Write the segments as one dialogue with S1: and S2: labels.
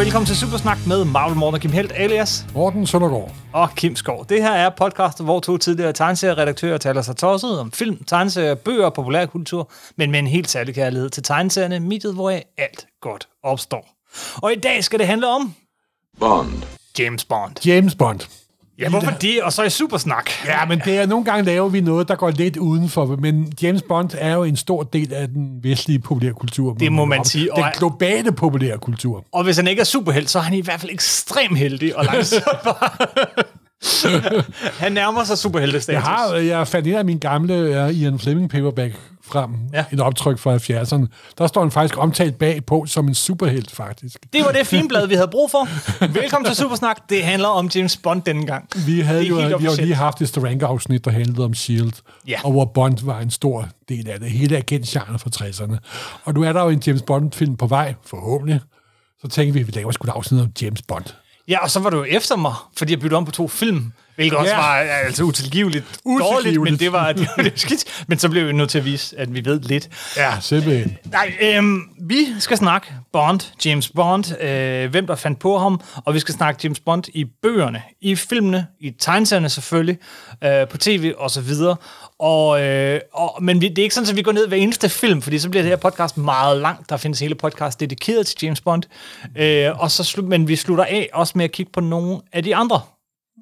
S1: velkommen til Supersnak med Marvel Morten og Kim Helt, alias
S2: Morten Søndergaard.
S1: og Kim Skov. Det her er podcast, hvor to tidligere tegneserieredaktører taler sig tosset om film, tegneserier, bøger og populærkultur, men med en helt særlig kærlighed til tegneserierne, mediet, hvor alt godt opstår. Og i dag skal det handle om
S3: Bond.
S1: James Bond.
S2: James Bond.
S1: Ja, hvorfor det? Og så i Supersnak.
S2: Ja, men det er, nogle gange laver vi noget, der går lidt udenfor, men James Bond er jo en stor del af den vestlige populærkultur.
S1: Det må man sige,
S2: Den globale populærkultur.
S1: Og hvis han ikke er superhelt, så er han i hvert fald ekstremt heldig og langsomt Han nærmer sig superheltestatus.
S2: Jeg, har, jeg fandt en af mine gamle uh, Ian Fleming paperback frem,
S1: Ja.
S2: en optryk fra 70'erne. Der står han faktisk omtalt bagpå som en superhelt, faktisk.
S1: Det var det finblad, vi havde brug for. Velkommen til Supersnak. Det handler om James Bond denne gang.
S2: Vi havde
S1: er
S2: jo vi har lige haft et Steranker-afsnit, der handlede om S.H.I.E.L.D.,
S1: Ja.
S2: og hvor Bond var en stor del af det. Hele agentgenren fra 60'erne. Og nu er der jo en James Bond-film på vej, forhåbentlig. Så tænkte vi, at vi laver sgu et afsnit om James Bond.
S1: Ja, og så var du jo efter mig, fordi jeg byttede om på to film. Hvilket også
S2: Ja.
S1: var altså utilgiveligt dårligt,
S2: Utilgiveligt.
S1: men det var, det var lidt skidt. Men så blev vi nødt til at vise, at vi ved lidt.
S2: Ja, simpelthen.
S1: Nej, øhm, vi skal snakke Bond, James Bond, øh, hvem der fandt på ham, og vi skal snakke James Bond i bøgerne, i filmene, i tegneserierne selvfølgelig, øh, på tv og så videre. Og, øh, og, men vi, det er ikke sådan, at vi går ned hver eneste film, fordi så bliver det her podcast meget langt. Der findes hele podcast dedikeret til James Bond. Øh, og så slu, men vi slutter af også med at kigge på nogle af de andre.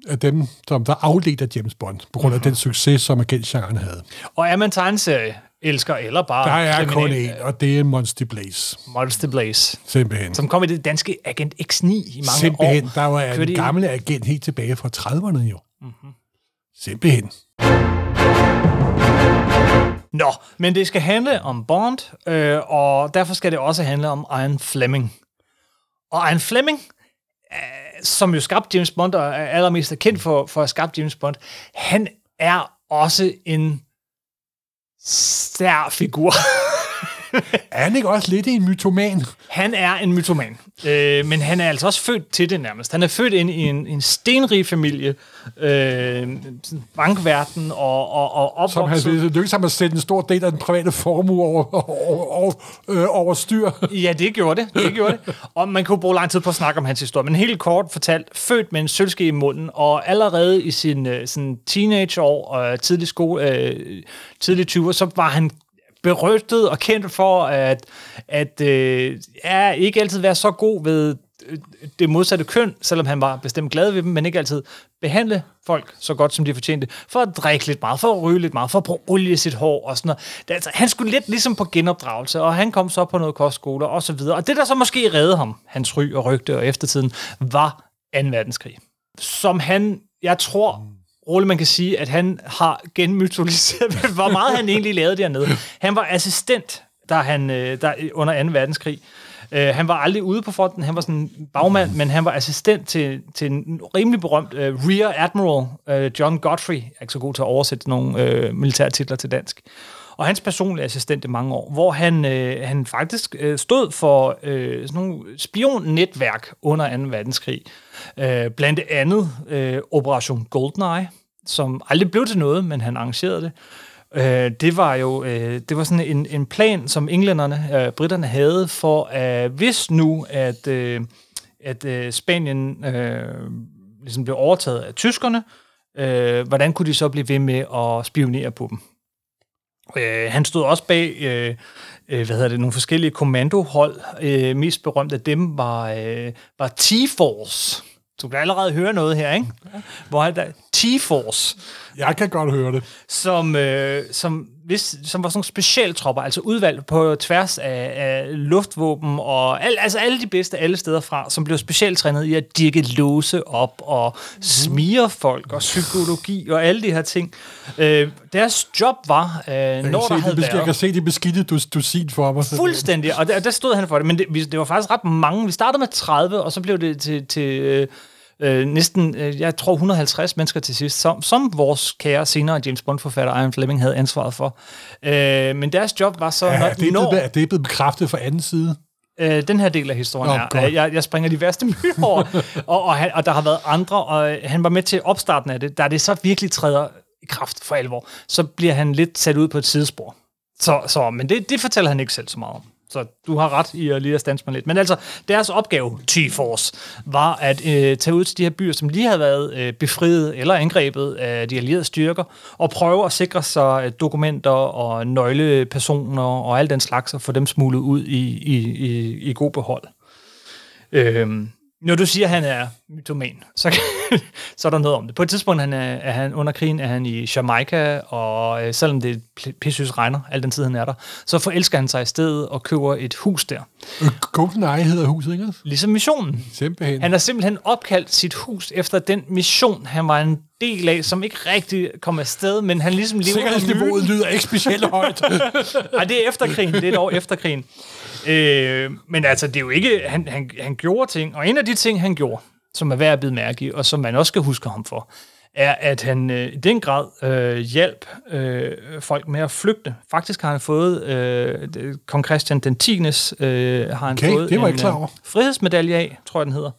S2: Af dem, som der afledte af James Bond, på grund af den succes, som agentgenren havde.
S1: Og er man tegneserie elsker eller bare
S2: Der er kun
S1: kriminal-
S2: en, og det er Monster Blaze.
S1: Monster Blaze,
S2: Simpelthen.
S1: som kom i det danske Agent X9 i mange
S2: Simpelthen.
S1: år.
S2: Der var en gamle agent helt tilbage fra 30'erne jo.
S1: Mhm.
S2: Mm-hmm. Simpelthen.
S1: Nå, men det skal handle om Bond, øh, og derfor skal det også handle om Ian Fleming. Og Ian Fleming, øh, som jo skabte James Bond, og er allermest er kendt for, for at skabe James Bond, han er også en stær figur.
S2: Er han ikke også lidt en mytoman?
S1: Han er en mytoman, øh, men han er altså også født til det nærmest. Han er født ind i en, en stenrig familie, øh, bankverden og, og, og
S2: Som han
S1: opvokset...
S2: lykkedes ham at sætte en stor del af den private formue over, over, over, øh, over styr.
S1: Ja, det gjorde det. det gjorde det. Og man kunne bruge lang tid på at snakke om hans historie. Men helt kort fortalt, født med en sølvske i munden, og allerede i sin øh, sådan teenageår og tidlig skole, øh, tidlig 20'er, så var han berygtet og kendt for at, at øh, ja, ikke altid være så god ved øh, det modsatte køn, selvom han var bestemt glad ved dem, men ikke altid behandle folk så godt, som de fortjente, for at drikke lidt meget, for at ryge lidt meget, for at bruge olie i sit hår og sådan noget. Det, altså, han skulle lidt ligesom på genopdragelse, og han kom så på noget kostskole og så videre. Og det, der så måske reddede ham, hans ry og rygte og eftertiden, var 2. verdenskrig. Som han, jeg tror, roligt man kan sige, at han har genmytologiseret, hvor meget han egentlig lavede dernede. Han var assistent, da han, øh, der, under 2. verdenskrig. Uh, han var aldrig ude på fronten, han var sådan en bagmand, men han var assistent til, til en rimelig berømt uh, Rear Admiral, uh, John Godfrey. Jeg er ikke så god til at oversætte nogle uh, militærtitler til dansk. Og hans personlige assistent i mange år, hvor han, øh, han faktisk øh, stod for øh, sådan nogle spionnetværk under 2. verdenskrig. Øh, blandt andet øh, Operation Goldeneye, som aldrig blev til noget, men han arrangerede det. Øh, det var jo øh, det var sådan en, en plan, som englænderne, øh, britterne havde for, at hvis nu, at, øh, at øh, Spanien øh, ligesom blev overtaget af tyskerne, øh, hvordan kunne de så blive ved med at spionere på dem? Øh, han stod også bag øh, øh, hvad hedder det, nogle forskellige kommandohold. Øh, mest berømt af dem var, øh, var T-Force. Du kan allerede høre noget her, ikke? Hvor han der, T-Force,
S2: Jeg kan godt høre det.
S1: som, øh, som, hvis, som var sådan nogle specialtropper, altså udvalgt på tværs af, af luftvåben og al, altså alle de bedste alle steder fra, som blev specialtrænet i at dirke låse op og smire folk og psykologi og alle de her ting. Øh, deres job var, øh,
S2: Jeg
S1: når der havde
S2: det, jeg
S1: været...
S2: kan se de beskidte du, dusin for mig.
S1: Fuldstændig, og der, der stod han for det, men det, vi- det var faktisk ret mange. Vi startede med 30, og så blev det til, til øh, øh, næsten, øh, jeg tror 150 mennesker til sidst, som, som vores kære senere James Bond-forfatter Ian Fleming havde ansvaret for. Øh, men deres job var så,
S2: Ja,
S1: når,
S2: det, er
S1: når
S2: blevet, det er blevet bekræftet fra anden side.
S1: øh, den her del af historien
S2: Nå,
S1: er, øh, jeg, jeg springer de værste myter over, og, og, han, og der har været andre, og øh, han var med til opstarten af det, da det så virkelig træder i kraft for alvor, så bliver han lidt sat ud på et sidespor. Så, så, men det, det fortæller han ikke selv så meget om. Så du har ret i at lige at stanse mig lidt. Men altså, deres opgave, T-Force, var at øh, tage ud til de her byer, som lige havde været øh, befriet eller angrebet af de allierede styrker, og prøve at sikre sig øh, dokumenter og nøglepersoner og alt den slags, og få dem smuglet ud i, i, i, i god behold. Øhm, når du siger, at han er mytoman, så, så er der noget om det. På et tidspunkt han er, er han under krigen er han i Jamaica, og øh, selvom det pissys regner, al den tid han er der, så forelsker han sig i stedet og køber et hus der.
S2: GoldenEye hedder huset, ikke?
S1: Ligesom missionen.
S2: Simpelthen.
S1: Han har simpelthen opkaldt sit hus efter den mission, han var en del af, som ikke rigtig kom afsted, men han ligesom lever
S2: Sikkerhedsniveauet lyder ikke specielt højt.
S1: Nej, det er efter krigen. Det er et år efter krigen. Øh, men altså, det er jo ikke... Han, han, han gjorde ting, og en af de ting, han gjorde, som er værd at bide mærke i, og som man også skal huske ham for, er, at han øh, i den grad øh, hjalp øh, folk med at flygte. Faktisk har han fået, øh, kong Christian den 10. Øh, har han
S2: Okay,
S1: fået
S2: det var
S1: en
S2: ikke klar over.
S1: øh, frihedsmedalje af, tror jeg den hedder,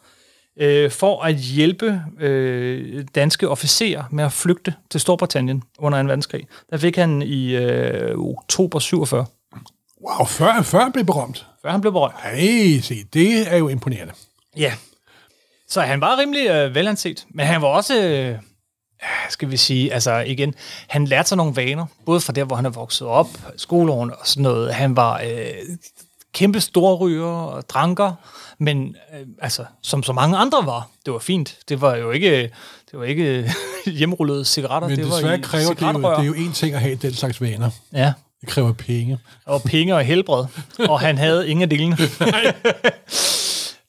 S1: øh, for at hjælpe øh, danske officerer med at flygte til Storbritannien under 2. verdenskrig. Der fik han i øh, oktober 47,
S2: Wow, før, før han blev berømt.
S1: før han blev berømt.
S2: Ej, se, det er jo imponerende.
S1: Ja. Så han var rimelig øh, velanset, men han var også, øh, skal vi sige, altså igen, han lærte sig nogle vaner, både fra der, hvor han er vokset op, skoleårene og sådan noget. Han var øh, kæmpe storryger og dranker, men øh, altså, som så mange andre var, det var fint. Det var jo ikke, det var ikke hjemrullede cigaretter.
S2: Men
S1: det var
S2: desværre
S1: i
S2: kræver det jo, det er jo en ting at have den slags vaner.
S1: Ja,
S2: Det kræver penge.
S1: og penge og helbred, og han havde ingen af delene.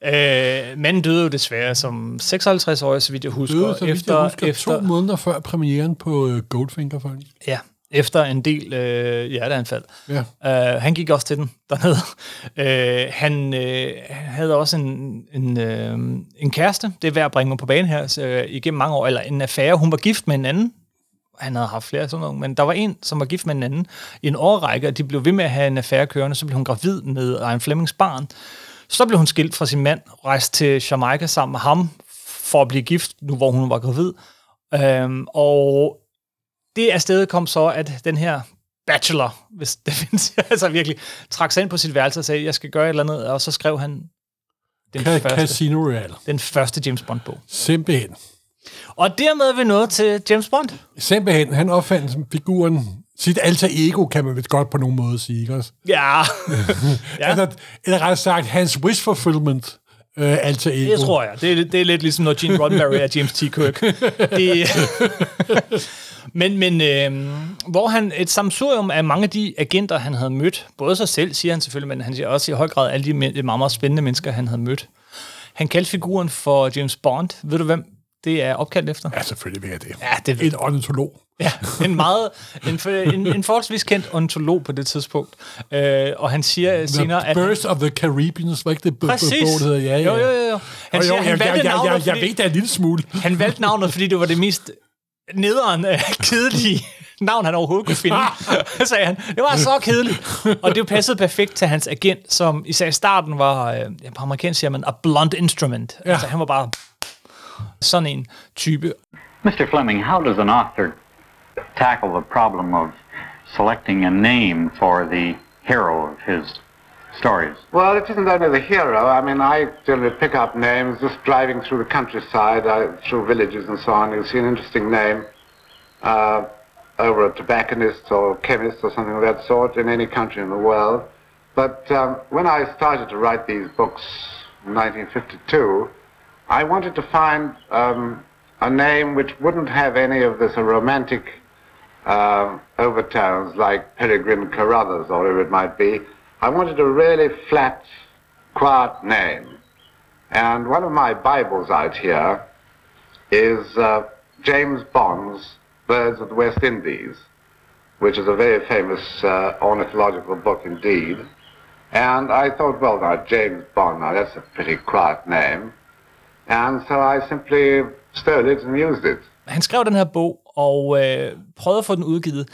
S1: øh, manden døde jo desværre som 56-årig, så vidt jeg husker.
S2: Døde, så vidt
S1: efter,
S2: jeg husker,
S1: efter,
S2: to måneder før premieren på øh, Goldfinger, faktisk.
S1: Ja, efter en del øh, hjerteanfald.
S2: Ja.
S1: Uh, han gik også til den dernede. Uh, han uh, havde også en, en, uh, en kæreste, det er værd at bringe på banen her, så, uh, igennem mange år, eller en affære. Hun var gift med en anden. Han havde haft flere sådan nogle, men der var en, som var gift med en anden i en årrække, og de blev ved med at have en affære kørende, så blev hun gravid med Ejn Flemmings barn. Så blev hun skilt fra sin mand, rejste til Jamaica sammen med ham, for at blive gift, nu hvor hun var gravid. Øhm, og det afsted kom så, at den her bachelor, hvis det findes, altså virkelig, trak sig ind på sit værelse og sagde, jeg skal gøre et eller andet, og så skrev han den,
S2: Ca-
S1: første,
S2: Casino Royale.
S1: den første James Bond-bog.
S2: Simpelthen.
S1: Og dermed er vi nået til James Bond.
S2: Simpelthen, han opfandt figuren, sit alter ego, kan man vel godt på nogen måde sige, ikke også?
S1: Ja,
S2: Ja. Altså, eller rettere sagt, hans wish fulfillment øh, alter ego.
S1: det tror jeg. Det er, det er lidt ligesom, når Gene Roddenberry er James T. Kirk. Det, men men øh, hvor han et samsurium af mange af de agenter, han havde mødt, både sig selv, siger han selvfølgelig, men han siger også i høj grad alle de meget, meget spændende mennesker, han havde mødt. Han kaldte figuren for James Bond. Ved du, hvem det er opkaldt efter?
S2: Ja, selvfølgelig vil jeg det.
S1: Ja, det ved
S2: Et ornitolog.
S1: Ja, en meget en, en, en forholdsvis kendt ontolog på det tidspunkt. Øh, og han siger senere,
S2: The
S1: at...
S2: Birth of the Caribbean, var ikke det b-
S1: Præcis.
S2: bog? Ja, ja.
S1: Jo, jo, jo. Han
S2: Jo,
S1: siger,
S2: jo,
S1: han
S2: jeg, jeg,
S1: valgte
S2: jeg, jeg,
S1: navnet,
S2: jeg
S1: fordi,
S2: ved da en lille smule.
S1: han valgte navnet, fordi det var det mest nederen øh, kedelige navn, han overhovedet kunne finde. sagde han. Det var så kedeligt. Og det passede perfekt til hans agent, som især i starten var, øh, på amerikansk siger man, a blunt instrument. Ja. Altså, han var bare sådan en type.
S3: Mr. Fleming, how does an author tackle the problem of selecting a name for the hero of his stories?
S4: Well, it isn't only the hero. I mean, I generally pick up names just driving through the countryside, uh, through villages and so on. You'll see an interesting name uh, over a tobacconist or chemist or something of that sort in any country in the world. But um, when I started to write these books in 1952, I wanted to find um, a name which wouldn't have any of this romantic uh, overtones like Peregrine Carruthers or whatever it might be. I wanted a really flat, quiet name. And one of my Bibles out here is uh, James Bond's Birds of the West Indies, which is a very famous uh, ornithological book indeed. And I thought, well, now, James Bond, now that's a pretty quiet name. And so I simply stole it and used it.
S1: Han skrev den her bog og øh, prøvede at få den udgivet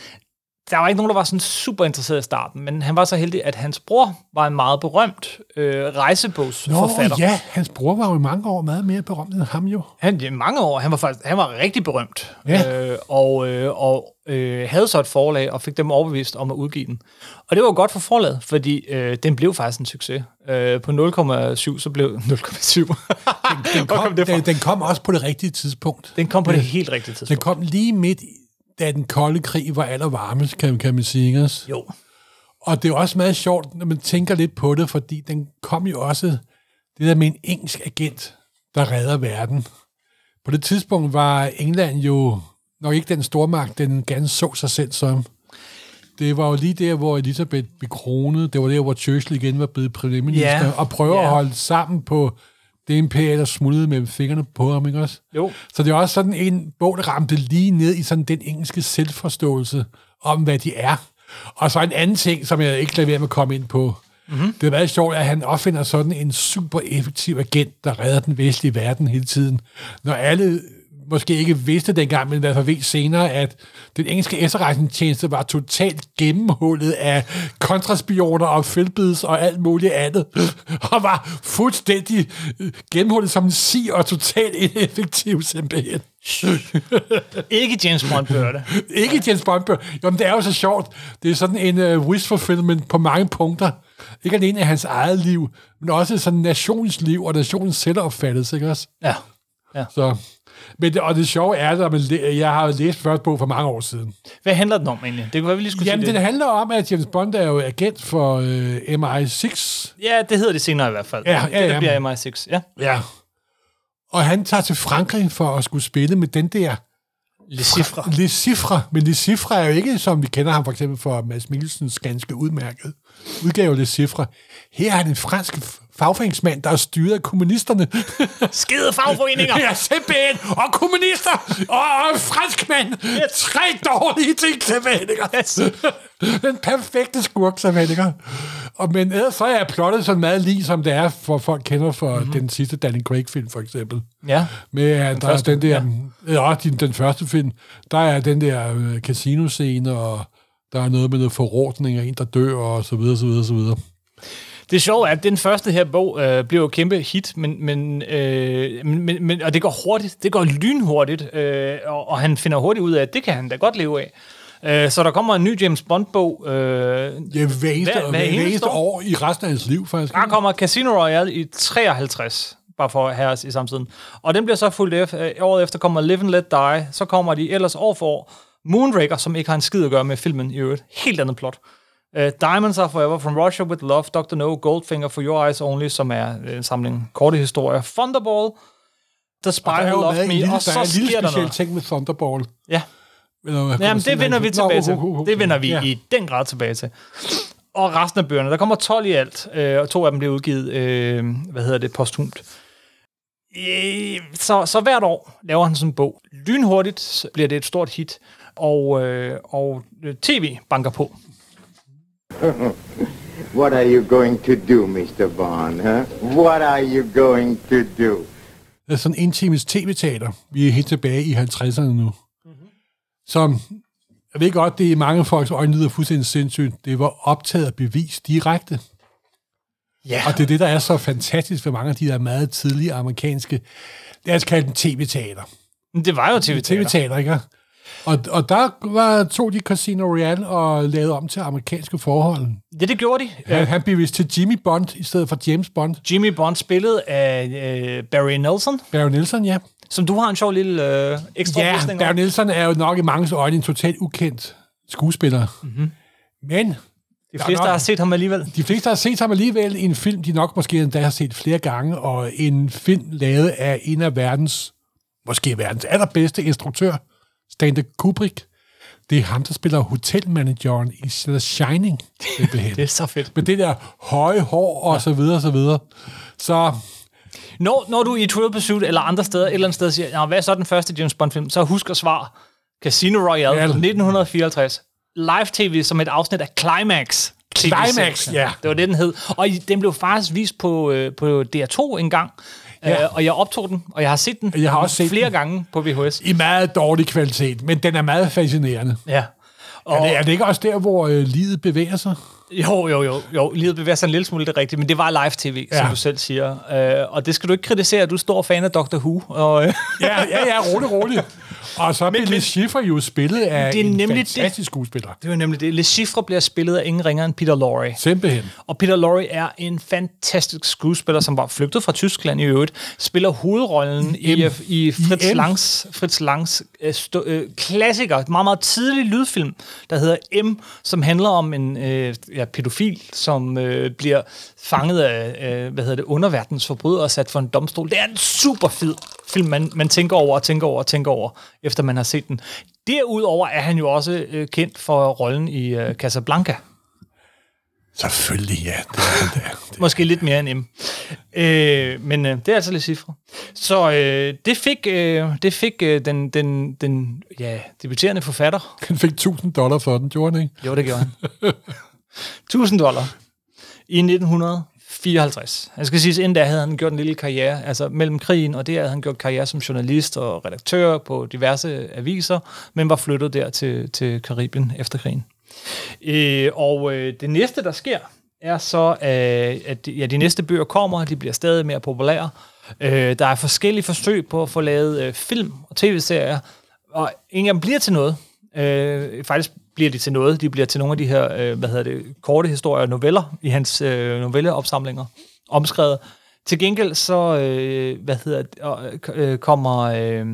S1: der var ikke nogen, der var sådan super interesseret i starten, men han var så heldig, at hans bror var en meget berømt øh, rejsebogsforfatter.
S2: Nå, ja, hans bror var jo i mange år meget mere berømt end ham jo.
S1: Han, i mange år, han var faktisk han var rigtig berømt,
S2: Ja.
S1: øh, og, øh, og øh, havde så et forlag, og fik dem overbevist om at udgive den. Og det var godt for forlaget, fordi øh, den blev faktisk en succes. Øh, på 0,7, så blev 0,7.
S2: Den
S1: Hvor
S2: kom,
S1: kom det
S2: den, den kom også på det rigtige tidspunkt.
S1: Den kom på det
S2: Ja.
S1: helt rigtige
S2: Den
S1: tidspunkt.
S2: kom lige midt, i- da den kolde krig var allervarmest, kan, kan man sige. Ikke?
S1: Jo.
S2: Og det er også meget sjovt, når man tænker lidt på det, fordi den kom jo også, det der med en engelsk agent, der redder verden. På det tidspunkt var England jo nok ikke den stormagt, den gerne så sig selv som. Det var jo lige der, hvor Elisabeth blev kronet. Det var der, hvor Churchill igen var blevet premierminister.
S1: Ja.
S2: Og prøver
S1: Ja.
S2: at holde sammen på det imperium, der smuldrede mellem fingrene på ham, ikke også?
S1: Jo.
S2: Så det er også sådan en bog, der ramte lige ned i sådan den engelske selvforståelse om, hvad de er. Og så en anden ting, som jeg ikke lader være med at komme ind på. Mm-hmm. Det er meget sjovt, at han opfinder sådan en super effektiv agent, der redder den vestlige verden hele tiden. Når alle måske ikke vidste dengang, men i hvert fald ved senere, at den engelske efterretningstjeneste var totalt gennemhullet af kontraspioner og feltbids og alt muligt andet, og var fuldstændig øh, gennemhullet som en si og totalt ineffektiv simpelthen.
S1: Ikke James Bond bør.
S2: Ikke James Bond. bør- Jo, men det er jo så sjovt. Det er sådan en uh, wish fulfillment på mange punkter. Ikke alene af hans eget liv, men også sådan nationens liv og nationens selvopfattelse, ikke også?
S1: Ja.
S2: Så, men det, og det sjove er, at jeg har læst første bog for mange år siden.
S1: Hvad handler den om egentlig? Det kunne være, vi lige skulle
S2: Jamen, det handler om, at James Bond er jo agent for uh, MI6.
S1: Ja, det hedder det senere i hvert fald.
S2: Ja, ja,
S1: Det, der
S2: ja.
S1: bliver MI6. Ja.
S2: Ja. Og han tager til Frankrig for at skulle spille med den der
S1: Le Chiffre.
S2: Le Chiffre, men Le Chiffre er jo ikke, som vi kender ham for eksempel for Mads Mikkelsens ganske udmærket udgave Le Chiffre. Her er han en fransk fagforeningsmand, der er styret af kommunisterne.
S1: Skide fagforeninger!
S2: ja, simpelthen! Og kommunister! Og, og en fransk mand! Tre dårlige ting, ikke?
S1: Yes.
S2: Den perfekte skurk, ikke? Og, men ellers så er plottet sådan meget lige, som det er, for folk kender for
S1: Mhm.
S2: mm-hmm. den sidste Danny Craig-film, for eksempel.
S1: Ja.
S2: Med at der
S1: første,
S2: er den der, ja, ja den, den første film, der er den der øh, casino-scene, og der er noget med noget forrådning af en, der dør, og så videre, så videre, så videre.
S1: Det sjove er, at den første her bog øh, bliver jo kæmpe hit, men, men, øh, men, men, og det går hurtigt. Det går lynhurtigt, øh, og, og han finder hurtigt ud af, at det kan han da godt leve af. Øh, så der kommer en ny James Bond-bog. Øh,
S2: Ja, hver eneste,
S1: Hver-
S2: hver,
S1: eneste år?
S2: i resten af hans liv, faktisk.
S1: der kommer Casino Royale i 53, bare for at have os i samtiden. Og den bliver så fuldt efter. Øh, året efter kommer Live and Let Die. Så kommer de ellers år for år. Moonraker, som ikke har en skid at gøre med filmen i øvrigt. Helt andet plot. Uh, Diamonds Are Forever, From Russia With Love, Dr. No, Goldfinger, For Your Eyes Only, som er en samling korte historier. Thunderball, The Spy Who Loved Me,
S2: lille,
S1: og
S2: der er
S1: så
S2: en lille
S1: sker der
S2: speciel
S1: noget.
S2: ting med Thunderball.
S1: Ja,
S2: Eller,
S1: Jamen, det vender vi tilbage til. Det vender vi
S2: Ja.
S1: i den grad tilbage til. Og resten af bøgerne. Der kommer 12 i alt, øh, og to af dem bliver udgivet, øh, hvad hedder det, posthumt. Øh, så, så hvert år laver han sådan en bog. Lynhurtigt så bliver det et stort hit, og, øh, og øh, tv banker på.
S5: What are you going to do, Mr. Bond, huh? What are you going to do?
S2: Det er sådan en times tv-teater. Vi er helt tilbage i 50'erne nu. Mm-hmm. Som, jeg ved godt, det er i mange folks øjne lyder fuldstændig sindssygt. Det var optaget og bevist direkte.
S1: Ja,
S2: Og det er det, der er så fantastisk ved mange af de der meget tidlige amerikanske, lad os kalde dem tv-teater.
S1: det var jo tv
S2: tv-teater, ikke? Og, og der var, tog de Casino Royale og lavede om til amerikanske forhold.
S1: Ja, det gjorde de.
S2: Han, han blev vist til Jimmy Bond i stedet for James Bond.
S1: Jimmy Bond spillet af øh, Barry Nelson,
S2: Barry Nelson, ja.
S1: som du har en sjov lille øh, ekstra
S2: Ja, Barry. Nelson er jo nok i mange øjne en totalt ukendt skuespiller. Mm-hmm. Men
S1: De fleste har set ham alligevel.
S2: de fleste har set ham alligevel i en film, de nok måske endda har set flere gange, og en film lavet af en af verdens, måske verdens allerbedste instruktør, Stanley Kubrick. Det er ham, der spiller hotelmanageren i The Shining.
S1: Det er så fedt.
S2: Med det der høje hår og så videre, så videre. Så
S1: Når, når du i Trivial Pursuit eller andre steder, et eller andet sted siger, "Nå, hvad er så den første James Bond-film? Så husk at svare Casino Royale
S2: Ja.
S1: fra 1954. Live tv som et afsnit af Climax.
S2: Climax, ja.
S1: Det var det, den hed. Og den blev faktisk vist på, øh, på DR2 en gang.
S2: Ja.
S1: Øh, og jeg optog den, og jeg har set den
S2: Jeg har også set
S1: flere
S2: den.
S1: gange på VHS.
S2: i meget dårlig kvalitet, men den er meget fascinerende.
S1: Ja.
S2: Er det, er det ikke også der, hvor øh, livet bevæger sig?
S1: Jo, jo, jo, jo. Livet bevæger sig en lille smule, det er rigtigt, men det var live-tv, ja. som du selv siger. Øh, og det skal du ikke kritisere, du er stor fan af Doctor Who. Og, øh,
S2: Ja, ja, ja, rolig, rolig. Og så blev Lee Schiffer jo spillet af
S1: Det er
S2: en
S1: nemlig det.
S2: fantastisk skuespiller.
S1: det var nemlig det. Le Chiffre bliver spillet af ingen ringer end Peter Lorre.
S2: Simpelthen.
S1: Og Peter Lorre er en fantastisk skuespiller, som var flygtet fra Tyskland i øvrigt, spiller hovedrollen i, i, i Fritz
S2: I M.
S1: Langs, Fritz Langs øh, stå, øh, klassiker, et meget, meget tidlig lydfilm, der hedder M, som handler om en øh, ja, pædofil, som øh, bliver fanget af øh, hvad hedder det, underverdens forbrydere og sat for en domstol. Det er en super fed film, man, man tænker over og tænker over og tænker over, efter man har set den. Derudover er han jo også øh, kendt for rollen i øh, Casablanca.
S2: Selvfølgelig, ja. Det er han der.
S1: Måske lidt mere end M. Øh, men øh, det er altså lidt cifre. Så øh, det fik, øh, det fik øh, den, den, den ja, debuterende forfatter.
S2: Han fik 1000 dollar for den, gjorde han ikke?
S1: Jo, det gjorde han. 1000 dollar i 1954. Jeg altså, skal sige, inden da havde han gjort en lille karriere, altså mellem krigen og det havde han gjort karriere som journalist og redaktør på diverse aviser, men var flyttet der til, til Karibien efter krigen. Øh, og øh, det næste, der sker, er så, øh, at ja, de næste bøger kommer, de bliver stadig mere populære. Øh, der er forskellige forsøg på at få lavet øh, film og tv-serier, og ingen af dem bliver til noget. Øh, faktisk bliver de til noget. De bliver til nogle af de her, øh, hvad hedder det, korte historier og noveller i hans øh, novelleopsamlinger, omskrevet. Til gengæld så, øh, hvad hedder det, øh, øh, kommer, øh,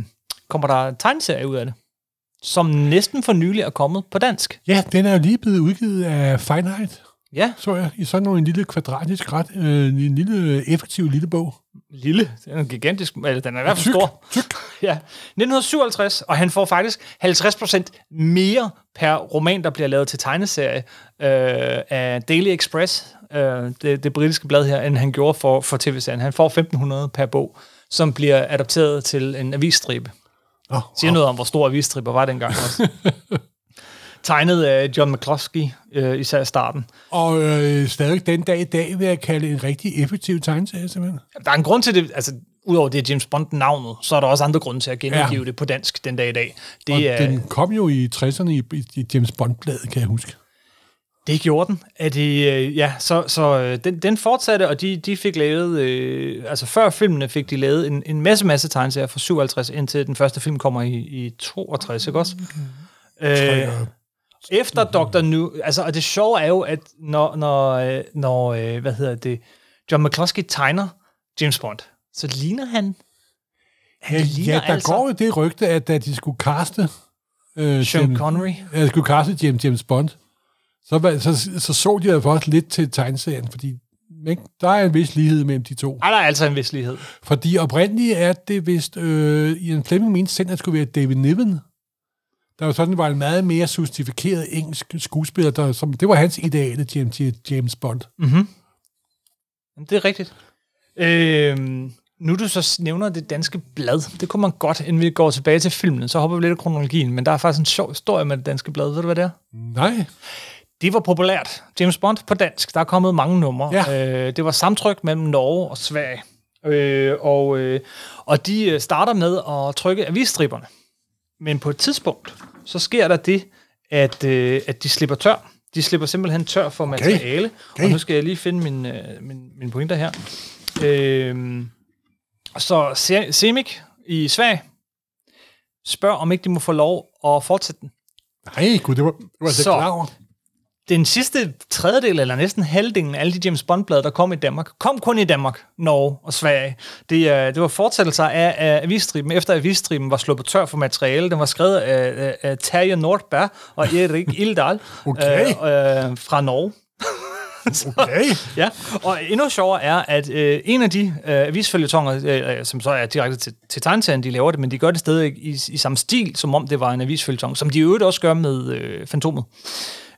S1: kommer der tegneserier ud af det, som næsten for nylig er kommet på dansk.
S2: Ja, den er jo lige blevet udgivet af Fahrenheit.
S1: Ja,
S2: så jeg, i sådan en lille kvadratisk ret, øh, en lille effektiv lille bog.
S1: lille. Den er gigantisk, eller den er i hvert fald
S2: Tyk,
S1: stor.
S2: tyk.
S1: Ja, 1957, og han får faktisk 50% mere per roman, der bliver lavet til tegneserie øh, af Daily Express, øh, det, det britiske blad her, end han gjorde for, for tv-serien. Han får 1500 per bog, som bliver adapteret til en avisstribe.
S2: Nå,
S1: Siger noget om, hvor stor avisstriber var dengang også. Tegnet af John McCloskey, øh, især i starten.
S2: Og øh, stadig den dag i dag vil jeg kalde en rigtig effektiv tegneserie, simpelthen.
S1: Der er en grund til det, altså udover det James Bond-navnet, så er der også andre grunde til at genudgive
S2: Ja.
S1: det på dansk den dag i dag.
S2: Og
S1: Det, er,
S2: den kom jo i 60'erne i, i, James Bond-bladet, kan jeg huske.
S1: Det gjorde den. Er det, øh, ja, så, så øh, den, den fortsatte, og de, de fik lavet, øh, altså før filmene fik de lavet en, en masse, masse tegneserier fra 57, indtil den første film kommer i, i 62, ikke også? Øh, efter Dr. New, altså, og det sjove er jo, at når, når, øh, når øh, hvad hedder det, John McCluskey tegner James Bond, så ligner han, han
S2: Ja,
S1: ligner
S2: ja der
S1: altså
S2: går jo det rygte, at da de skulle kaste... Øh,
S1: Sean
S2: James-
S1: Connery.
S2: Ja, de skulle kaste James, James Bond, så, var- så, så så de altså også lidt til tegneserien, fordi ikke? der er en vis lighed mellem de to.
S1: Ej, der er altså en vis lighed.
S2: Fordi oprindeligt er det vist, øh, i en Fleming mente selv, at det skulle være David Niven, der var sådan var en meget mere justifikeret engelsk skuespiller, der, som, det var hans ideale James, James Bond.
S1: Jamen, Det er rigtigt. Øhm, nu du så nævner det danske blad, det kunne man godt, inden vi går tilbage til filmen, så hopper vi lidt i kronologien, men der er faktisk en sjov historie med det danske blad. Ved du, hvad det er?
S2: Nej,
S1: Det var populært. James Bond på dansk. Der er kommet mange numre.
S2: Ja.
S1: Øh, det var samtryk mellem Norge og Sverige. Øh, og, øh, og de øh, starter med at trykke avisstriberne. Men på et tidspunkt, så sker der det, at, øh, at de slipper tør. De slipper simpelthen tør for materiale.
S2: Okay.
S1: Og nu skal jeg lige finde min, øh, min, min pointer her. Øh, så Se- Semik i Sverige spørger, om ikke de må få lov at fortsætte den.
S2: nej, gud, det var, det var jeg
S1: Så.
S2: så klar over.
S1: Den sidste tredjedel, eller næsten halvdelen af alle de James Bond-blade, der kom i Danmark, kom kun i Danmark, Norge og Sverige. Det, øh, det var fortsættelser af, af avisstriben, efter avisstriben var sluppet tør for materiale. Den var skrevet af, af, af Terje Nordberg og Erik Ildal
S2: Okay.
S1: øh, øh, fra Norge.
S2: Okay.
S1: Ja, og endnu sjovere er, at øh, en af de øh, avisfølgetonger, øh, øh, som så er direkte til, til tegneserien, de laver det, men de gør det stadig i, i samme stil, som om det var en avisfølgetong, som de i øvrigt også gør med øh, Fantomet.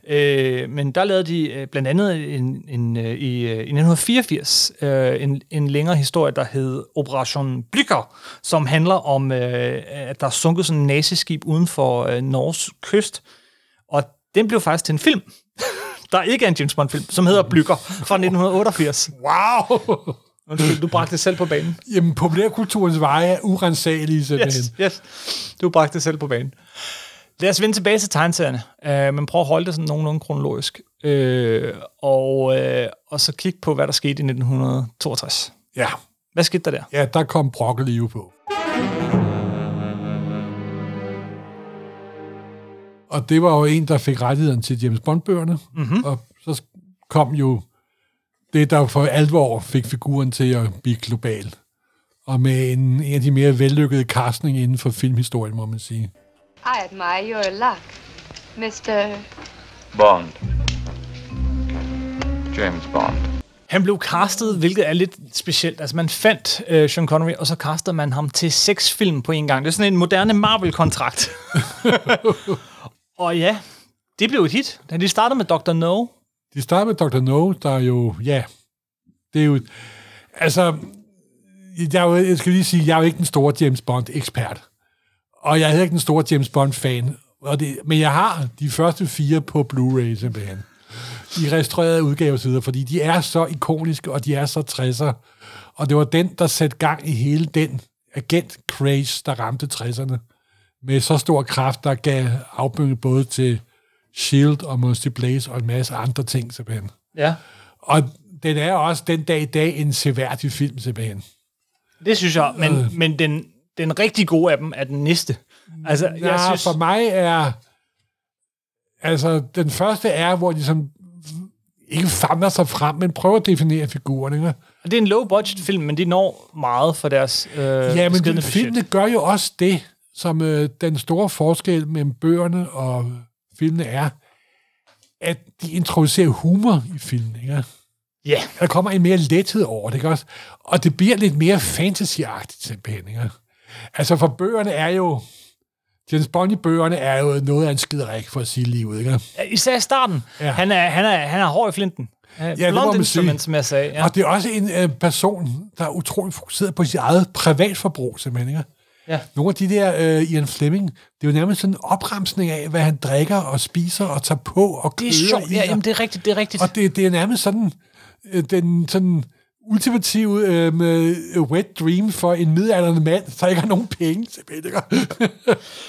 S1: Øh, men der lavede de øh, blandt andet en, en, øh, i, øh, i 1984 øh, en, en længere historie, der hed Operation Blikker, som handler om, øh, at der er sunket sådan en naziskib uden for øh, Norges kyst. Og den blev faktisk til en film, der ikke er en James Bond-film, som hedder Blikker fra 1988.
S2: Wow!
S1: Undskyld, du bragte det selv på banen.
S2: Jamen, populærkulturens veje er urensagelige, simpelthen.
S1: Yes, yes. Du bragte det selv på banen. Lad os vende tilbage til tegneserierne, øh, men prøv at holde det sådan nogenlunde kronologisk. Øh, og, øh, og så kigge på, hvad der skete i 1962.
S2: Ja,
S1: Hvad skete der der?
S2: ja der kom broccoli på. Og det var jo en, der fik rettigheden til James Bond-bøgerne. Mm-hmm. Og så kom jo det, der for alvor fik figuren til at blive global. Og med en, en af de mere vellykkede casting inden for filmhistorien, må man sige.
S6: I admire your luck, Mr.
S7: Bond. James Bond.
S1: Han blev castet, hvilket er lidt specielt. Altså, man fandt øh, Sean Connery, og så castede man ham til seks film på en gang. Det er sådan en moderne Marvel-kontrakt. og ja, det blev et hit. Da de startede med Dr. No,
S2: De starter med Dr. No, der er jo, ja, det er jo, altså, jeg, er jo, jeg skal lige sige, jeg er jo ikke den store James Bond-ekspert. Og jeg er ikke den store James Bond-fan. Og det, men jeg har de første fire på Blu-ray simpelthen. I restaurerede udgaver fordi de er så ikoniske, og de er så 60'er. Og det var den, der satte gang i hele den agent-craze, der ramte 60'erne. Med så stor kraft, der gav afbygget både til S.H.I.E.L.D. og Musty Blaze og en masse andre ting simpelthen.
S1: ja,
S2: Og den er også den dag i dag en seværdig film simpelthen.
S1: det synes jeg. Men, men den, den rigtig gode af dem er den næste. Altså, jeg
S2: Ja,
S1: synes,
S2: for mig er... Altså, den første er, hvor de som ikke famler sig frem, men prøver at definere figuren. Ikke?
S1: det er en low-budget film, men de når meget for deres øh,
S2: Ja, men
S1: beskedne
S2: de,
S1: budget.
S2: filmene gør jo også det, som øh, den store forskel mellem bøgerne og filmene er, at de introducerer humor i filmen. Ikke?
S1: Ja,
S2: Der kommer en mere lethed over det, ikke også? Og det bliver lidt mere fantasy-agtigt simpelthen, ikke? Altså, for bøgerne er jo... James Bond i bøgerne er jo noget af en skiderik, for at sige livet, ikke?
S1: især i starten.
S2: Ja.
S1: Han, er, han, er, han er hård i flinten. Ja,
S2: det må
S1: Blond
S2: man sige.
S1: som jeg sagde. Ja.
S2: Og det er også en øh, person, der er utrolig fokuseret på sit eget privatforbrug, simpelthen, ikke?
S1: Ja.
S2: Nogle af de der øh, Ian Fleming, det er jo nærmest sådan en opremsning af, hvad han drikker og spiser og tager på og
S1: Det er sjovt. Ja, jamen, det er rigtigt. Det er rigtigt.
S2: Og det, det er nærmest sådan øh, den sådan ultimative øh, wet dream for en midaldrende mand, der ikke har nogen penge simpelthen.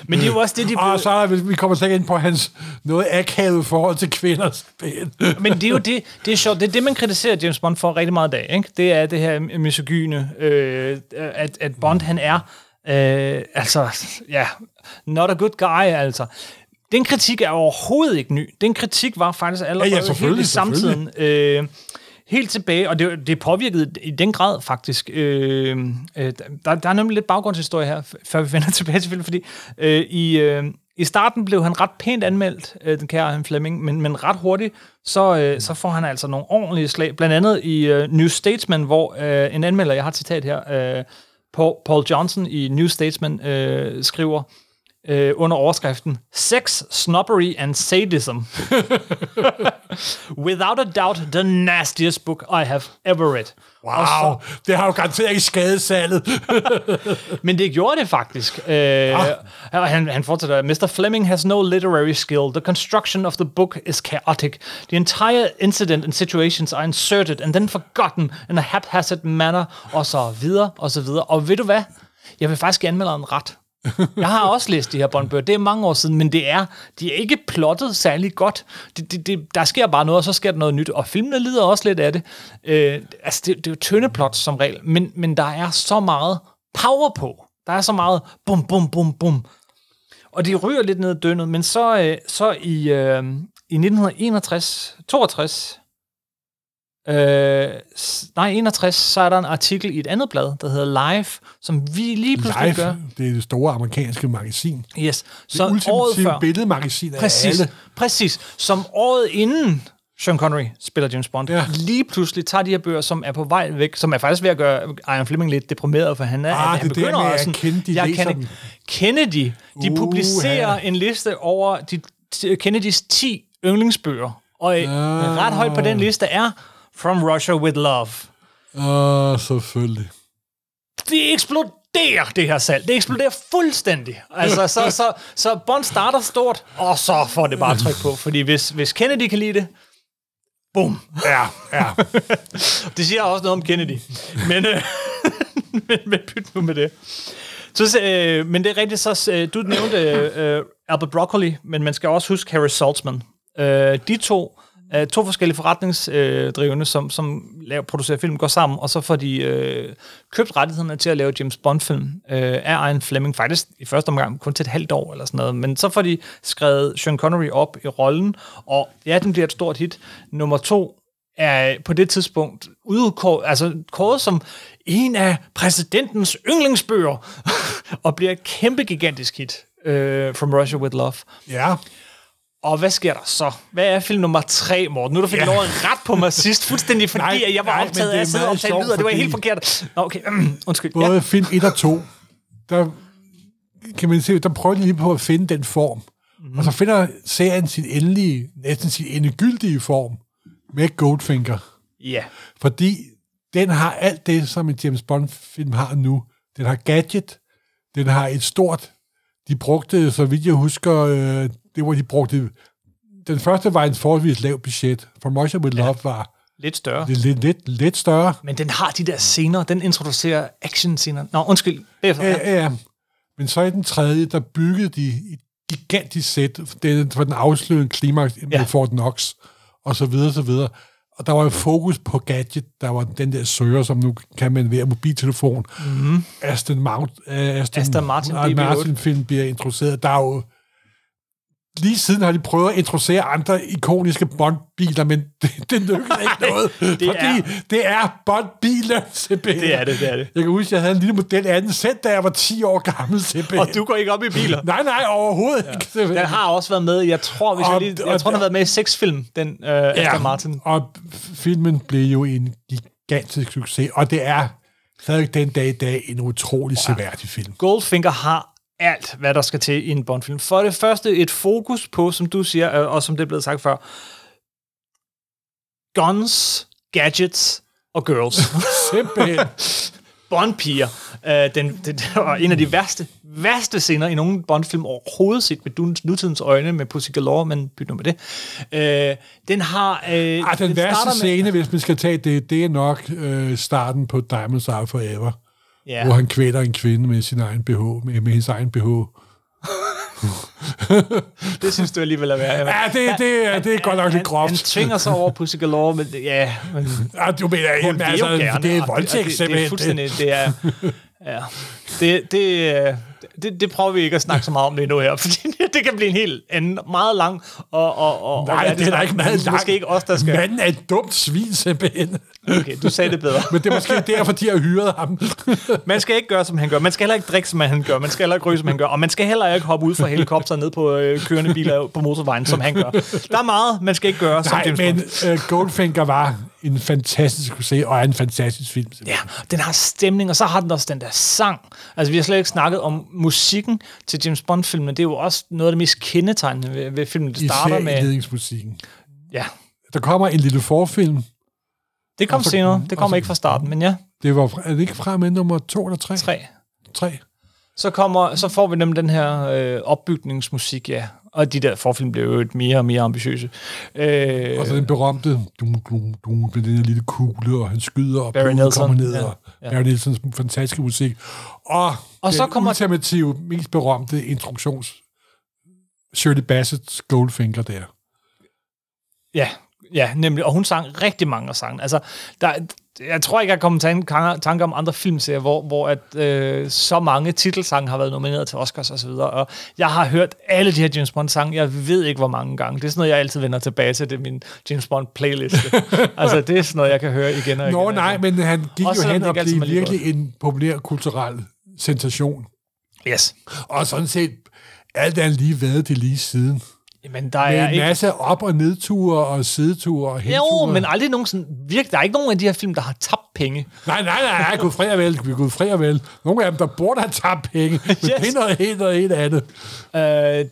S1: Men det er jo også det, de
S2: og så er der, vi kommer slet ind på hans noget akavet forhold til kvinder. simpelthen.
S1: Men det er jo det, det er sjovt. Det er det, man kritiserer James Bond for rigtig meget i dag. Ikke? Det er det her misogyne, øh, at, at Bond han er, øh, altså, ja, not a good guy, altså. Den kritik er overhovedet ikke ny. Den kritik var faktisk allerede
S2: Ja, ja,
S1: helt i samtiden. Øh, helt tilbage, og det, det påvirkede i den grad faktisk. Øh, øh, der, der er nemlig lidt baggrundshistorie her, før vi vender tilbage til filmen, fordi øh, i, øh, i starten blev han ret pænt anmeldt, øh, den kære han Fleming, men, men ret hurtigt, så, øh, så får han altså nogle ordentlige slag. Blandt andet i øh, New Statesman, hvor øh, en anmelder, jeg har et citat her, øh, Paul, Paul Johnson i New Statesman øh, skriver øh, under overskriften Sex, Snobbery and Sadism. Without a doubt, the nastiest book I have ever read. Og så,
S2: Wow, det har jo garanteret ikke skadet salget.
S1: men det gjorde det faktisk. Øh, ah. han, han fortsætter, Mr. Fleming has no literary skill. The construction of the book is chaotic. The entire incident and situations are inserted and then forgotten in a haphazard manner, og så videre, og så videre. Og ved du hvad? Jeg vil faktisk anmelde en ret. Jeg har også læst de her Bondbøger, det er mange år siden, men det er, de er ikke plottet særlig godt. Det, det, det, der sker bare noget, og så sker der noget nyt, og filmene lider også lidt af det. Øh, altså, det, det er jo tynde plots som regel, men, men der er så meget power på. Der er så meget bum, bum, bum, bum. Og de ryger lidt ned i dønnet, men så, øh, så i, øh, i 1961, 62, øh, nej, 61, så er der en artikel i et andet blad, der hedder Life, som vi lige pludselig gør.
S2: Life, det er det store amerikanske magasin.
S1: Yes.
S2: Så
S1: Så
S2: det
S1: året før.
S2: billedmagasin af
S1: Præcis,
S2: alle.
S1: præcis. Som året inden Sean Connery spiller James Bond,
S2: Ja.
S1: ja. lige pludselig tager de her bøger, som er på vej væk, som er faktisk ved at gøre Ian Fleming lidt deprimeret, for han er,
S2: Ah,
S1: han
S2: det er der
S1: sådan,
S2: Kennedy
S1: jeg
S2: læser dem.
S1: Kennedy, de
S2: Uh,
S1: publicerer
S2: ja.
S1: en liste over de, Kennedys 10 yndlingsbøger, og
S2: Ah.
S1: uh. ret højt på den liste er From Russia with Love.
S2: Åh, uh, selvfølgelig.
S1: det eksploderer, det her salg. Det eksploderer fuldstændig. Altså, så, så, så Bond starter stort, og så får det bare tryk på. Fordi hvis, hvis Kennedy kan lide det, bum.
S2: Ja, ja.
S1: Det siger også noget om Kennedy. Men, øh, men, men pyt nu med det. Så, øh, men det er rigtigt, så øh, du nævnte øh, Albert Broccoli, men man skal også huske Harry Saltzman. Øh, de to, øh, to forskellige forretningsdrivende, som, som laver, producerer film, går sammen, og så får de øh, købt rettighederne til at lave James Bond-film øh, af Ian Fleming, faktisk i første omgang kun til et halvt år eller sådan noget, men så får de skrevet Sean Connery op i rollen, og ja, den bliver et stort hit. Nummer to er på det tidspunkt udkåret, altså kåret som en af præsidentens yndlingsbøger, og bliver et kæmpe gigantisk hit, øh, From Russia With Love.
S2: Ja.
S1: Og hvad sker der så? Hvad er film nummer tre, Morten? Nu er du fik
S2: Ja.
S1: lov at ret på mig sidst, fuldstændig fordi,
S2: Nej,
S1: at jeg var
S2: nej,
S1: optaget af at sidde og optage lyd, og det var helt forkert. Nå, okay, undskyld.
S2: Både
S1: Ja.
S2: film 1 og 2, der kan man se, der prøver de lige på at finde den form. Mm-hmm. Og så finder serien sin endelige, næsten sin endegyldige form med Goldfinger.
S1: ja.
S2: Fordi den har alt det, som en James Bond-film har nu. Den har gadget, den har et stort... De brugte, så vidt jeg husker, øh, det var de brugte... Den første var en forholdsvis lav budget. For Russia With Love var
S1: Lidt større.
S2: lidt, lidt, lidt, lidt større.
S1: Men den har de der scener, den introducerer action-scener. Nå, undskyld. Bagefter.
S2: Ja,
S1: Ja.
S2: ja, ja. Men så i den tredje, der byggede de et gigantisk sæt den, for den afslørende klimaks med
S1: Ja.
S2: Fort Knox, og så videre, så videre. Og der var jo fokus på gadget. Der var den der søger, som nu kan man ved mobiltelefon. Mm-hmm. Aston, Mount, uh, Aston,
S1: Aston Martin
S2: uh,
S1: DB8.
S2: Martin-film bliver introduceret. Der er jo... Lige siden har de prøvet at introducere andre ikoniske Bond-biler, men det, det lykkedes ikke noget.
S1: det
S2: fordi
S1: er-
S2: det er Bond-biler, simpelthen.
S1: Det er det, det er det.
S2: Jeg kan huske, at jeg havde en lille model af den selv, da jeg var 10 år gammel, simpelthen.
S1: Og du går ikke op i biler.
S2: Nej, nej, overhovedet ja. ikke.
S1: Den har også været med, jeg tror, hvis
S2: Og-
S1: jeg, lige,
S2: og-
S1: jeg tror, den har været med i seks film, den øh, Aston Martin.
S2: Og filmen blev jo en gigantisk succes, og det er stadig den dag i dag en utrolig seværdig film.
S1: Goldfinger har alt, hvad der skal til i en Bond-film. For det første et fokus på, som du siger, øh, og som det er blevet sagt før, guns, gadgets og girls.
S2: Simpelthen.
S1: Bond-piger. Øh, den, det var en af de værste, værste scener i nogen Bond-film overhovedet set med nutidens øjne med Pussy Galore, men byt nu med det. Øh, den har... Øh,
S2: Ej, den værste
S1: starter
S2: scene, hvis man skal tage det, det er nok øh, starten på Diamonds Are Forever,
S1: Ja.
S2: hvor han kvæler en kvinde med sin egen BH, med, med hendes egen BH.
S1: Det synes du alligevel er værd.
S2: Ja, det, det, er- det er godt nok lidt
S1: Han
S2: groft.
S1: tvinger sig over Pussy Galore, men ja, men
S2: Ja, du mener, jamen, altså, det er voldtægt,
S1: og det, det er
S2: simpelthen.
S1: fuldstændig, det er, ja, det, det, øh, det, det prøver vi ikke at snakke så meget om lige nu her, fordi det kan blive en helt anden, meget lang, og, og, og
S2: Nej,
S1: og
S2: det er da ikke meget
S1: men
S2: langt.
S1: Måske ikke os, der skal.
S2: Manden er et dumt svin, simpelthen.
S1: Okay, du sagde det bedre.
S2: Men det er måske derfor, de har hyret ham.
S1: Man skal ikke gøre, som han gør. Man skal heller ikke drikke, som han gør. Man skal heller ikke ryge, som han gør. Og man skal heller ikke hoppe ud fra helikopteren ned på øh, kørende biler på motorvejen, som han gør. Der er meget, man skal ikke gøre, som
S2: Nej,
S1: James
S2: men uh, Goldfinger var en fantastisk succes, og er en fantastisk film.
S1: Ja, den har stemning, og så har den også den der sang. Altså, vi har slet ikke snakket om musikken til James Bond-filmen. Det er jo også noget af det mest kendetegnende ved, ved filmen. Det starter
S2: Især
S1: med...
S2: indledningsmusikken.
S1: Ja,
S2: Der kommer en lille forfilm.
S1: det kom
S2: så-
S1: senere. Det
S2: og
S1: kom
S2: så-
S1: ikke fra starten, men ja,
S2: Det var, fra- er det ikke fra med nummer to eller tre?
S1: tre.
S2: Tre.
S1: Så, kommer, så får vi nemlig den her øh, opbygningsmusik, ja. Og de der forfilm blev jo et mere og mere ambitiøse. Øh,
S2: Og så den berømte dum, dum, dum, med den der lille kugle, og han skyder, og
S1: Barry Nelson,
S2: kommer ned,
S1: ja,
S2: og
S1: ja.
S2: Barry Nelsons fantastiske musik. Og,
S1: Og så kommer-
S2: ultimative, mest berømte introduktions Shirley Bassett's Goldfinger der.
S1: Ja, ja, nemlig. Og hun sang rigtig mange af sangen. Altså, der, jeg tror ikke, jeg kommer til en tanke om andre filmserier, hvor, hvor at, øh, så mange titelsange har været nomineret til Oscars osv. Og, og jeg har hørt alle de her James Bond-sange, jeg ved ikke, hvor mange gange. Det er sådan noget, jeg altid vender tilbage til. Det er min James Bond-playliste. altså, det er sådan noget, jeg kan høre igen og igen.
S2: Nå nej, men han gik
S1: Også
S2: jo hen og blev virkelig en populær kulturel sensation.
S1: Yes.
S2: Og sådan set, alt er lige været det lige siden.
S1: Men der
S2: Med
S1: er
S2: en
S1: ikke...
S2: masse op- og nedture og sideture og henture.
S1: Jo, men aldrig nogen sådan... Virkelig, der er ikke nogen af de her film, der har tabt penge.
S2: Nej, nej, nej, nej, gud fri og vel, gud fri og vel. Nogle af dem, der burde have tabt penge, men yes. det er noget helt og helt andet.
S1: Uh,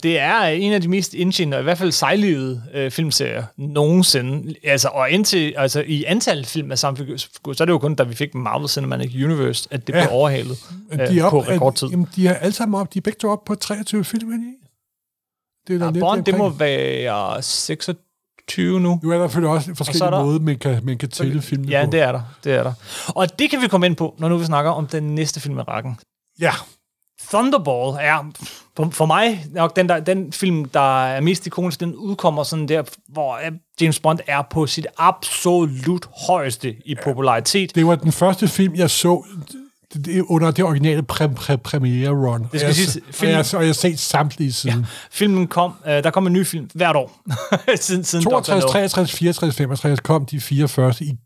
S1: det er en af de mest indtjenende, og i hvert fald sejlivede uh, filmserier nogensinde. Altså, og indtil, altså, i antal film af samme figur, så er det jo kun, da vi fik Marvel Cinematic Universe, at det
S2: Ja.
S1: blev overhalet uh,
S2: de er
S1: på
S2: op,
S1: rekordtid.
S2: At, jamen, de er alle sammen op, de er begge to op på 23 film, ikke? Det er
S1: Ja, Bond, det må være 26 nu.
S2: Nu er der selvfølgelig også
S1: Og
S2: forskellige
S1: er der-
S2: måder, man kan, man kan tælle filmene
S1: Ja,
S2: på.
S1: det er der. Det er der. Og det kan vi komme ind på, når nu vi snakker om den næste film i rækken.
S2: Ja,
S1: Thunderball er For, for mig, nok den, der, den film, der er mest ikonisk, den udkommer sådan der, hvor James Bond er på sit absolut højeste i popularitet.
S2: Det var den første film, jeg så det- under det originale præ, præ, premiere run.
S1: Det skal
S2: og, jeg,
S1: siges,
S2: og, jeg, og jeg har set samtlige siden. Ja.
S1: Filmen kom, øh, der kom en ny film hvert år, siden, siden Dr.
S2: 62,
S1: No.
S2: 63, 64, 65 kom de fire første i,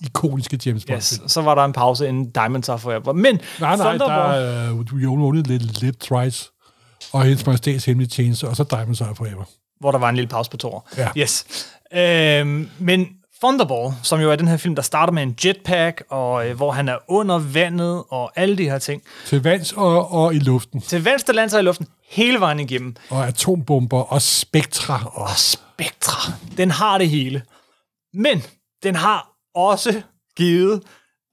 S2: ikoniske James Bond
S1: Yes, så var der en pause inden Diamonds Are Forever. Men
S2: Nej, nej, der
S1: Thunderball,
S2: er uh, We Only Little Lip Twice, og Hendes Majestæts Hemmelige Tjeneste, og så Diamonds Are Forever.
S1: hvor der var en lille pause på to år.
S2: Ja.
S1: Yes. Øhm, men Thunderball, som jo er den her film, der starter med en jetpack, og øh, hvor han er under vandet, og alle de her ting.
S2: Til vands og, og i luften,
S1: Til venstre lander i luften, hele vejen igennem.
S2: og atombomber og spektra. Og,
S1: Og Spectra, den har det hele. Men den har også givet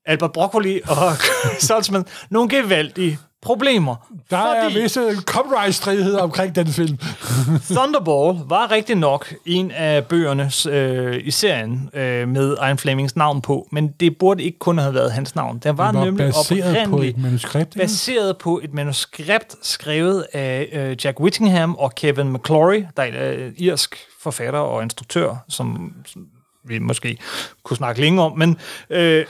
S1: Albert Broccoli og Saltzman nogle gevaldige problemer.
S2: der er
S1: fordi-
S2: visse copyright-stridigheder omkring den film.
S1: Thunderball var rigtig nok en af bøgerne øh, i serien øh, med Iron Flemings navn på, men det burde ikke kun have været hans navn. Den var,
S2: Den var
S1: nemlig
S2: baseret på et manuskript. ikke?
S1: baseret på et manuskript skrevet af øh, Jack Whittingham og Kevin McClory, der er øh, irsk forfatter og instruktør, som, som vi måske kunne snakke længe om, men øh,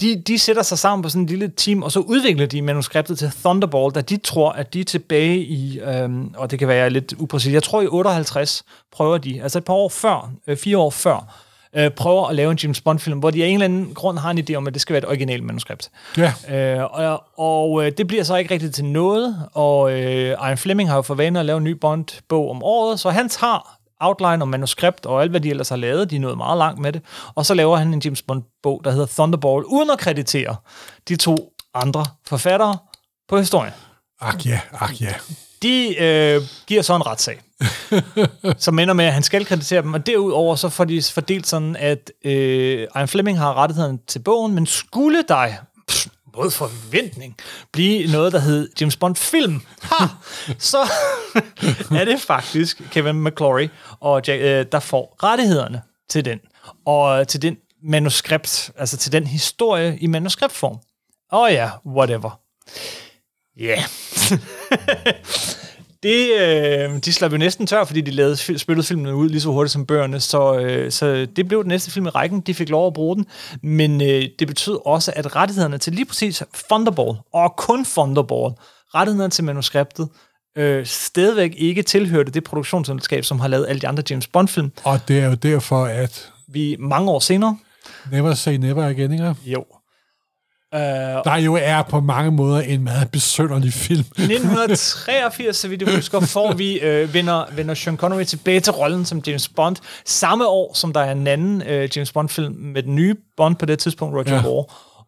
S1: de, de sætter sig sammen på sådan et lille team, og så udvikler de manuskriptet til Thunderball, da de tror, at de er tilbage i, øh, og det kan være lidt upræcist, jeg tror i 58 prøver de, altså et par år før, øh, fire år før, øh, prøver at lave en James Bond-film, hvor de af en eller anden grund har en idé om, at det skal være et originalt manuskript.
S2: Ja.
S1: Øh, og og øh, det bliver så ikke rigtigt til noget, og øh, Ian Fleming har jo for vane at lave en ny Bond-bog om året, så han tager outline og manuskript og alt, hvad de ellers har lavet, de er nået meget langt med det, og så laver han en James Bond-bog, der hedder Thunderball, uden at kreditere de to andre forfattere på historien.
S2: Ak ja, ak ja.
S1: De øh, giver så en retssag, som ender med, at han skal kreditere dem, og derudover så får de fordelt sådan, at øh, Ian Fleming har rettigheden til bogen, men skulle dig, mod forventning, blive noget, der hed James Bond film, ha, så er det faktisk Kevin McClory, og Jack, øh, der får rettighederne til den, og til den manuskript, altså til den historie i manuskriptform. Og oh ja, whatever. Ja. Yeah. det, øh, de slap jo næsten tør, fordi de lavede, spillede filmen ud lige så hurtigt som bøgerne, så, øh, så det blev den næste film i rækken. De fik lov at bruge den, men øh, det betød også, at rettighederne til lige præcis Thunderball, og kun Thunderball, rettighederne til manuskriptet, øh, stadigvæk ikke tilhørte det produktionsselskab, som har lavet alle de andre James Bond-film.
S2: Og det er jo derfor, at
S1: Vi mange år senere,
S2: Never Say Never igen, ikke?
S1: jo, øh,
S2: der jo er på mange måder en meget besønderlig film.
S1: 1983, så vidt jeg husker, får vi, øh, vender, vender Sean Connery tilbage til rollen som James Bond. Samme år, som der er en anden øh, James Bond-film med den nye Bond på det tidspunkt, Roger
S2: ja.
S1: Moore.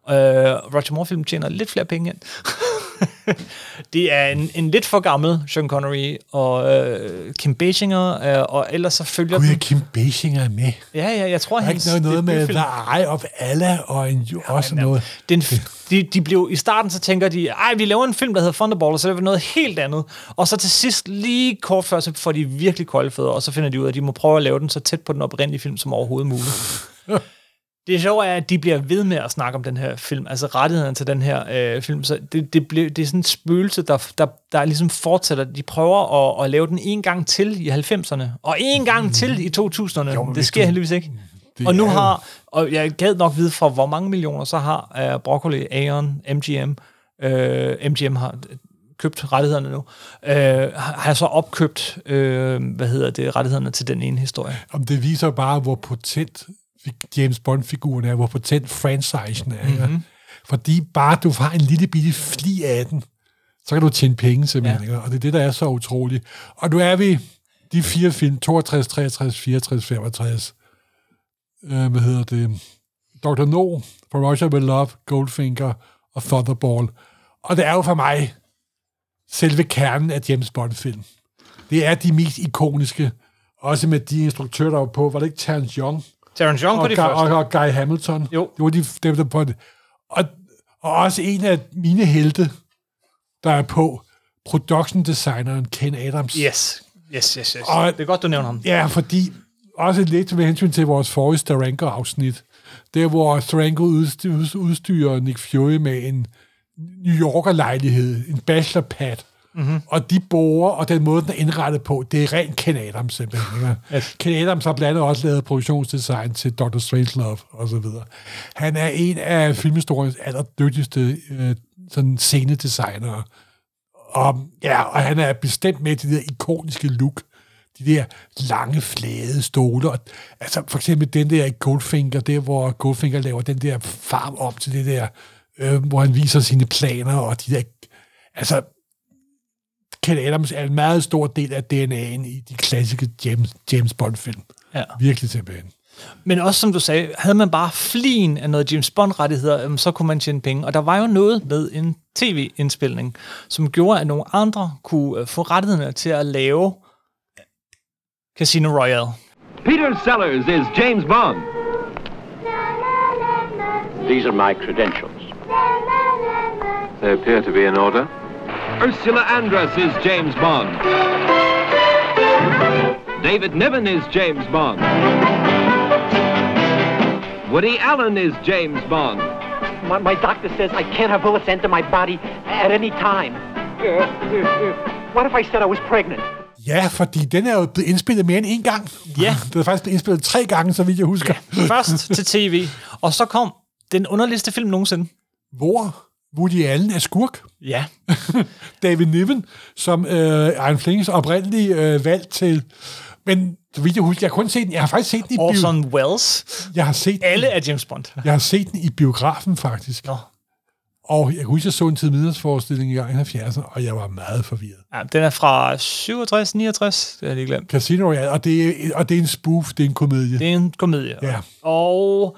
S1: Øh, Roger Moore-film tjener lidt flere penge ind. det er en, en lidt for gammel Sean Connery og øh, Kim Basinger, øh, og ellers så følger
S2: Gud,
S1: den...
S2: Kim Basinger er med.
S1: Ja, ja, jeg tror,
S2: Der er ikke noget, noget med The Eye of Allah og en, jo også noget.
S1: Den, de, de blev, I starten så tænker de, ej, vi laver en film, der hedder Thunderball, og så laver vi noget helt andet. Og så til sidst, lige kort før, så får de virkelig kolde fødder, og så finder de ud af, at de må prøve at lave den så tæt på den oprindelige film som overhovedet muligt. Det sjove er, at de bliver ved med at snakke om den her film, altså rettigheden til den her øh, film. Så det, det, blev, det er sådan en spøgelse, der, der, der ligesom fortsætter. De prøver at, at lave den en gang til i 90'erne, og en gang til i 2000'erne.
S2: Jo,
S1: det sker
S2: du-
S1: heldigvis ikke.
S2: Det
S1: Og nu har, og jeg gad nok vide fra, hvor mange millioner så har uh, Broccoli, Aeon, MGM, uh, MGM har købt rettighederne nu, uh, har så opkøbt, uh, hvad hedder det, rettighederne til den ene historie.
S2: Om det viser bare, hvor potent James Bond-figuren er, hvor potent franchisen er. Mm-hmm. Fordi bare du har en lille bitte fli af den, så kan du tjene penge simpelthen. Ja. Og det er det, der er så utroligt. Og nu er vi de fire film, 62, 63, 64, 65. Øh, hvad hedder det? Dr. No, For Russia With Love, Goldfinger og Thunderball. Og det er jo for mig selve kernen af James Bond-film. Det er de mest ikoniske, også med de instruktører, der var på. Var det ikke Terence Young?
S1: Terence Young på
S2: og,
S1: de
S2: Guy,
S1: første.
S2: og, og Guy Hamilton.
S1: Jo.
S2: Det var de, dem, der på det. Og, og også en af mine helte, der er på, production designeren Ken Adams.
S1: Yes, yes, yes, yes.
S2: Og-
S1: det er godt, du nævner ham.
S2: Ja, fordi også lidt med hensyn til vores forrige Staranko-afsnit, der hvor Staranko udstyrer Nick Fury med en New Yorker-lejlighed, en bachelorpad, Mm-hmm. Og de borer, og den måde, den er indrettet på, det er rent Ken Adams simpelthen. Ikke?
S1: Yes.
S2: Ken Adams har blandt andet også lavet produktionsdesign til Dr. Strangelove og så videre. Han er en af filmhistoriens allerdygtigste øh, sådan scenedesignere. Og, ja, og han er bestemt med til det der ikoniske look. De der lange, flade stole. Og, altså for eksempel den der Goldfinger, der hvor Goldfinger laver den der farm op til det der, øh, hvor han viser sine planer, og de der... Altså, Ken Adams er en meget stor del af DNA'en i de klassiske James, James Bond-film.
S1: Ja.
S2: Virkelig simpelthen.
S1: Men også som du sagde, havde man bare flin af noget James Bond-rettigheder, så kunne man tjene penge. Og der var jo noget med en tv-indspilning, som gjorde, at nogle andre kunne øh, få rettighederne til at lave Casino Royale.
S8: Peter Sellers is James Bond.
S9: These are my credentials.
S7: They appear to be in order.
S8: Ursula Andress is James Bond. David Niven is James Bond. Woody Allen is James Bond.
S9: My, my doctor says I can't have bullets enter my body at any time. What if I said I was pregnant?
S2: Ja, fordi den er jo blevet indspillet mere end en gang.
S1: Ja.
S2: Den er faktisk blevet indspillet tre gange, så vidt jeg husker.
S1: Først til tv, og så kom den underligste film nogensinde.
S2: Hvor Woody Allen er skurk.
S1: Ja.
S2: David Niven, som øh, Iron Flings oprindelige øh, valg til... Men så vidt jeg husker, jeg har kun set den. Jeg har faktisk set den i bio-
S1: Orson Welles.
S2: Jeg har set
S1: Alle er James Bond.
S2: Jeg har set den i biografen, faktisk.
S1: Nå.
S2: Og jeg kan huske, jeg så en tid middagsforestilling i gang i 70'erne, og jeg var meget forvirret.
S1: Ja, den er fra 67, 69, det har jeg lige glemt.
S2: Casino Royale, og det, er, og det er en spoof, det er en komedie.
S1: Det er en komedie.
S2: Ja.
S1: Og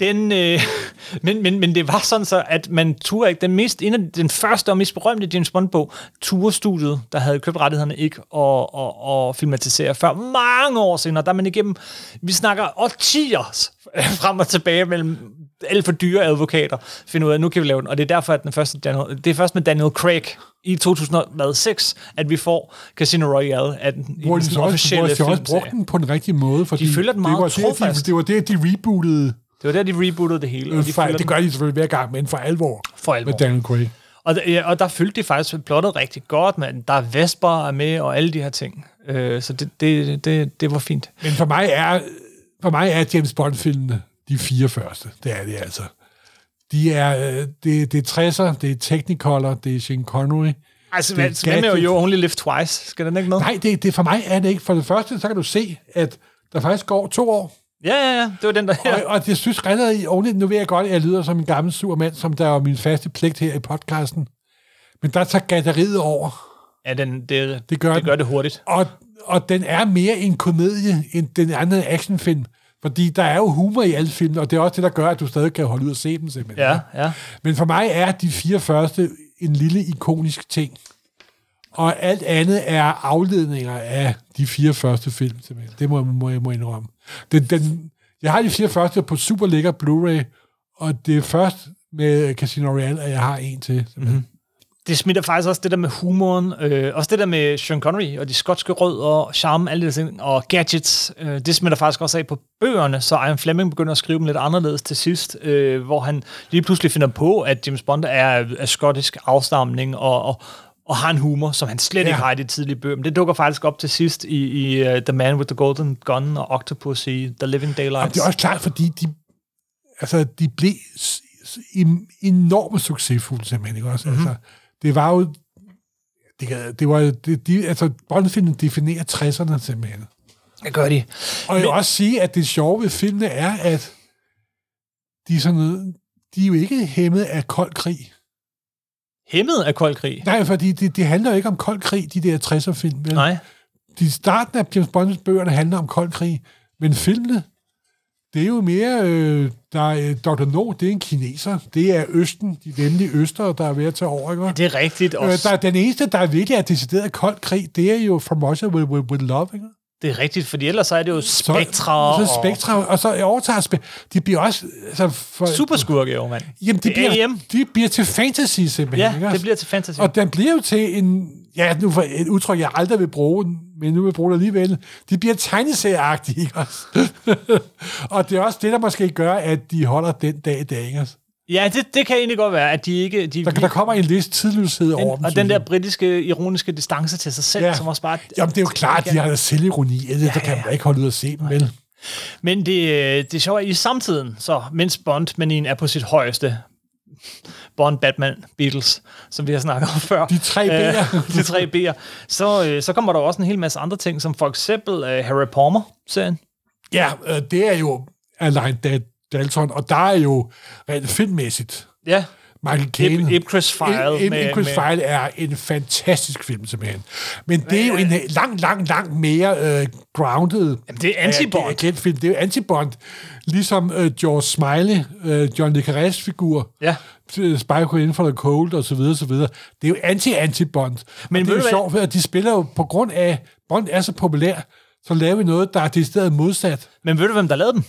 S1: den, øh, men, men, men det var sådan så, at man turde ikke, den, mest, en af, den første og mest berømte James Bond-bog, turde studiet, der havde købt rettighederne, ikke og, og, og filmatisere før mange år senere, der er man igennem, vi snakker årtier frem og tilbage mellem alt for dyre advokater, finder ud af, at nu kan vi lave den, og det er derfor, at den første Daniel, det er først med Daniel Craig i 2006, at vi får Casino Royale af den, i
S2: Hvor
S1: den
S2: de så
S1: sådan
S2: også, hvor
S1: officielle
S2: de så også brugte den på den rigtige måde. Fordi
S1: følger den meget
S2: det var det, de, det var det, de rebootede.
S1: Det var der, de rebootede det hele. Og de
S2: For, det gør de selvfølgelig hver gang, men for alvor.
S1: for alvor.
S2: Med Daniel Craig.
S1: Og, der- ja, og der følte de faktisk plottet rigtig godt, men der er Vesper er med, og alle de her ting. Øh, så det, det, det, det var fint.
S2: Men for mig er, for mig er James Bond-filmene de fire første. Det er det altså. De er, øh, det, det er 60'er, det er Technicolor, det er Sean Connery.
S1: Altså,
S2: Det er
S1: hvad, med. You Only Live Twice? Skal den ikke med?
S2: Nej, det, det for mig er det ikke. For det første, så kan du se, at der faktisk går to år.
S1: Ja, ja, ja. Det var den, der...
S2: Og, og det synes redder i ordentligt. Nu ved jeg godt, at jeg lyder som en gammel sur mand, som der er min faste pligt her i podcasten. Men der tager gatteriet over.
S1: Ja, den, det,
S2: Det gør
S1: det gør det hurtigt.
S2: Og, og den er mere en komedie end den anden actionfilm. Fordi der er jo humor i alle filmene, og det er også det, der gør, at du stadig kan holde ud og se dem simpelthen.
S1: Ja, ja.
S2: Men for mig er de fire første en lille ikonisk ting. Og alt andet er afledninger af de fire første film, simpelthen. Det må, må jeg må indrømme. Den, den, jeg har de fire første på super lækker Blu-ray, og det er først med Casino Royale, at jeg har en til. Mm-hmm.
S1: Det smitter faktisk også det der med humoren, øh, også det der med Sean Connery og de skotske rød og charme, alle de ting, og gadgets, øh, det smitter faktisk også af på bøgerne, så Ian Fleming begynder at skrive dem lidt anderledes til sidst, øh, hvor han lige pludselig finder på, at James Bond er af skotsk afstamning og, og, og har en humor, som han slet ja. ikke har i de tidlige bøger. Men det dukker faktisk op til sidst i, i uh, The Man with the Golden Gun og Octopus i The Living
S2: Og
S1: Daylights.
S2: det er også klart, fordi de, altså, de blev enormt succesfulde, simpelthen. Ikke? Også, mm-hmm. altså, det var jo... Det, det var, det, de, altså, Bond-filmen definerer 60'erne simpelthen.
S1: Det gør de.
S2: Og jeg vil også sige, at det sjove ved filmene er, at de er, sådan noget, de er jo ikke hæmmet af kold krig.
S1: Hæmmet af kold krig.
S2: Nej, fordi det, det handler jo ikke om kold krig, de der 60'er-film. Vel?
S1: Nej.
S2: De starten af James Bonds bøgerne handler om kold krig, men filmene, det er jo mere, øh, der er øh, Dr. No, det er en kineser. Det er Østen, de venlige Øster, der er ved at tage over. Ikke?
S1: Det er rigtigt
S2: Øh,
S1: også.
S2: der, er den eneste, der virkelig er decideret kold krig, det er jo From Russia with, with, with Love. Ikke?
S1: Det er rigtigt, fordi ellers så er det jo
S2: Så,
S1: Spectra
S2: så
S1: og
S2: Spectra, og så overtager Spe- de bliver også... Altså, for,
S1: superskurke, jo, mand.
S2: Jamen, de
S1: Det er
S2: bliver,
S1: AM.
S2: de bliver til fantasy simpelthen.
S1: Ja,
S2: ikke
S1: det bliver til fantasy.
S2: Og den bliver jo til en... Ja, nu for et udtryk, jeg aldrig vil bruge, men nu vil jeg bruge det alligevel. De bliver tegneserieagtige, ikke også? og det er også det, der måske gør, at de holder den dag i dag, ikke også?
S1: Ja, det, det kan egentlig godt være, at de ikke... De,
S2: Der, der kommer en vis tidløshed over dem.
S1: og den der britiske, ironiske distance til sig selv, ja. som også bare...
S2: Jamen, det er jo klart, de har da selvironi. Ja, der kan man ikke holde ud at se dem, vel?
S1: Men det, øh, det er sjovt, at i samtiden, så mens Bond-manien er på sit højeste, Bond, Batman, Beatles, som vi har snakket om før.
S2: De tre B'er.
S1: de tre B'er. Så, øh, så kommer der også en hel masse andre ting, som for eksempel øh, Harry Palmer-serien.
S2: Ja, øh, det er jo Alain Da- Dalton, og der er jo rent filmmæssigt.
S1: Ja.
S2: Michael Caine.
S1: Ipcress File
S2: Ipcress
S1: med-
S2: File er en fantastisk film, simpelthen. Men det er jo en langt, langt, langt mere øh, grounded
S1: Jamen, det er anti-Bond.
S2: ag- agentfilm. Det er jo anti-Bond. Ligesom øh, George Smiley, øh, John Le Carrés figur,
S1: Ja.
S2: øh, Spy Who in for the Cold og så videre, så videre. Det er jo anti-anti-Bond.
S1: Men
S2: det er jo
S1: hvad?
S2: sjovt, at de spiller jo på grund af, Bond er så populær, så laver vi noget, der er decideret modsat.
S1: Men ved du, hvem der lavede dem?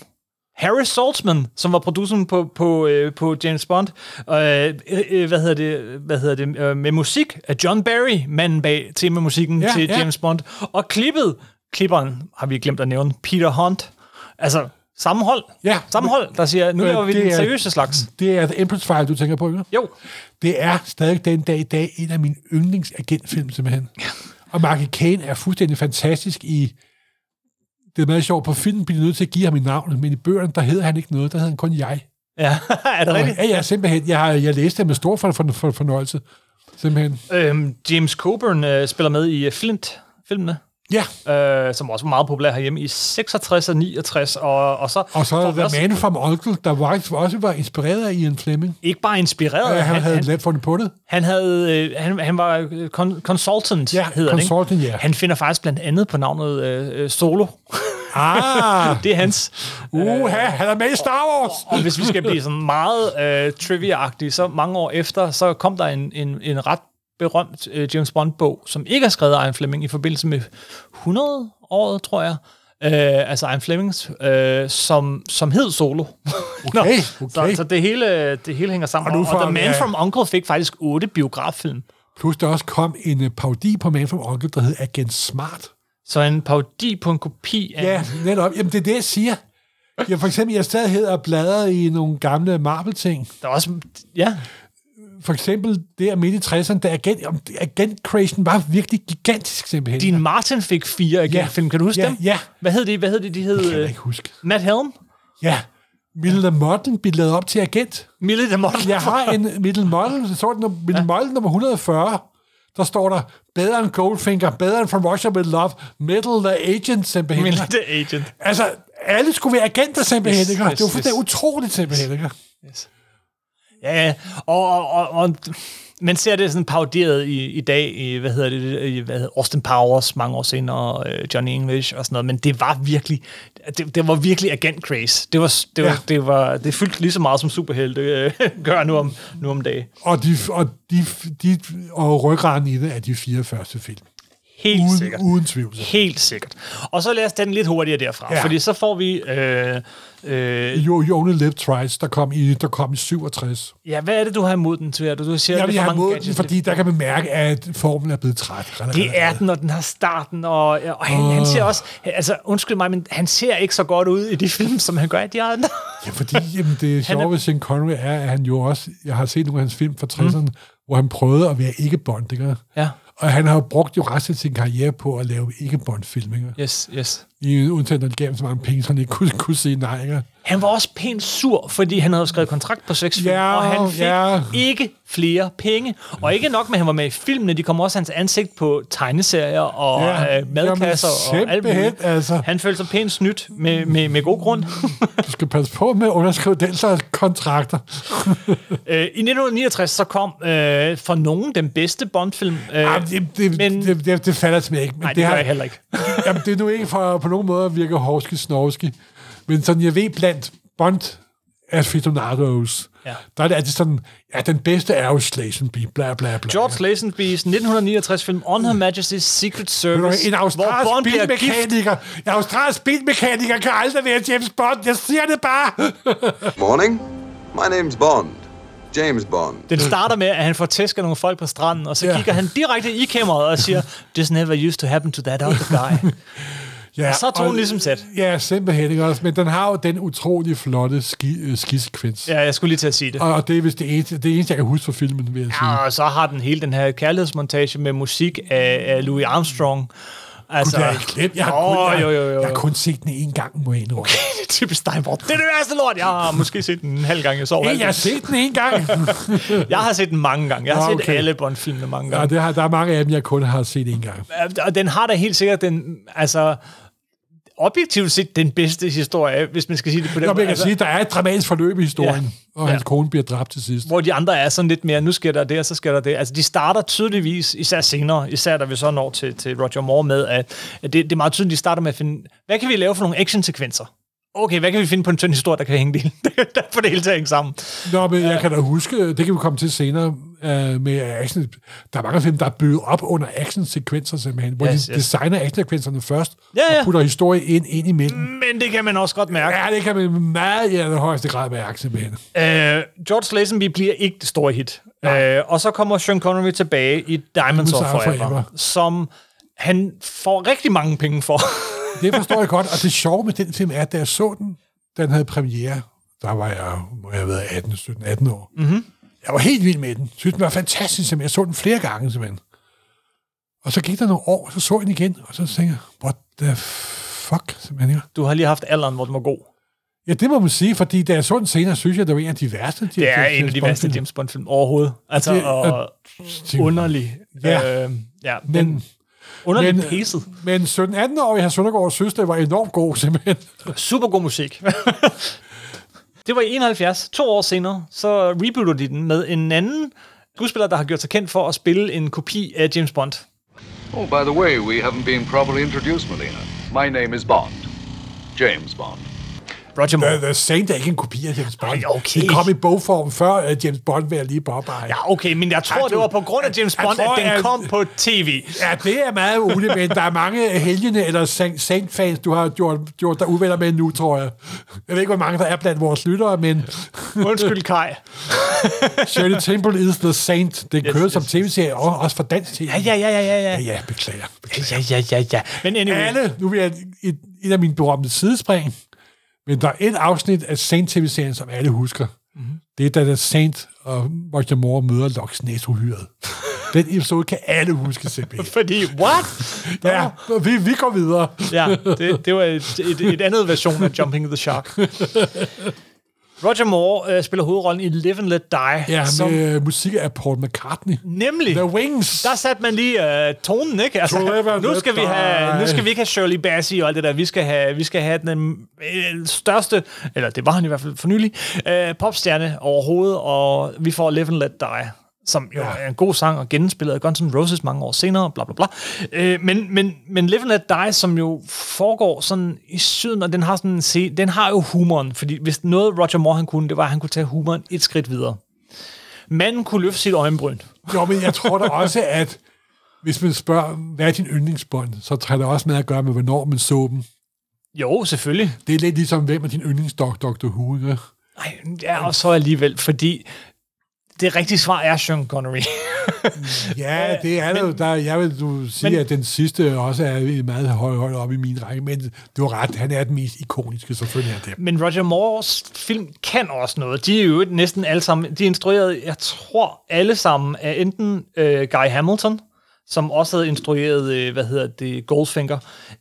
S1: Harry Saltzman, som var produceren på, på, øh, på James Bond, øh, øh, hvad hedder det, hvad hedder det øh, med musik af John Barry, manden bag temamusikken
S2: Ja,
S1: til
S2: ja.
S1: James Bond, og klippet, klipperen har vi glemt at nævne, Peter Hunt. Altså, samme hold.
S2: Ja.
S1: Samme hold, der siger, nu
S2: Øh,
S1: laver vi
S2: det
S1: den
S2: er-
S1: seriøse slags.
S2: Det er The Empress File, du tænker på, ikke?
S1: Jo.
S2: Det er stadig den dag i dag en af mine yndlingsagentfilm, simpelthen. Ja. Og Michael Caine er fuldstændig fantastisk i... Det er meget sjovt. På filmen bliver de nødt til at give ham et navn, men i bøgerne, der hedder han ikke noget. Der hedder han kun jeg.
S1: Ja, er det rigtigt?
S2: Ja, ja, simpelthen. Jeg, har, jeg læste det med stor for, for, for, fornøjelse. Simpelthen.
S1: Øhm, James Coburn øh, spiller med i øh, Flint-filmene.
S2: Ja.
S1: Øh, som også var meget populær herhjemme i 66 og 69, og, og så...
S2: Og så er der Man from Uncle, der var, også var inspireret af Ian Fleming.
S1: Ikke bare inspireret,
S2: Ja, han,
S1: han,
S2: havde
S1: han,
S2: han, fundet på det.
S1: han, havde, øh, han, han var øh, con- consultant,
S2: Ja,
S1: hedder det,
S2: consultant,
S1: ikke?
S2: ja.
S1: Han finder faktisk blandt andet på navnet øh, øh, Solo.
S2: Ah!
S1: det er hans.
S2: Uha, han er med i Star Wars!
S1: Og hvis vi skal blive sådan meget øh, trivia-agtige, så mange år efter, så kom der en, en, en ret berømt øh, James Bond-bog, som ikke er skrevet af Ian Fleming i forbindelse med 100-året, tror jeg. Øh, altså Ian Flemings, øh, som, som hed Solo.
S2: Okay,
S1: Så,
S2: okay.
S1: så det, hele, det hele hænger sammen.
S2: Og
S1: Og,
S2: nu
S1: og
S2: får
S1: The Man
S2: vi-
S1: from Uncle fik faktisk otte biograffilm.
S2: Plus der også kom en uh, parodi på Man from Uncle, der hed Agent Smart.
S1: Så en parodi på en kopi af...
S2: Ja, netop. Jamen, det er det, jeg siger. Ja, for eksempel, jeg stadig hedder og bladrer i nogle gamle Marvel-ting.
S1: Der er også... Ja,
S2: For eksempel der midt i 60'erne, da agent, agent Creation var virkelig gigantisk simpelthen.
S1: Dean Martin fik fire agentfilm. Kan du huske
S2: ja,
S1: dem?
S2: Ja,
S1: Hvad hed de? Hvad hed de? De hed...
S2: kan jeg
S1: øh,
S2: ikke huske.
S1: Matt Helm?
S2: Ja, Middle Model blev lavet op til agent.
S1: Mille de Model?
S2: Jeg har en Middle Model, så står den Middle Model nummer 140. Der står der, bedre end Goldfinger, bedre end From Russia With Love, Middle the Agent simpelthen.
S1: Mille the Agent.
S2: Altså, alle skulle være agenter simpelthen,
S1: Yes,
S2: ikke?
S1: yes,
S2: det var fuldstændig
S1: yes.
S2: utroligt simpelthen, ikke?
S1: Ja, ja. og, og, og, og man ser det sådan parodieret i, i dag, i, hvad hedder det, i, hvad hedder, Austin Powers mange år senere, øh, Johnny English og sådan noget, men det var virkelig, det, det var virkelig agent craze. Det var, det var,
S2: ja.
S1: det var, det fyldte lige så meget som superhelte øh, gør nu om, nu om dagen.
S2: Og, de, og, de, de, og ryggraden i det er de fire første film.
S1: Helt
S2: Uden,
S1: sikkert.
S2: uden tvivl.
S1: Helt sikkert. Og så lad os tage den lidt hurtigere derfra,
S2: Ja.
S1: fordi så får vi... Øh, øh,
S2: You, you Only Live Twice, der kom i, der kom i 67.
S1: ja, hvad er det, du har imod den, Tver? Du, du siger,
S2: Jeg vil
S1: det er for
S2: have
S1: mange
S2: mod den, fordi der kan man mærke, at formen er blevet træt.
S1: Det er den, og den har starten, og, og han, han ser også, altså undskyld mig, men han ser ikke så godt ud i de film, som han gør i de andre.
S2: Ja, fordi jamen, det sjove ved Sean Connery er, at han jo også... Jeg har set nogle af hans film fra 60'erne, mm. hvor han prøvede at være ikke-bond, ikke?
S1: Ja.
S2: Og han har jo brugt jo resten af sin karriere på at lave ikke bond?
S1: Yes, yes.
S2: I undtagen, når de gav ham så mange penge, så han ikke kunne, kunne sige nej, ikke?
S1: Han var også pænt sur, fordi han havde skrevet kontrakt på seks film,
S2: Ja,
S1: og han fik
S2: ja.
S1: ikke flere penge. Og ikke nok med, at han var med i filmene, de kom også hans ansigt på tegneserier og
S2: Ja,
S1: øh, madkasser
S2: jamen,
S1: og alt muligt.
S2: altså.
S1: Han følte sig pænt snydt med, med, med god grund.
S2: Du skal passe på med at underskrive den slags kontrakter.
S1: øh, I 1969 så kom øh, for nogen den bedste Bond-film. Øh,
S2: Jamen, det, det,
S1: men-
S2: det, det, det falder til mig ikke. Men
S1: nej, det, det gør
S2: har-
S1: jeg heller ikke.
S2: Jamen, det er nu ikke for på nogen måde at virke horski snorski, men sådan, jeg ved blandt Bond aficionados,
S1: Ja.
S2: der er det altid sådan, ja, den bedste er jo Slazenby, bla bla bla.
S1: George Lazenby's 1969 film On Her Majesty's Secret Service,
S2: En
S1: hvor
S2: australsk
S1: Bond bliver gift.
S2: bilmekaniker, en australsk bilmekaniker kan aldrig være James Bond. Jeg siger det bare.
S10: Morning. My name's Bond. James Bond.
S1: Den starter med, at han får tæsk af nogle folk på stranden, og så
S2: Ja.
S1: kigger han direkte i kameraet og siger, This never used to happen to that other guy.
S2: Ja,
S1: og så er tonen ligesom sat.
S2: Ja, simpelthen, ikke også? Men den har jo den utrolig flotte ski, øh, skisekvens.
S1: Ja, jeg skulle lige til at sige det.
S2: Og, og det er vist det eneste, det eneste, jeg kan huske fra filmen, vil jeg sige.
S1: Ja, og så har den hele den her kærlighedsmontage med musik af, af Louis Armstrong.
S2: Altså, Gud, jeg, glemt. Jeg, har kun,
S1: åh,
S2: jeg,
S1: jo, jo, jo.
S2: jeg har kun set den en gang, må jeg indrømme.
S1: Okay, det er typisk dig. Det er det værste lort. Jeg har måske set den en halv gang. Jeg sov
S2: Hey, jeg har set den en gang.
S1: jeg har set den mange gange. Jeg har
S2: Nå,
S1: set
S2: okay.
S1: alle Bond-filmene mange
S2: ja,
S1: gange.
S2: det har, der er mange af dem, jeg kun har set en gang.
S1: Og den har da helt sikkert den, altså, objektivt set den bedste historie, hvis man skal sige det på den
S2: men jeg kan
S1: altså,
S2: sige, der er et dramatisk forløb i historien, ja. og hans
S1: Ja.
S2: kone bliver dræbt til sidst.
S1: hvor de andre er sådan lidt mere, nu sker der det, og så sker der det. Altså, de starter tydeligvis, især senere, især da vi så når til, til Roger Moore med, at, at det, det er meget tydeligt, de starter med at finde, hvad kan vi lave for nogle actionsekvenser? Okay, hvad kan vi finde på en tynd historie, der kan hænge det, der får det hele til at hænge sammen?
S2: Nå, men jeg kan da huske, det kan vi komme til senere, øh, med action. Der er mange film, der er bygget op under actionsekvenser simpelthen, hvor
S1: Yes,
S2: de
S1: yes.
S2: designer actionsekvenserne først,
S1: Ja, ja.
S2: og putter historie ind, ind imellem.
S1: Men det kan man også godt mærke.
S2: Ja, det kan man meget i allerhøjeste grad mærke simpelthen.
S1: Øh, George Lazenby bliver ikke det store hit. Øh, og så kommer Sean Connery tilbage i Diamonds of Forever,
S2: Forever.
S1: som han får rigtig mange penge for.
S2: Det forstår jeg godt, og det sjove med den film er, at da jeg så den, den havde premiere, der var jeg, må jeg have været 18, 17, 18 år.
S1: Mm-hmm.
S2: Jeg var helt vild med den. Synes, den var fantastisk, simpelthen. jeg så den flere gange simpelthen. Og så gik der nogle år, og så så jeg den igen, og så tænkte jeg, what the fuck, simpelthen. ja.
S1: Du har lige haft alderen, hvor den var god.
S2: Ja, det må man sige, fordi da jeg så den senere, synes jeg, det var en af de værste.
S1: Det er en af de værste James Bond-film overhovedet. Altså,
S2: Det-
S1: og underlig.
S2: Ja.
S1: Øh, ja
S2: Men-
S1: men, underligt
S2: men-
S1: pacet.
S2: Men 17-18-årige Hans Søndergaard synes, det var enormt god, simpelthen.
S1: Super god musik. det var i 71. To år senere, så rebooter de den med en anden skuespiller, der har gjort sig kendt for at spille en kopi af James Bond.
S11: Oh, by the way, we haven't been properly introduced, Melina. My name is Bond. James Bond.
S1: Roger Moore.
S2: The, The Saint er ikke en kopi af James Bond.
S1: Ej, okay.
S2: Det kom i bogform før uh, James Bond, vil jeg lige påpege.
S1: Ja, okay, men jeg tror,
S2: Ej,
S1: det var på grund af James Bond,
S2: tror,
S1: at den
S2: at-
S1: kom på tv.
S2: Ja, det er meget muligt, men der er mange helgene eller Saint- Saint-fans, du har gjort, gjort dig uvenner med nu, tror jeg. Jeg ved ikke, hvor mange der er blandt vores lyttere, men
S1: Undskyld, Kai.
S2: Shirley Temple is the Saint. Det
S1: Yes,
S2: kører
S1: yes,
S2: som tv-serie, og også for dansk tv.
S1: Ja, ja, ja, ja, ja.
S2: Ja,
S1: ja.
S2: ja, beklager.
S1: Ja, ja, ja, ja. Men anyway.
S2: Alle, nu vil jeg et, et af mine berømte sidespring, men der er et afsnit af Saint-tv-serien, som alle husker.
S1: Mhm.
S2: Mm-hmm. Det er, da der Saint og Roger Moore møder Loch Ness-uhyret. Den episode kan alle huske simpelthen.
S1: Fordi, what?
S2: Ja, vi, vi går videre.
S1: Ja, det, det var et, et, et andet version af Jumping the Shark. Roger Moore øh, spiller hovedrollen i Live and Let Die.
S2: Ja,
S1: som,
S2: med øh, musik af Paul McCartney.
S1: nemlig,
S2: The Wings.
S1: der satte man lige øh, tonen, ikke? Altså, nu, skal vi have, nu skal vi ikke have Shirley Bassey og alt det der. Vi skal have, vi skal have den øh, største, eller det var han i hvert fald for nylig, øh, popstjerne overhovedet, og vi får Live and Let Die som jo
S2: Ja.
S1: er en god sang og genspillet af Guns N' Roses mange år senere, bla bla bla. Øh, men, men, men Live and Let Die, som jo foregår sådan i syden, og den har sådan se, den har jo humoren, fordi hvis noget Roger Moore han kunne, det var, at han kunne tage humoren et skridt videre. Manden kunne løfte sit øjenbryn.
S2: Jo, men jeg tror da også, at hvis man spørger, hvad er din yndlingsbånd, så tager det også med at gøre med, hvornår man så dem.
S1: Jo, selvfølgelig.
S2: Det er lidt ligesom, hvem er din yndlingsdok, Dr. Who, ikke?
S1: Nej, ja, og så alligevel, fordi det rigtige svar er Sean Connery.
S2: Ja, det er det jo. Der, jeg vil du sige,
S1: men-
S2: men, at den sidste også er meget højt høj op i min række, men du har ret, han er den mest ikoniske, selvfølgelig er det.
S1: Men Roger Moores film kan også noget. De er jo næsten alle sammen, de er instrueret, jeg tror alle sammen, af enten øh, Guy Hamilton, som også havde instrueret, øh, hvad hedder det, Goldfinger,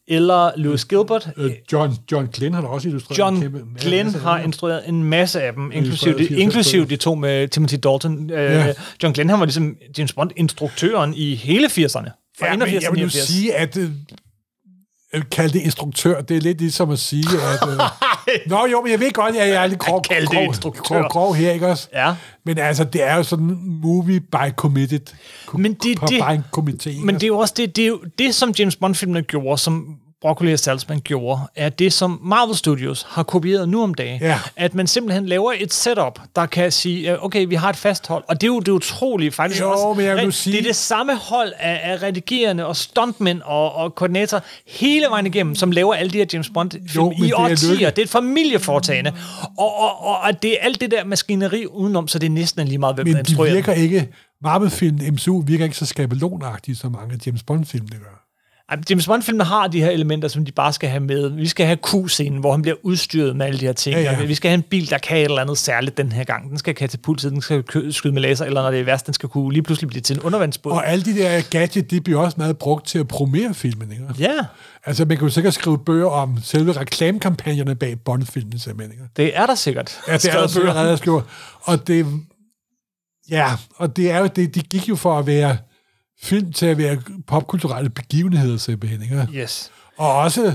S1: eller Lewis Gilbert.
S2: Øh, John, John Glenn har da også illustreret en
S1: John
S2: kæmpe masse
S1: Glenn har instrueret en masse af dem, inklusiv
S2: illustreret
S1: de,
S2: 80
S1: inklusiv de to med Timothy Dalton. Øh,
S2: Ja.
S1: John Glenn, han var ligesom James Bond-instruktøren i hele 80'erne. Fra
S2: Ja, men
S1: 81
S2: jeg vil jo
S1: 89.
S2: sige, at kalde det instruktør, det er lidt ligesom at sige, at... Øh, Nå jo, men jeg ved godt, at jeg er lidt grov, grov, grov, grov her, ikke også?
S1: Ja.
S2: Men altså, det er jo sådan movie by committed.
S1: Men det- det-
S2: by en ikke
S1: Men det er jo også det, det, er jo det som James Bond-filmene gjorde, som Broccoli og Salzman gjorde, er det, som Marvel Studios har kopieret nu om dagen.
S2: Ja.
S1: At man simpelthen laver et setup, der kan sige, okay, vi har et fast hold. Og det er jo det er utrolige faktisk
S2: Jo,
S1: også.
S2: men jeg vil sige-
S1: Det er det samme hold af, af redigerende og stuntmænd og, og koordinatorer hele vejen igennem, som laver alle de her James Bond-film
S2: Jo,
S1: i
S2: det er
S1: årtier. Det er et familieforetagende. Og, og, og, og det er alt det der maskineri udenom, så det er næsten lige meget, hvem
S2: Men de
S1: instruerer.
S2: virker ikke... Marvel-film, MCU, virker ikke så skabelonagtige, som mange James Bond-filmene gør.
S1: James Bond-filmen har de her elementer, som de bare skal have med. Vi skal have Q-scenen, hvor han bliver udstyret med alle de her ting.
S2: Ja, ja.
S1: Vi skal have en bil, der kan et eller andet særligt den her gang. Den skal have katapult, den skal skyde med laser, eller når det er værst, den skal kunne lige pludselig blive til en undervandsbåd.
S2: Og alle de der gadget, de bliver også meget brugt til at promere filmen, ikke?
S1: Ja,
S2: Altså, man kan jo sikkert skrive bøger om selve reklamekampagnerne bag Bond-filmen, simpelthen, ikke?
S1: det er der sikkert.
S2: Ja, det er der skriver. Og det, ja, og det er jo, det, de gik jo for at være film til at være popkulturelle begivenheder, simpelthen, ikke?
S1: Yes.
S2: Og også,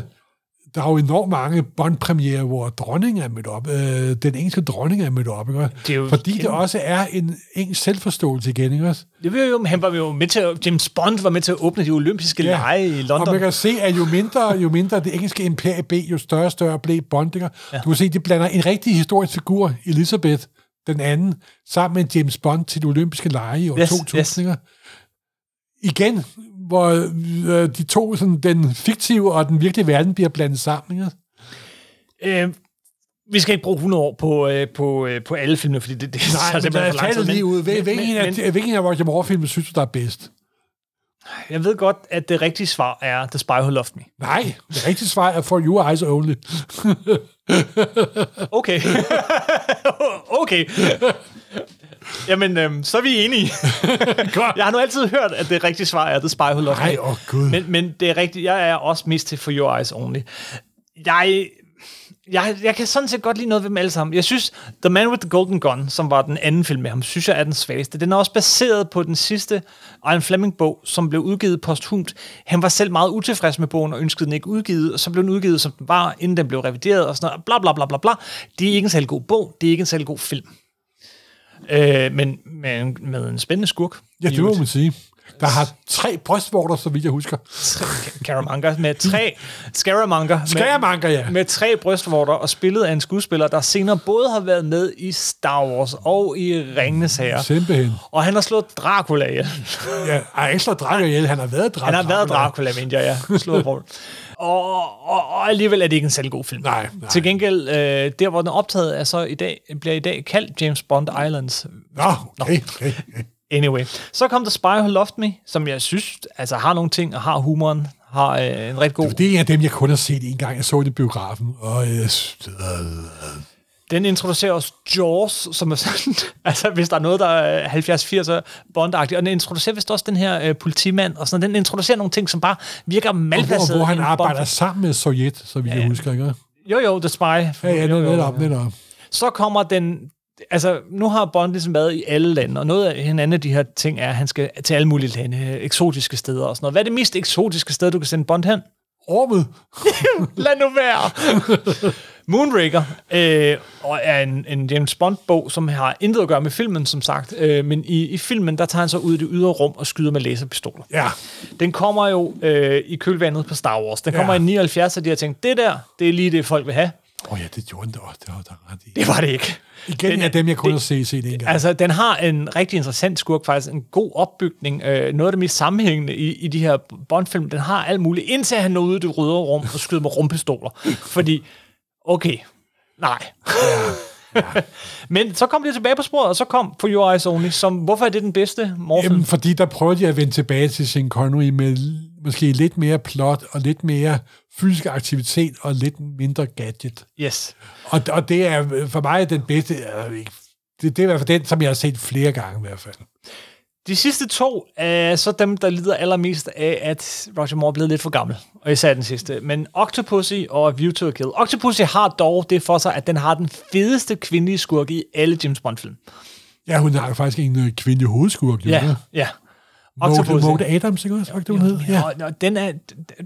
S2: der er jo enormt mange Bond-premiere, hvor dronningen er mødt op. Øh, den engelske dronning er mødt op, ikke?
S1: Det er jo
S2: Fordi det
S1: kæmpe-
S2: også er en engelsk selvforståelse igen, ikke også?
S1: Det var jo, han var jo med til at, James Bond var med til at åbne de olympiske ja. lege i
S2: Og
S1: London.
S2: man kan se, at jo mindre, jo mindre det engelske imperie blev, jo større og større blev Bond. Ikke? Ja. Du kan se, de blander en rigtig historisk figur, Elizabeth den anden, sammen med James Bond til de olympiske lege i år
S1: Yes,
S2: 2000.
S1: yes.
S2: Ikke? Igen, hvor øh, de to, sådan, den fiktive og den virkelige verden, bliver blandet sammen. Ikke?
S1: Øh, vi skal ikke bruge 100 år på, øh, på, øh, på alle filmene, fordi det, det
S2: Nej,
S1: simpelthen
S2: lad
S1: for lang tid.
S2: det lige ud. Hvilken af, hvilken af vores Moore-film synes du, der er bedst?
S1: jeg ved godt, at det rigtige svar er The Spy Who Loved Me.
S2: Nej, det rigtige svar er For Your Eyes Only.
S1: Okay. okay. Jamen, øhm, så er vi enige. jeg har nu altid hørt, at det rigtige svar er The Spy Who Loved
S2: Nej,
S1: Me.
S2: åh oh, gud.
S1: Men, men det er rigtigt. Jeg er også mest til For Your Eyes Only. Jeg, jeg, jeg kan sådan set godt lide noget ved dem alle sammen. Jeg synes, The Man with the Golden Gun, som var den anden film med ham, synes jeg er den svageste. Den er også baseret på den sidste Ian Fleming-bog, som blev udgivet posthumt. Han var selv meget utilfreds med bogen og ønskede den ikke udgivet, og så blev den udgivet, som den var, inden den blev revideret og sådan noget. Bla, bla, bla, bla, bla. Det er ikke en særlig god bog. Det er ikke en særlig god film. Øh, men med, med en spændende skurk.
S2: Ja, det må man sige. Der har tre brystvorter, så vidt jeg husker.
S1: Scaramanga med tre Scaramanga med,
S2: Scaramanga, ja.
S1: med tre brystvorter og spillet af en skuespiller, der senere både har været med i Star Wars og i Ringenes Herre.
S2: Simpelthen.
S1: Og han har slået Dracula ihjel.
S2: Ja, ej, ikke slået Dracula ihjel, han har været Dracula.
S1: Han har været Dracula, mente jeg, ja. Slået. Og, og, og alligevel er det ikke en særlig god film.
S2: Nej, nej.
S1: Til gengæld, øh, der hvor den er optaget, er så i dag, bliver i dag kaldt James Bond Islands.
S2: Nå, okay, okay.
S1: Anyway. Så kom The Spy Who Loved Me, som jeg synes altså har nogle ting, og har humoren, har øh, en rigtig god...
S2: Det er en af dem, jeg kun har set en gang. Jeg så det i biografen, og jeg...
S1: Den introducerer også Jaws, som er sådan, altså hvis der er noget, der er 70-80'er bondagtigt, og den introducerer vist også den her øh, politimand, og sådan, den introducerer nogle ting, som bare virker
S2: Og hvor,
S1: malplaceret.
S2: hvor han arbejder
S1: Bond-film.
S2: sammen med Sovjet, så vi ja. jeg husker, ikke?
S1: Jo, jo, The Spy.
S2: Ja, ja,
S1: Jo, jo,
S2: netop, netop.
S1: Så kommer den, altså nu har Bond ligesom været i alle lande, og noget af hinanden af de her ting er, at han skal til alle mulige lande, øh, eksotiske steder og sådan noget. Hvad er det mest eksotiske sted, du kan sende Bond hen?
S2: Ormet.
S1: Lad nu være. Moonraker øh, og er en, en James Bond-bog, som har intet at gøre med filmen, som sagt. Øh, men i, i filmen, der tager han så ud i det ydre rum og skyder med laserpistoler.
S2: Ja.
S1: Den kommer jo øh, i kølvandet på Star Wars. Den kommer
S2: Ja.
S1: i 79, og de har tænkt, det der, det er lige det, folk vil have.
S2: Åh oh, ja, det gjorde den da også. Det var der ret i.
S1: Det var det ikke.
S2: Igen
S1: Den
S2: er- dem, jeg kun
S1: det-
S2: har set, set en gang.
S1: Altså, den har en rigtig interessant skurk, faktisk. En god opbygning. Øh, noget af det mest sammenhængende i, i de her Bond-film. Den har alt muligt, indtil han ud i det røde rum og skyder med rumpistoler. Fordi, okay, nej. Men så kom det tilbage på sporet, og så kom For Your Eyes Only, som, hvorfor er det den bedste morfilm?
S2: Jamen, fordi der prøvede de at vende tilbage til Sean Connery med måske lidt mere plot og lidt mere fysisk aktivitet og lidt mindre gadget.
S1: Yes.
S2: Og, og det er øh, for mig den bedste, øh, det, det er i hvert fald den, som jeg har set flere gange i hvert fald.
S1: De sidste to er så dem, der lider allermest af, at Roger Moore er blevet lidt for gammel. Og især den sidste. Men Octopussy og View to a Kill. Octopussy har dog det for sig, at den har den fedeste kvindelige skurk i alle James Bond-film.
S2: Ja, hun har jo faktisk en øh, kvindelig hovedskurk. jo,
S1: Ja, ja. Octopussy.
S2: Maude Adams, ikke også? Hvad det, hun hed? Ja.
S1: Og, og den er,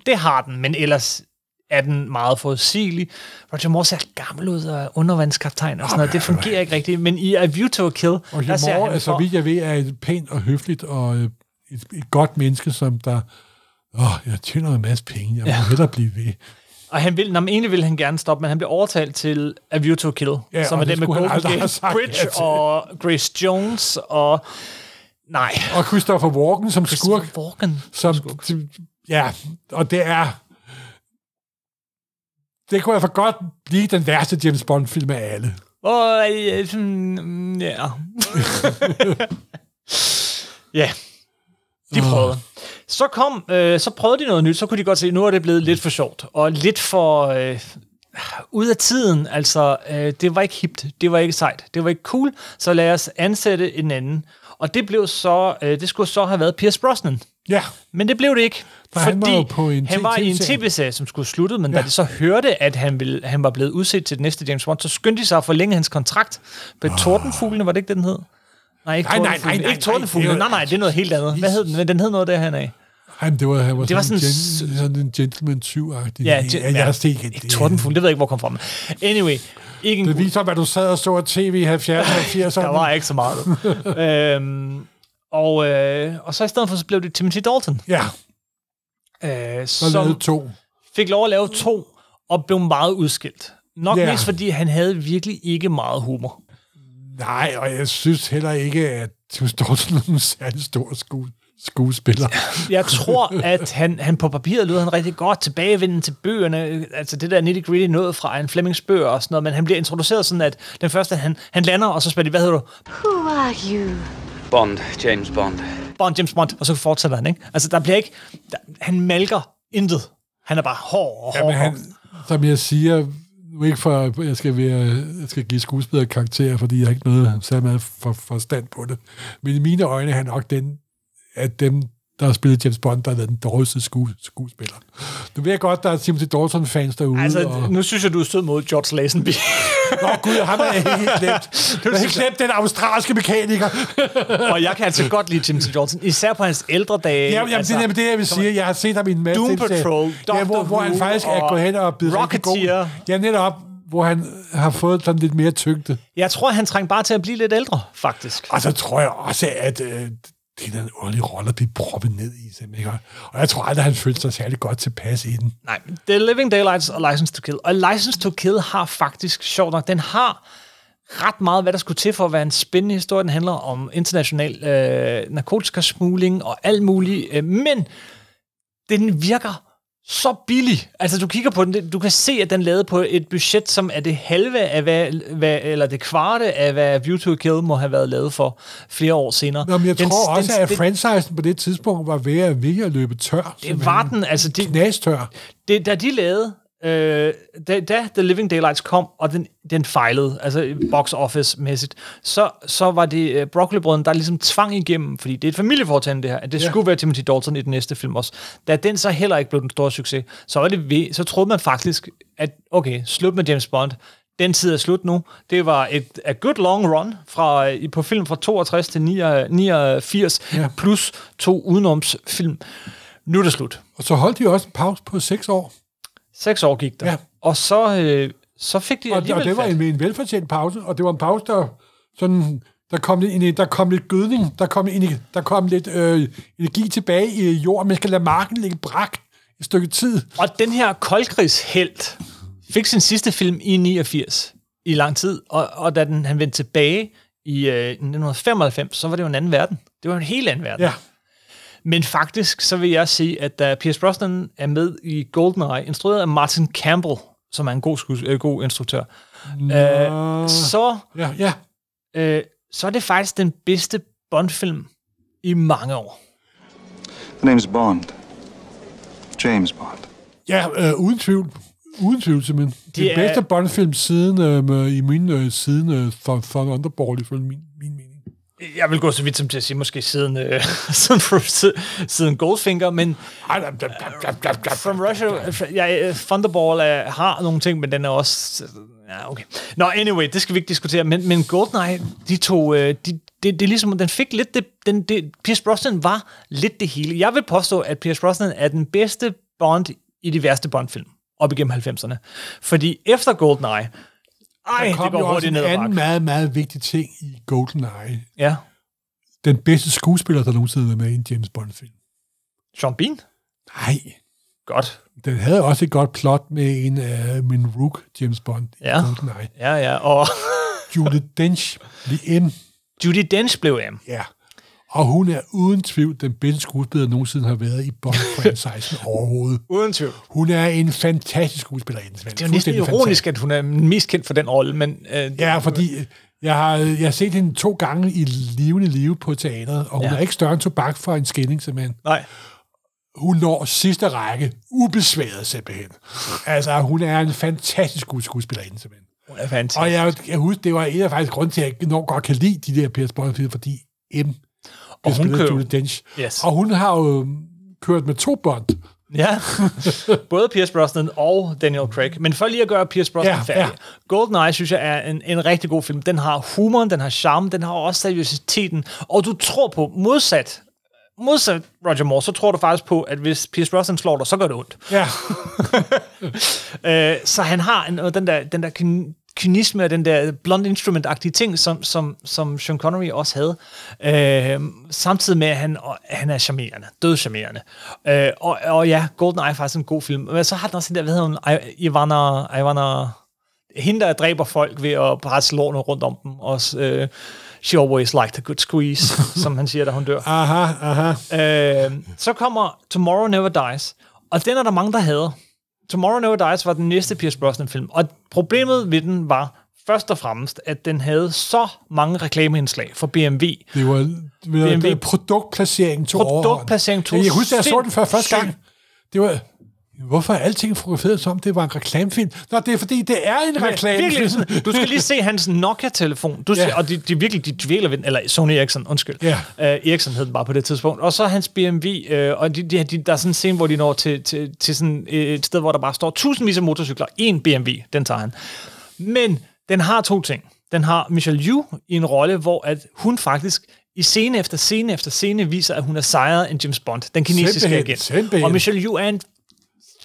S1: det har den, men ellers er den meget forudsigelig. Roger Moore ser gammel ud og undervandskaptajn og sådan noget. Det fungerer ikke rigtigt. Men i A View to a Kill,
S2: Og
S1: der ser
S2: Moore,
S1: han
S2: altså,
S1: for,
S2: vidt jeg ved, er et pænt og høfligt og øh, et, et godt menneske, som der... Åh, jeg tjener en masse penge. Jeg må
S1: Ja.
S2: hellere blive ved.
S1: Og han vil, man egentlig vil han gerne stoppe, men han bliver overtalt til A View to Kill,
S2: Ja,
S1: som er
S2: det
S1: det med Golden Gate Bridge
S2: ja
S1: og Grace Jones og... Nej.
S2: Og Christopher Walken som skurk.
S1: Christopher Walken.
S2: Som, ja, og det er... Det kunne altså godt blive den værste James Bond-film af alle.
S1: Og, øh, sådan, mm, ja. ja. De prøvede. Så kom, øh, så prøvede de noget nyt, så kunne de godt se, at nu er det blevet lidt for sjovt, og lidt for øh, ud af tiden. Altså, øh, det var ikke hipt, det var ikke sejt, det var ikke cool, så lad os ansætte en anden. Og det blev så, øh, det skulle så have været Pierce Brosnan.
S2: Ja.
S1: Men det blev det ikke,
S2: For han var på en
S1: han var i en
S2: TV-serie.
S1: som skulle slutte, men ja. Da de så hørte, at han, ville, han var blevet udset til den næste James Bond, så skyndte de sig at forlænge hans kontrakt. På Tordenfuglene, var det ikke det, den hed? Nej, ikke
S2: Nej, nej,
S1: Tordenfuglene.
S2: nej, nej,
S1: Ikke Tordenfuglene.
S2: nej,
S1: Nej,
S2: det er-
S1: det noget helt andet. Hvad hed den? Den hed noget derhen af.
S2: Ej, det var, han var,
S1: Det var
S2: sådan,
S1: sådan
S2: en gen, sådan en gentleman 7-agtig.
S1: Ja,
S2: ja, jeg har
S1: ikke Tordenfugle, det ved jeg ikke, hvor kom fra. Men anyway, ikke en
S2: Det viser, hvad du sad og så tv i 70'erne og 80'erne.
S1: Der var ikke så meget. øhm, og, øh, og så i stedet for, så blev det Timothy Dalton.
S2: Ja.
S1: Øh,
S2: Så lavede to.
S1: fik lov at lave to, og blev meget udskilt. Nok
S2: Ja.
S1: mest fordi han havde virkelig ikke meget humor.
S2: Nej, og jeg synes heller ikke, at Tim Storten er en særlig stor sku, skuespiller.
S1: Jeg tror, at han, han på papiret lyder han rigtig godt tilbagevenden til bøgerne. Altså det der nitty gritty noget fra en Flemings bøger og sådan noget, men han bliver introduceret sådan, at den første, han, han lander, og så spørger de, hvad hedder du?
S6: Who are you?
S12: Bond, James Bond.
S1: Bond, James Bond, og så fortsætter han, ikke? Altså der bliver ikke, der, han malker intet. Han er bare hård og hård.
S2: Jamen, han, som jeg siger, nu ikke for, at jeg skal, være, jeg skal give skuespiller karakter, fordi jeg har ikke noget særlig meget for, forstand på det. Men i mine øjne er han nok den, at dem, der har spillet James Bond, der har været den dårligste sku, skuespiller. Nu ved jeg godt, der er Timothy Dalton-fans derude.
S1: Altså,
S2: og...
S1: nu synes jeg, du er sød mod George Lazenby.
S2: Nå gud, ham er jeg helt glemt. Jeg har glemt den australske mekaniker.
S1: og jeg kan altså godt lide Timothy Dalton, især på hans ældre dage.
S2: Ja, jamen, altså, det er nemlig det, jeg vil sige. Jeg har set ham i en masse
S1: Doom. Patrol,
S2: ja, hvor,
S1: Doctor
S2: hvor han faktisk er gået hen og blevet.
S1: Rocketeer.
S2: Ja, netop, hvor han har fået sådan lidt mere tyngde.
S1: Jeg tror, han trænger bare til at blive lidt ældre, faktisk.
S2: Og så tror jeg også, at øh, det er en underlig rolle at blive proppet ned i. simpelthen, Ikke? Og jeg tror aldrig, han følte sig særlig godt tilpas i den.
S1: Nej, The Living Daylights og License to Kill. Og License to Kill har faktisk, sjovt nok, den har ret meget, hvad der skulle til for at være en spændende historie. Den handler om international øh, narkotikasmugling og alt muligt. Øh, men den virker så billig. Altså, du kigger på den, du kan se, at den lavet på et budget, som er det halve af, hvad, hvad, eller det kvarte af, hvad View to Kill må have været lavet for flere år senere.
S2: Nå, men jeg
S1: Den-
S2: tror også,
S1: den-
S2: at franchisen på det tidspunkt var ved at, ved at løbe tør.
S1: Det var den, altså... Det,
S2: Knastør.
S1: det, da de lavede, øh, da, da The Living Daylights kom, og den, den fejlede, altså box office-mæssigt, så, så var det uh, Broccoli-brødren, der ligesom tvang igennem, fordi det er et familieforetagende det her, at det
S2: Ja.
S1: skulle være Timothy Dalton i den næste film også. Da den så heller ikke blev den store succes, så, var det ved, så troede man faktisk, at okay, slut med James Bond, den tid er slut nu. Det var et a good long run fra, øh, på film fra 62 til 89,
S2: Ja.
S1: ja. plus to udenomsfilm. Nu er det slut.
S2: Og så holdt de også en pause på seks år.
S1: Seks år gik der.
S2: Ja.
S1: Og så, øh, så fik de
S2: Og, og det var en, en velfortjent pause, og det var en pause, der sådan... Der kom, lidt, ind- der kom lidt gødning, der kom, ind, der kom lidt øh, energi tilbage i jorden. Man skal lade marken ligge brak et stykke tid.
S1: Og den her koldkrigshelt fik sin sidste film i 89 i lang tid, og, og da den, han vendte tilbage i øh, 1995, så var det jo en anden verden. Det var en helt anden verden.
S2: Ja.
S1: Men faktisk, så vil jeg sige, at da Pierce Brosnan er med i GoldenEye, instrueret af Martin Campbell, som er en god, skues- øh, god instruktør, øh, så,
S2: Ja, ja.
S1: øh, så er det faktisk den bedste Bond-film i mange år.
S13: The name's Bond. James Bond.
S2: Ja, øh, uden tvivl. Uden tvivl, simpelthen. Det, det
S1: er-
S2: bedste Bond-film siden, øh, i min øh, siden øh, Underball, ifølge min.
S1: Jeg vil gå så vidt som til at sige, måske siden, øh, siden, siden, Goldfinger, men From Russia, ja, Thunderball er, har nogle ting, men den er også... Ja, okay. Nå, anyway, det skal vi ikke diskutere, men, men GoldenEye, de to, øh, de, det, det er ligesom, den fik lidt det, den, det, Pierce Brosnan var lidt det hele. Jeg vil påstå, at Pierce Brosnan er den bedste Bond i de værste Bond-film op igennem 90'erne. Fordi efter GoldenEye, ej,
S2: der kom
S1: det går
S2: jo også en
S1: ned
S2: anden
S1: bakke.
S2: meget, meget vigtig ting i GoldenEye.
S1: Ja.
S2: Den bedste skuespiller, der nogensinde har været med i en James Bond-film.
S1: Sean Bean?
S2: Nej.
S1: Godt.
S2: Den havde også et godt plot med en af min Rook, James Bond,
S1: Ja.
S2: GoldenEye.
S1: Ja, ja, og
S2: Judy Dench blev M.
S1: Judy Dench blev M.
S2: Ja. Og hun er uden tvivl den bedste skuespiller, der nogensinde har været i Bond-franchisen overhovedet.
S1: Uden tvivl.
S2: Hun er en fantastisk skuespiller.
S1: Det er jo næsten ironisk, at hun er mest kendt for den rolle, men... Øh,
S2: Ja, fordi Jeg har, jeg har set hende to gange i levende live på teateret, og hun
S1: Ja.
S2: er ikke større end tobak for en skilling, simpelthen.
S1: Nej.
S2: Hun når sidste række ubesværet, simpelthen. Altså, hun er en fantastisk skuespillerinde, simpelthen.
S1: Hun er fantastisk.
S2: Og jeg, jeg husker, det var en af faktisk grunden til, at jeg enormt godt kan lide de der Pierce Brosnan-film, fordi M
S1: Og hun kører-
S2: Julie Dench.
S1: Yes.
S2: Og hun har jo kørt med to bånd.
S1: Ja, både Pierce Brosnan og Daniel Craig. Men for lige at gøre Pierce Brosnan
S2: Ja,
S1: færdig.
S2: ja.
S1: GoldenEye, synes jeg, er en, en rigtig god film. Den har humoren, den har charme, den har også seriøsiteten. Og du tror på, modsat, modsat Roger Moore, så tror du faktisk på, at hvis Pierce Brosnan slår dig, så gør det ondt.
S2: Ja.
S1: Øh, så han har en, og den der, den der kynisme og den der blonde instrument-agtige ting, som, som, som Sean Connery også havde. Øh, samtidig med, at han, og, han er charmerende. Død charmerende. Øh, og, og ja, GoldenEye er faktisk en god film. Men så har den også den der, hvad hedder hun? Ivana... Ivana hende, der dræber folk ved at presse lårene rundt om dem. Og, øh, she always liked a good squeeze, som han siger, da hun dør.
S2: Aha, aha.
S1: Øh, så kommer Tomorrow Never Dies, og den er der mange, der hader. Tomorrow Never Dies var den næste Pierce Brosnan-film, og problemet ved den var først og fremmest, at den havde så mange reklameindslag for BMW.
S2: Det var, det var
S1: BMW.
S2: BMW. produktplacering tog
S1: Produktplacering
S2: overhånd. Jeg husker, jeg så den for første gang. Det var... Hvorfor er alting fotograferet som, det var en reklamefilm? Nå, det er fordi, det er en reklamefilm.
S1: Virkelig, du skal lige se hans Nokia-telefon. Du
S2: Ja.
S1: ja. Og de, de virkelig, de dvæler ved. Eller Sony Ericsson, undskyld.
S2: Ja.
S1: Uh, Ericsson hed den bare på det tidspunkt. Og så hans BMW, uh, og de, de, de, der er sådan en scene, hvor de når til, til, til sådan et sted, hvor der bare står tusindvis af motorcykler. En BMW, den tager han. Men den har to ting. Den har Michelle Yeoh i en rolle, hvor at hun faktisk i scene efter scene efter scene viser, at hun er sejret end James Bond, den kinesiske
S2: Simpelthen,
S1: agent.
S2: simpelthen.
S1: Og Michelle Yeoh er en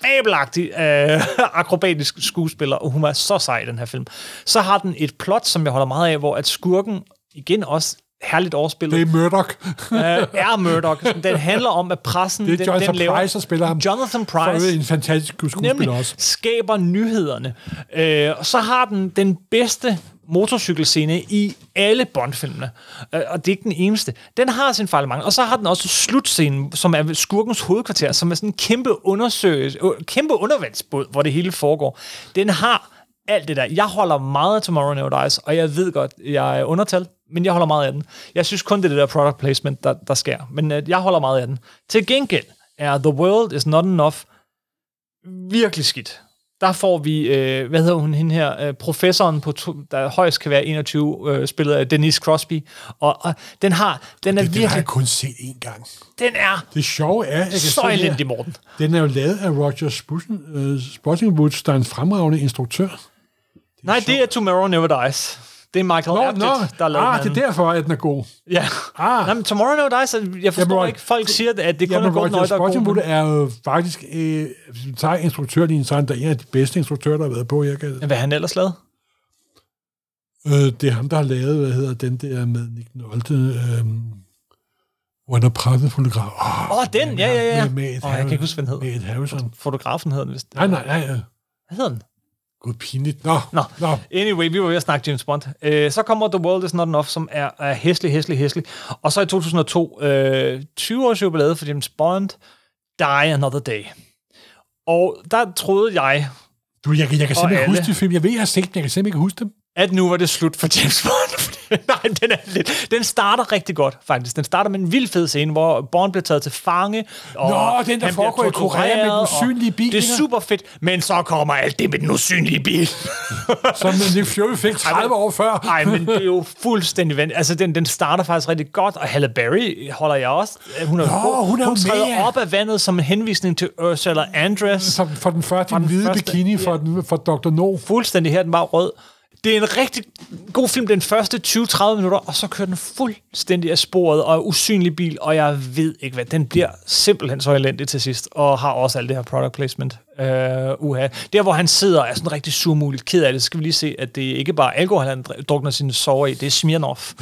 S1: fabelagtig øh, akrobatisk skuespiller, og hun var så sej i den her film. Så har den et plot, som jeg holder meget af, hvor at skurken, igen også herligt overspillet,
S2: Det er Murdoch.
S1: øh, er Murdoch. Den handler om, at pressen...
S2: Det er
S1: den,
S2: Jonathan
S1: den laver,
S2: Price, der spiller ham.
S1: Jonathan
S2: For
S1: Price
S2: en fantastisk skuespiller
S1: nemlig
S2: også.
S1: skaber nyhederne. Øh, og så har den den bedste motorcykelscene i alle Bond-filmene. Øh, og det er ikke den eneste. Den har sin fejl. Og så har den også slutscenen, som er skurkens hovedkvarter, som er sådan en kæmpe undersøgelse, kæmpe undervandsbåd, hvor det hele foregår. Den har alt det der. Jeg holder meget af Tomorrow Never Dies, og jeg ved godt, jeg er undertal, men jeg holder meget af den. Jeg synes kun, det er det der product placement, der, der sker. Men øh, jeg holder meget af den. Til gengæld er The World is Not Enough virkelig skidt. Der får vi, øh, hvad hedder hun, hende her, øh, professoren, på to, der højst kan være 21, øh, spillet af Denise Crosby, og, og den har, den er
S2: Det, det har
S1: virkelig,
S2: jeg kun set én gang.
S1: den er
S2: Det sjove er, jeg kan
S1: så elendig, Morten.
S2: den er jo lavet af Roger Spussen, uh, Spottingwoods, der er en fremragende instruktør.
S1: Nej, det er Tomorrow Never Dies. Det er Michael
S2: Nå,
S1: Apted,
S2: nå,
S1: der lavet
S2: ah,
S1: den
S2: det er derfor, at den er god.
S1: Ja.
S2: Ah.
S1: Nej, men Tomorrow Never Dies, altså, jeg forstår
S2: Jamen,
S1: ikke, folk siger, at det kun
S2: Jamen,
S1: er Golden
S2: Roger
S1: Øje, der er god.
S2: Er jo faktisk, øh, hvis tager instruktørlinjen, så er han da en af de bedste instruktører, der har været på. Jeg kan,
S1: Hvad han ellers lavet?
S2: øh, det er ham, der har lavet, hvad hedder den der med Nick Nolte, øh, hvor han er pressefotograf. Åh,
S1: Åh, oh, den, ja, ja, ja.
S2: Med, med
S1: Åh, jeg kan ikke huske, hvad den hed.
S2: Med et Harrison.
S1: Fotografen hedder den vist.
S2: Nej, nej, nej. øh,
S1: Hvad hedder den?
S2: Gud, pinligt. Nå,
S1: Nå,
S2: nå.
S1: anyway, vi var ved at snakke James Bond. Øh, så kommer The World Is Not Enough, som er, er hæslig, hæslig, hæslig. Og så i 2002, øh, 20 års jubilæet for James Bond, Die Another Day. Og der troede jeg,
S2: Du, jeg, kan- jeg kan simpelthen ikke huske de film. Jeg ved, jeg har set dem, jeg kan simpelthen ikke huske dem.
S1: At nu var det slut for James Bond. Nej, den, er lidt, den starter rigtig godt, faktisk. Den starter med en vild fed scene, hvor Bond bliver taget til fange. Og
S2: Nå, den, der foregår i Korea med den usynlige bil,
S1: Det er super fedt, men så kommer alt det med den usynlige bil.
S2: Som Nick Fury fik 30 år før.
S1: Nej, men det er jo fuldstændig vandt. Altså, den, den starter faktisk rigtig godt, og Halle Berry holder jeg også. Hun er,
S2: Nå,
S1: god.
S2: hun er
S1: hun
S2: med,
S1: træder
S2: ja.
S1: op af vandet som en henvisning til Ursula Andress.
S2: Som for den første, den hvide
S1: første-
S2: bikini for, den, for Dr. No.
S1: Fuldstændig her, den var rød. Det er en rigtig god film, den første 20-30 minutter, og så kører den fuldstændig af sporet og er usynlig bil, og jeg ved ikke hvad. Den bliver simpelthen så elendig til sidst, og har også alt det her product placement. Uh, uha. Der, hvor han sidder, er sådan rigtig surmuligt ked af det, så skal vi lige se, at det ikke bare er alkohol, han dr- drukner sine sover i, det er Smirnoff.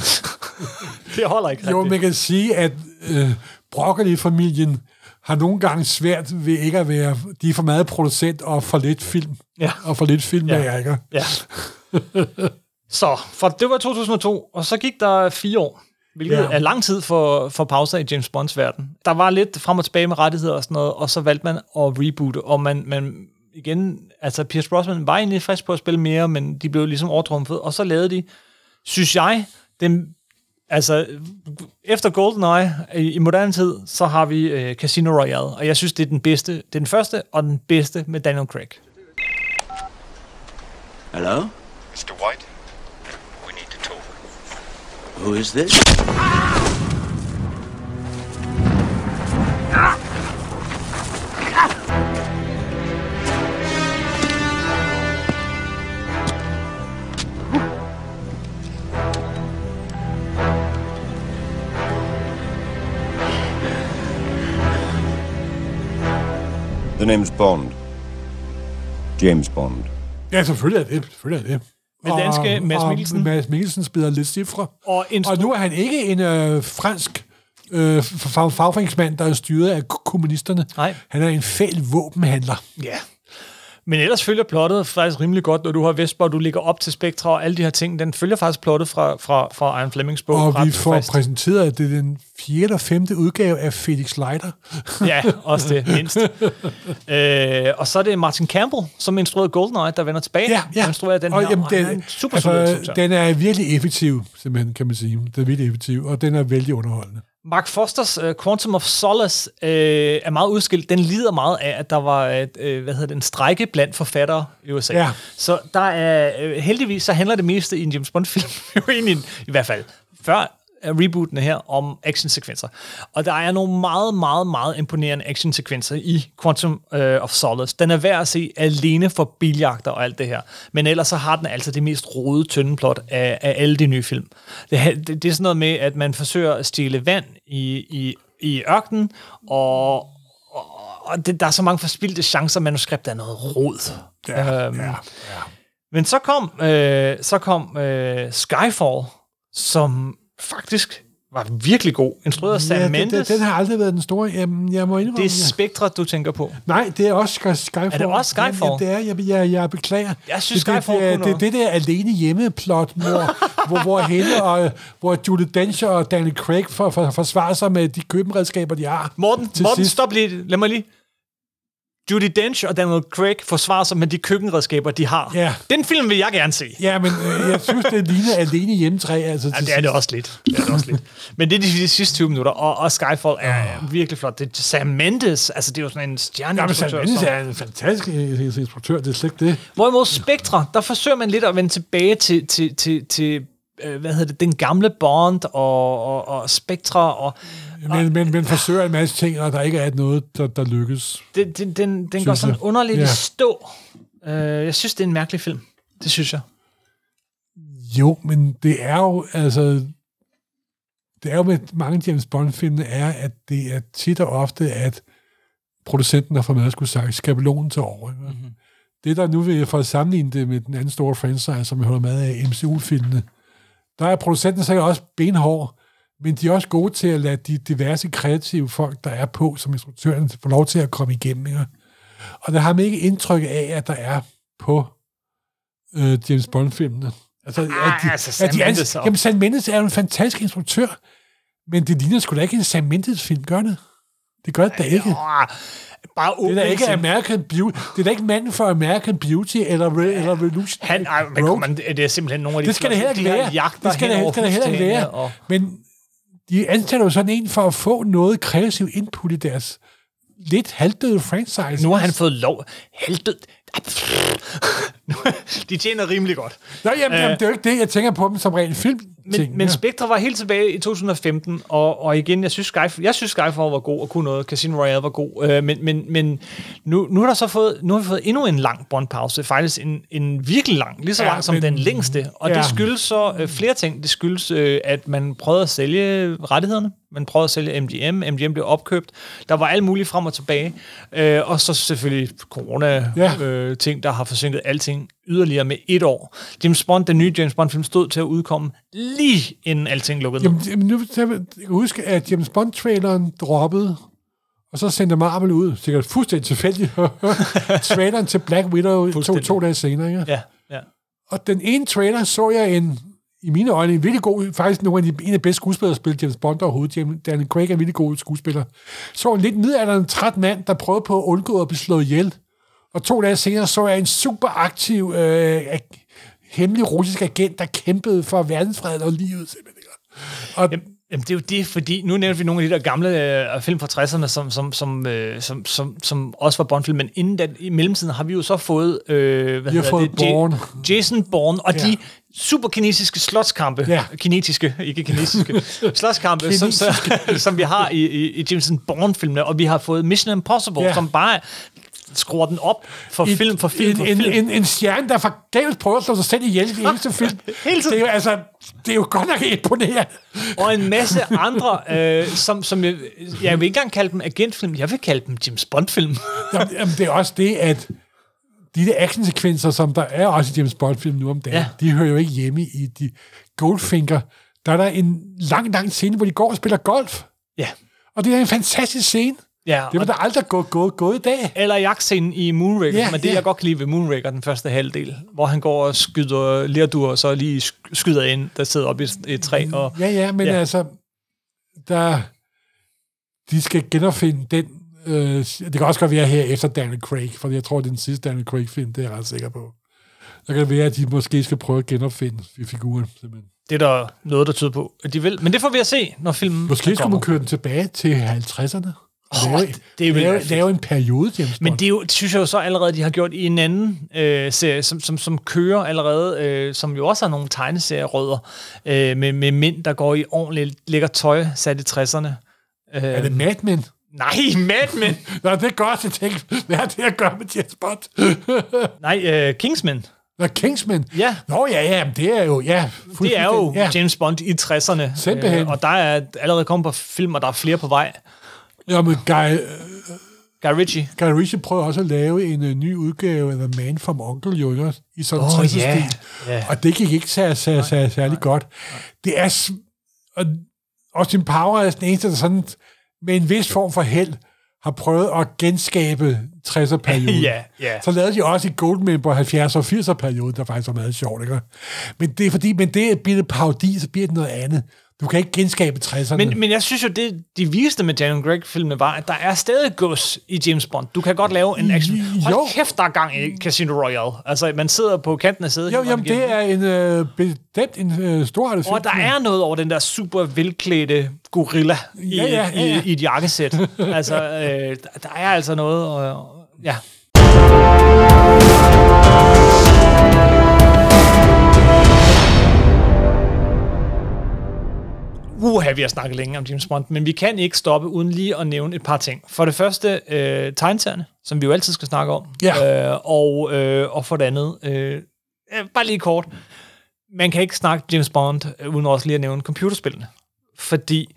S1: det holder ikke
S2: Jo,
S1: rigtigt.
S2: man kan sige, at øh, Broccoli-familien har nogle gange svært ved ikke at være... De er for meget producent og for lidt film.
S1: Ja.
S2: Og for lidt filmmærker.
S1: Ja. så, for det var 2002, og så gik der fire år, hvilket
S2: Ja.
S1: er lang tid for, for pauser i James Bonds verden. Der var lidt frem og tilbage med rettigheder og sådan noget, og så valgte man at reboote, og man, man igen, altså Pierce Brosnan var egentlig frisk på at spille mere, men de blev ligesom overtrumfet, og så lavede de synes jeg, den, altså, efter GoldenEye i, i moderne tid, så har vi øh, Casino Royale, og jeg synes, det er den bedste, det er den første og den bedste med Daniel Craig.
S14: Hello?
S15: Mr. White, we need to talk.
S14: Who is this?
S16: The name's Bond. James Bond.
S2: Ja, selvfølgelig er det. Selvfølgelig er det.
S1: Med danske Mads Mikkelsen.
S2: Og Mads Mikkelsen spiller lidt cifre.
S1: Og,
S2: og nu er han ikke en øh, fransk øh, fag- fagforeningsmand, der er styret af kommunisterne.
S1: Nej.
S2: Han er en fæl våbenhandler.
S1: Ja. Men ellers følger plottet faktisk rimelig godt, når du har Vesper, og du ligger op til Spectre og alle de her ting. Den følger faktisk plottet fra, fra, fra Iron Flemings bog.
S2: Og vi får
S1: fast.
S2: præsenteret, at det er den fjerde eller femte udgave af Felix Leiter.
S1: Ja, også det, mindst. øh, og så er det Martin Campbell, som instruerede GoldenEye, der vender tilbage.
S2: Ja, ja.
S1: Og instruerer den
S2: og,
S1: her,
S2: jamen,
S1: og
S2: den,
S1: han er super
S2: altså,
S1: instruktør.
S2: den er virkelig effektiv, simpelthen, kan man sige. Den er virkelig effektiv, og den er vældig underholdende.
S1: Mark Fosters uh, Quantum of Solace uh, er meget udskilt. Den lider meget af, at der var uh, hvad hedder det, en strække blandt forfattere i USA.
S2: Ja.
S1: Så der er uh, heldigvis, så handler det meste i en James Bond-film jo egentlig, i hvert fald før rebootene her, om actionsekvenser. Og der er nogle meget, meget, meget imponerende actionsekvenser i Quantum uh, of Solace. Den er værd at se alene for biljagter og alt det her. Men ellers så har den altså det mest rode, tynde plot af, af alle de nye film. Det, det, det er sådan noget med, at man forsøger at stjæle vand i, i, i ørkenen, og, og, og det, der er så mange forspildte chancer, manuskriptet er noget rod.
S2: Ja,
S1: Øhm,
S2: ja, ja.
S1: Men så kom, øh, så kom øh, Skyfall, som faktisk var virkelig god. Instrueret af Sam
S2: ja, den,
S1: Mendes.
S2: den, den har aldrig været den store. Jamen, jeg må indrømme,
S1: det er. Spectre, du tænker på.
S2: Nej, det er også Sky- Skyfall.
S1: Er det også Skyfall?
S2: Ja, det er, jeg, jeg, jeg beklager.
S1: Jeg synes,
S2: det,
S1: Skyfall
S2: det, er- det, det, det der alene hjemmeplot, hvor, hvor, hvor hende og hvor Julie Dench og Daniel Craig for, for, forsvarer sig med de køkkenredskaber, de har.
S1: Morten, Morten
S2: sidst.
S1: stop lige. Lad mig lige. Judy Dench og Daniel Craig forsvarer sig med de køkkenredskaber, de har.
S2: Ja.
S1: Den film vil jeg gerne se.
S2: Ja, men øh, jeg synes, det ligner alene hjemmetræ. Altså,
S1: Ja, det er det også lidt. Det er det også lidt. Men det er de, de sidste 20 minutter, og, og Skyfall er
S2: Ah.
S1: virkelig flot. Det er Sam Mendes, altså det er jo sådan en stjerne.
S2: Ja, men Sam Mendes er en fantastisk instruktør, det er slet ikke det.
S1: Hvorimod Spectre, der forsøger man lidt at vende tilbage til, til, til, til øh, hvad hedder det, den gamle Bond og, og, og Spectre, og
S2: Men, men, men forsøger en masse ting, og der ikke er noget, der, der lykkes.
S1: den, den, den
S2: Synes
S1: går sådan
S2: jeg.
S1: underligt
S2: Ja.
S1: i stå. Øh, jeg synes, det er en mærkelig film. Det synes jeg.
S2: Jo, men det er jo, altså, det er jo med mange James Bond-filmene, er, at det er tit og ofte, at producenten har fået med at skulle sagt, skabelonen til over. Mm-hmm. Det der nu vil for at sammenligne det med den anden store franchise, som jeg holder med af MCU-filmene, der er producenten sikkert også benhård, men de er også gode til at lade de diverse kreative folk, der er på, som instruktøren, få lov til at komme igennem. Ikke? Og der har man ikke indtryk af, at der er på øh, James Bond-filmene. Altså, at de,
S1: altså, Sam
S2: at de ans- Jamen, Sam Mendes er jo en fantastisk instruktør, men det ligner sgu da ikke en Sam Mendes-film, gør det? Det gør det da ikke.
S1: Bare
S2: Det er da ikke. American Beauty. Det er da ikke manden for American Beauty eller, Re- eller Revolution.
S1: Han, ej, men
S2: Road.
S1: man, det er simpelthen nogle af de
S2: Det skal det heller ikke
S1: jagter
S2: Det skal det, skal det heller ikke være.
S1: Og,
S2: Men de ansætter jo sådan en for at få noget kreativ input i deres lidt halvdøde franchise.
S1: nu har han fået lov. Halvdød. de tjener rimelig godt.
S2: Nå, jamen, jamen, det er jo ikke det. Jeg tænker på dem som rent film.
S1: Men, men Spectre var helt tilbage i 2015, og, og igen, jeg synes, Skyfall, jeg synes Skyfall var god og kunne noget. Casino Royale var god, øh, men, men, men nu, nu, er der så fået, nu har vi fået endnu en lang Bond-pause. Faktisk en, en virkelig lang, lige så
S2: Ja,
S1: lang som
S2: men-
S1: den længste. Og
S2: ja.
S1: det skyldes så øh, flere ting. Det skyldes, øh, at man prøvede at sælge rettighederne. Man prøvede at sælge MGM. MGM blev opkøbt. Der var alt muligt frem og tilbage. Øh, og så selvfølgelig corona-ting,
S2: Ja.
S1: øh, ting, der har forsinket alting yderligere med et år. James Bond, den nye James Bond-film, stod til at udkomme lige inden alting lukkede ned.
S2: Jamen, nu jeg kan huske, at James Bond-traileren droppede, og så sendte Marvel ud, sikkert fuldstændig tilfældigt, traileren til Black Widow to, to dage senere. Ikke?
S1: Ja, ja.
S2: Og den ene trailer så jeg en, i mine øjne, en virkelig god, faktisk nogle af de, en af de bedste skuespillere, der spillede James Bond overhovedet. James, Daniel Craig er en virkelig god skuespiller. Så en lidt midaldrende træt mand, der prøvede på at undgå at blive slået ihjel. Og to dage senere så jeg en super aktiv, øh, hemmelig russisk agent, der kæmpede for verdensfreden og livet, simpelthen. Og,
S1: Jamen, jamen, det er jo det, fordi nu nævnte vi nogle af de der gamle øh, film fra 60'erne, som, som, som, øh, som, som, som også var Bond-film, men inden den, i mellemtiden har vi jo så fået, øh, hvad
S2: Vi har fået
S1: det? Ja-
S2: Bourne.
S1: Jason Bourne, og
S2: Ja.
S1: de super kinesiske slotskampe,
S2: Ja.
S1: kinetiske, ikke kinesiske, slotskampe, som, så, som vi har i, i, i Jason Bourne-filmene, og vi har fået Mission Impossible,
S2: Ja.
S1: ja. som bare skruer den op for
S2: Et-
S1: film for film
S2: en,
S1: for
S2: en,
S1: film.
S2: En, en stjerne, der forgæves prøver at slå sig selv ihjel i eneste film.
S1: Hele tiden.
S2: Det er jo, altså, det er jo godt nok imponerende.
S1: og en masse andre, øh, som, som jeg, jeg vil ikke engang kalde dem agentfilm, jeg vil kalde dem James Bond-film.
S2: Jamen, jamen, det er også det, at de der actionsekvenser, som der er også i James Bond-film nu om dagen. Ja. de hører jo ikke hjemme i de Goldfinger. Der er der en lang, lang scene, hvor de går og spiller golf.
S1: Ja.
S2: Og det er en fantastisk scene.
S1: Ja,
S2: Det var der aldrig gået, gået, gået i dag.
S1: Eller jagtscenen i Moonraker,
S2: Ja,
S1: men det
S2: ja.
S1: jeg godt kan lide ved Moonraker, den første halvdel, hvor han går og skyder lerdur, og så lige sk- skyder en, der sidder oppe i et- træ. Og,
S2: Ja, ja, men ja. Altså, der, de skal genopfinde den, øh, det kan også godt være her efter Daniel Craig, for jeg tror, det er den sidste Daniel Craig-film, det er jeg ret sikker på. Så kan være, at de måske skal prøve at genopfinde figuren, simpelthen.
S1: det er der noget, der tyder på, at de vil. Men det får vi at se, når filmen
S2: Måske skulle man køre den tilbage til 50'erne. Lave,
S1: det vil
S2: lave, lave en periode, James
S1: Men
S2: Bond.
S1: det, er jo, synes jeg jo så allerede, de har gjort i en anden øh, serie, som, som, som kører allerede, øh, som jo også har nogle tegneserierødder, øh, med, med mænd, der går i ordentligt lækker tøj, sat i 60'erne. Øh,
S2: Er det Mad Men?
S1: Nej, Mad Men!
S2: Nå, det er godt, jeg tænkte, hvad er det at gøre med James Bond?
S1: Nej, øh, Kingsman.
S2: Nå, Kingsman?
S1: Ja.
S2: Nå, ja, ja, men det er jo, ja.
S1: Det er jo ja. James Bond i 60'erne.
S2: Simpelthen.
S1: Øh, og der er allerede kommet på film, og der er flere på vej.
S2: Ja, men Guy,
S1: Guy Ritchie.
S2: Guy Ritchie prøver også at lave en uh, ny udgave af The Man from Uncle, jo, ikke? I sådan en 60'er
S1: ja.
S2: stil.
S1: Ja.
S2: Og det gik ikke sær, sær, sær, særlig godt. Det er... Og Austin Power er den eneste, der sådan med en vis form for held har prøvet at genskabe 60'er-perioden.
S1: Ja, ja.
S2: Så lavede de også i Goldman på 70'er og 80'er-perioden, der faktisk var meget sjovt, ikke? Men det er fordi, men det bliver det parodi, så bliver det noget andet. Du kan ikke genskabe 60'erne.
S1: Men, men jeg synes jo, det de viste med Daniel Craig-filmene var, at der er stadig gods i James Bond. Du kan godt lave en action. Hold
S2: Jo.
S1: kæft, der er gang i Casino Royale. Altså, man sidder på kanten af sædet.
S2: jo, jamen, det er en øh, bestemt en øh, storartet film.
S1: Og der er noget over den der super velklædte gorilla i,
S2: Ja, ja, ja,
S1: i, i et jakkesæt. altså, øh, der- der er altså noget... Og, ja. Uha, vi har snakket længe om James Bond, men vi kan ikke stoppe uden lige at nævne et par ting. For det første, øh, tegneserierne, som vi jo altid skal snakke om.
S2: Ja.
S1: Øh, og, øh, og for det andet, øh, øh, bare lige kort, man kan ikke snakke James Bond, øh, uden også lige at nævne computerspillene. Fordi...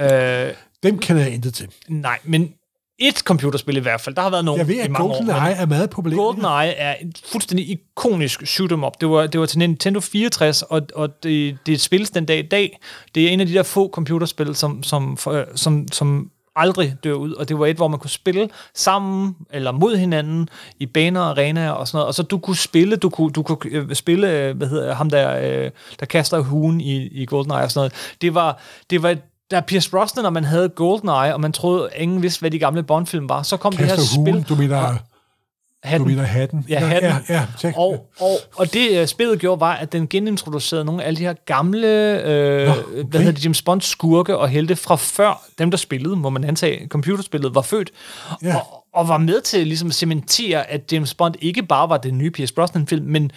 S1: Øh,
S2: Dem kender jeg intet til.
S1: Nej, men et computerspil i hvert fald. Der har været nogle
S2: Jeg ved, at. GoldenEye er meget populær.
S1: GoldenEye er en fuldstændig ikonisk shoot 'em up. Det var, det var til Nintendo 64, og, og det, det spilles den dag i dag. Det er en af de der få computerspil, som, som, som, som aldrig dør ud, og det var et, hvor man kunne spille sammen eller mod hinanden i baner, arenaer og sådan noget, og så du kunne spille, du kunne, du kunne øh, spille, øh, hvad hedder ham der, øh, der kaster hugen i, i GoldenEye og sådan noget. Det var, det var der Pierce Brosnan, når man havde GoldenEye, og man troede, ingen vidste, hvad de gamle Bond-film var, så kom det her
S2: Kaster
S1: spil.
S2: du mener,
S1: Hatten.
S2: du mener hatten.
S1: Ja, hatten.
S2: Ja, ja, ja,
S1: og, og, og det uh, spillet gjorde, var, at den genintroducerede nogle af alle de her gamle øh, Nå, okay. hvad hedder det, James Bond skurke og helte fra før dem, der spillede, må man antage, computerspillet var født,
S2: Ja.
S1: og, og var med til ligesom at cementere, at James Bond ikke bare var den nye Pierce Brosnan-film, men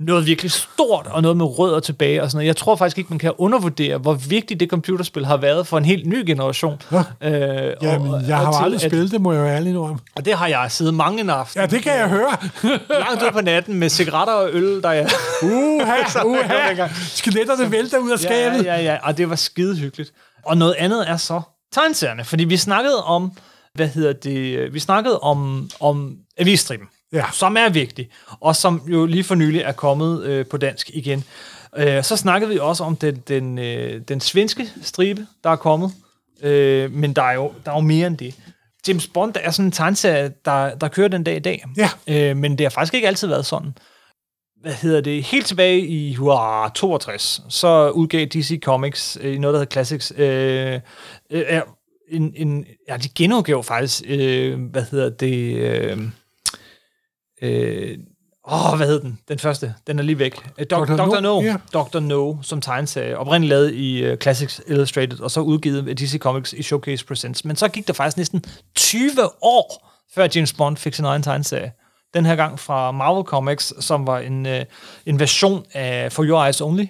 S1: noget virkelig stort, og noget med rødder tilbage og sådan noget. Jeg tror faktisk ikke, man kan undervurdere, hvor vigtigt det computerspil har været for en helt ny generation.
S2: Ja.
S1: Øh,
S2: Jamen,
S1: og-
S2: jeg har
S1: og til
S2: aldrig
S1: at-
S2: spillet det, må jeg jo ærligt om.
S1: Og det har jeg siddet mange en aften.
S2: Ja, det kan jeg høre.
S1: Langt ud på natten med cigaretter og øl, der jeg...
S2: Uha, uha. Skeletterne vælter ud af skabet.
S1: Ja, ja, ja, og det var skide hyggeligt. Og noget andet er så tegneserierne, fordi vi snakkede om, hvad hedder det, vi snakkede om, om avisstriben,
S2: ja.
S1: som er vigtig, og som jo lige for nylig er kommet øh, på dansk igen. Øh, så snakkede vi også om den, den, øh, den svenske stribe, der er kommet, øh, men der er, jo, der er jo mere end det. James Bond er sådan en tegneserie, der, der kører den dag i dag,
S2: ja.
S1: øh, men det har faktisk ikke altid været sådan hvad hedder det, helt tilbage i hurra, 62, så udgav DC Comics øh, noget, der hedder Classics, øh, øh, en, en, ja, de genudgav faktisk, øh, hvad hedder det, øh, øh, Åh, oh, hvad hed den? Den første. Den er lige væk. Uh, Dok-
S2: Dr.
S1: Dr.
S2: No? Ja.
S1: Dr. No, som tegneserie. Oprindeligt lavet i uh, Classics Illustrated, og så udgivet af DC Comics i Showcase Presents. Men så gik der faktisk næsten 20 år, før James Bond fik sin egen tegneserie. Den her gang fra Marvel Comics, som var en, uh, en version af For Your Eyes Only.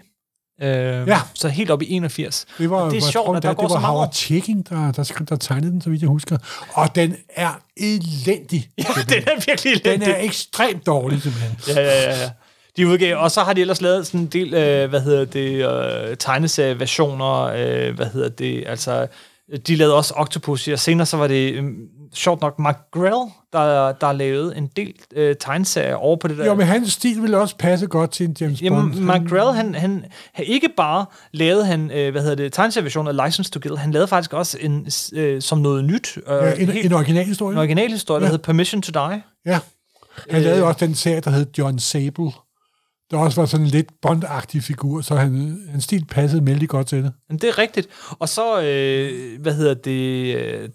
S1: Uh,
S2: Ja.
S1: Så helt op i 81.
S2: Det var,
S1: Og det er sjovt, at der
S2: det,
S1: går
S2: det
S1: så
S2: var
S1: mange
S2: Howard. Checking, der, der, skrev- der tegnede den, så vidt jeg husker. Og den er elendig.
S1: Ja, den er virkelig
S2: Den
S1: elendig.
S2: er ekstremt dårlig, simpelthen.
S1: Ja, ja, ja, ja. De udgav, og så har de ellers lavet sådan en del, øh, hvad hedder det, øh, tegneserieversioner, øh, hvad hedder det, altså, de lavede også Octopus, og senere så var det, øh, sjovt nok, Mark Grell, der, der lavede en del øh, tegneserier over på det der.
S2: Jo, men hans stil ville også passe godt til en James Bond.
S1: Jamen, Mark Grell, han, han, han ikke bare lavede han, øh, hvad hedder det, tegneserieversion af License to Kill, han lavede faktisk også en, øh, som noget nyt. Øh,
S2: Ja, en,
S1: helt-
S2: en originalhistorie.
S1: en originalhistorie, der
S2: Ja.
S1: hed Permission to Die.
S2: Ja. Han lavede også den serie, der hed John Sable. Der også var sådan en lidt Bond-agtig figur, så han, hans stil passede vældig godt til det.
S1: Men det er rigtigt. Og så, øh, hvad hedder det,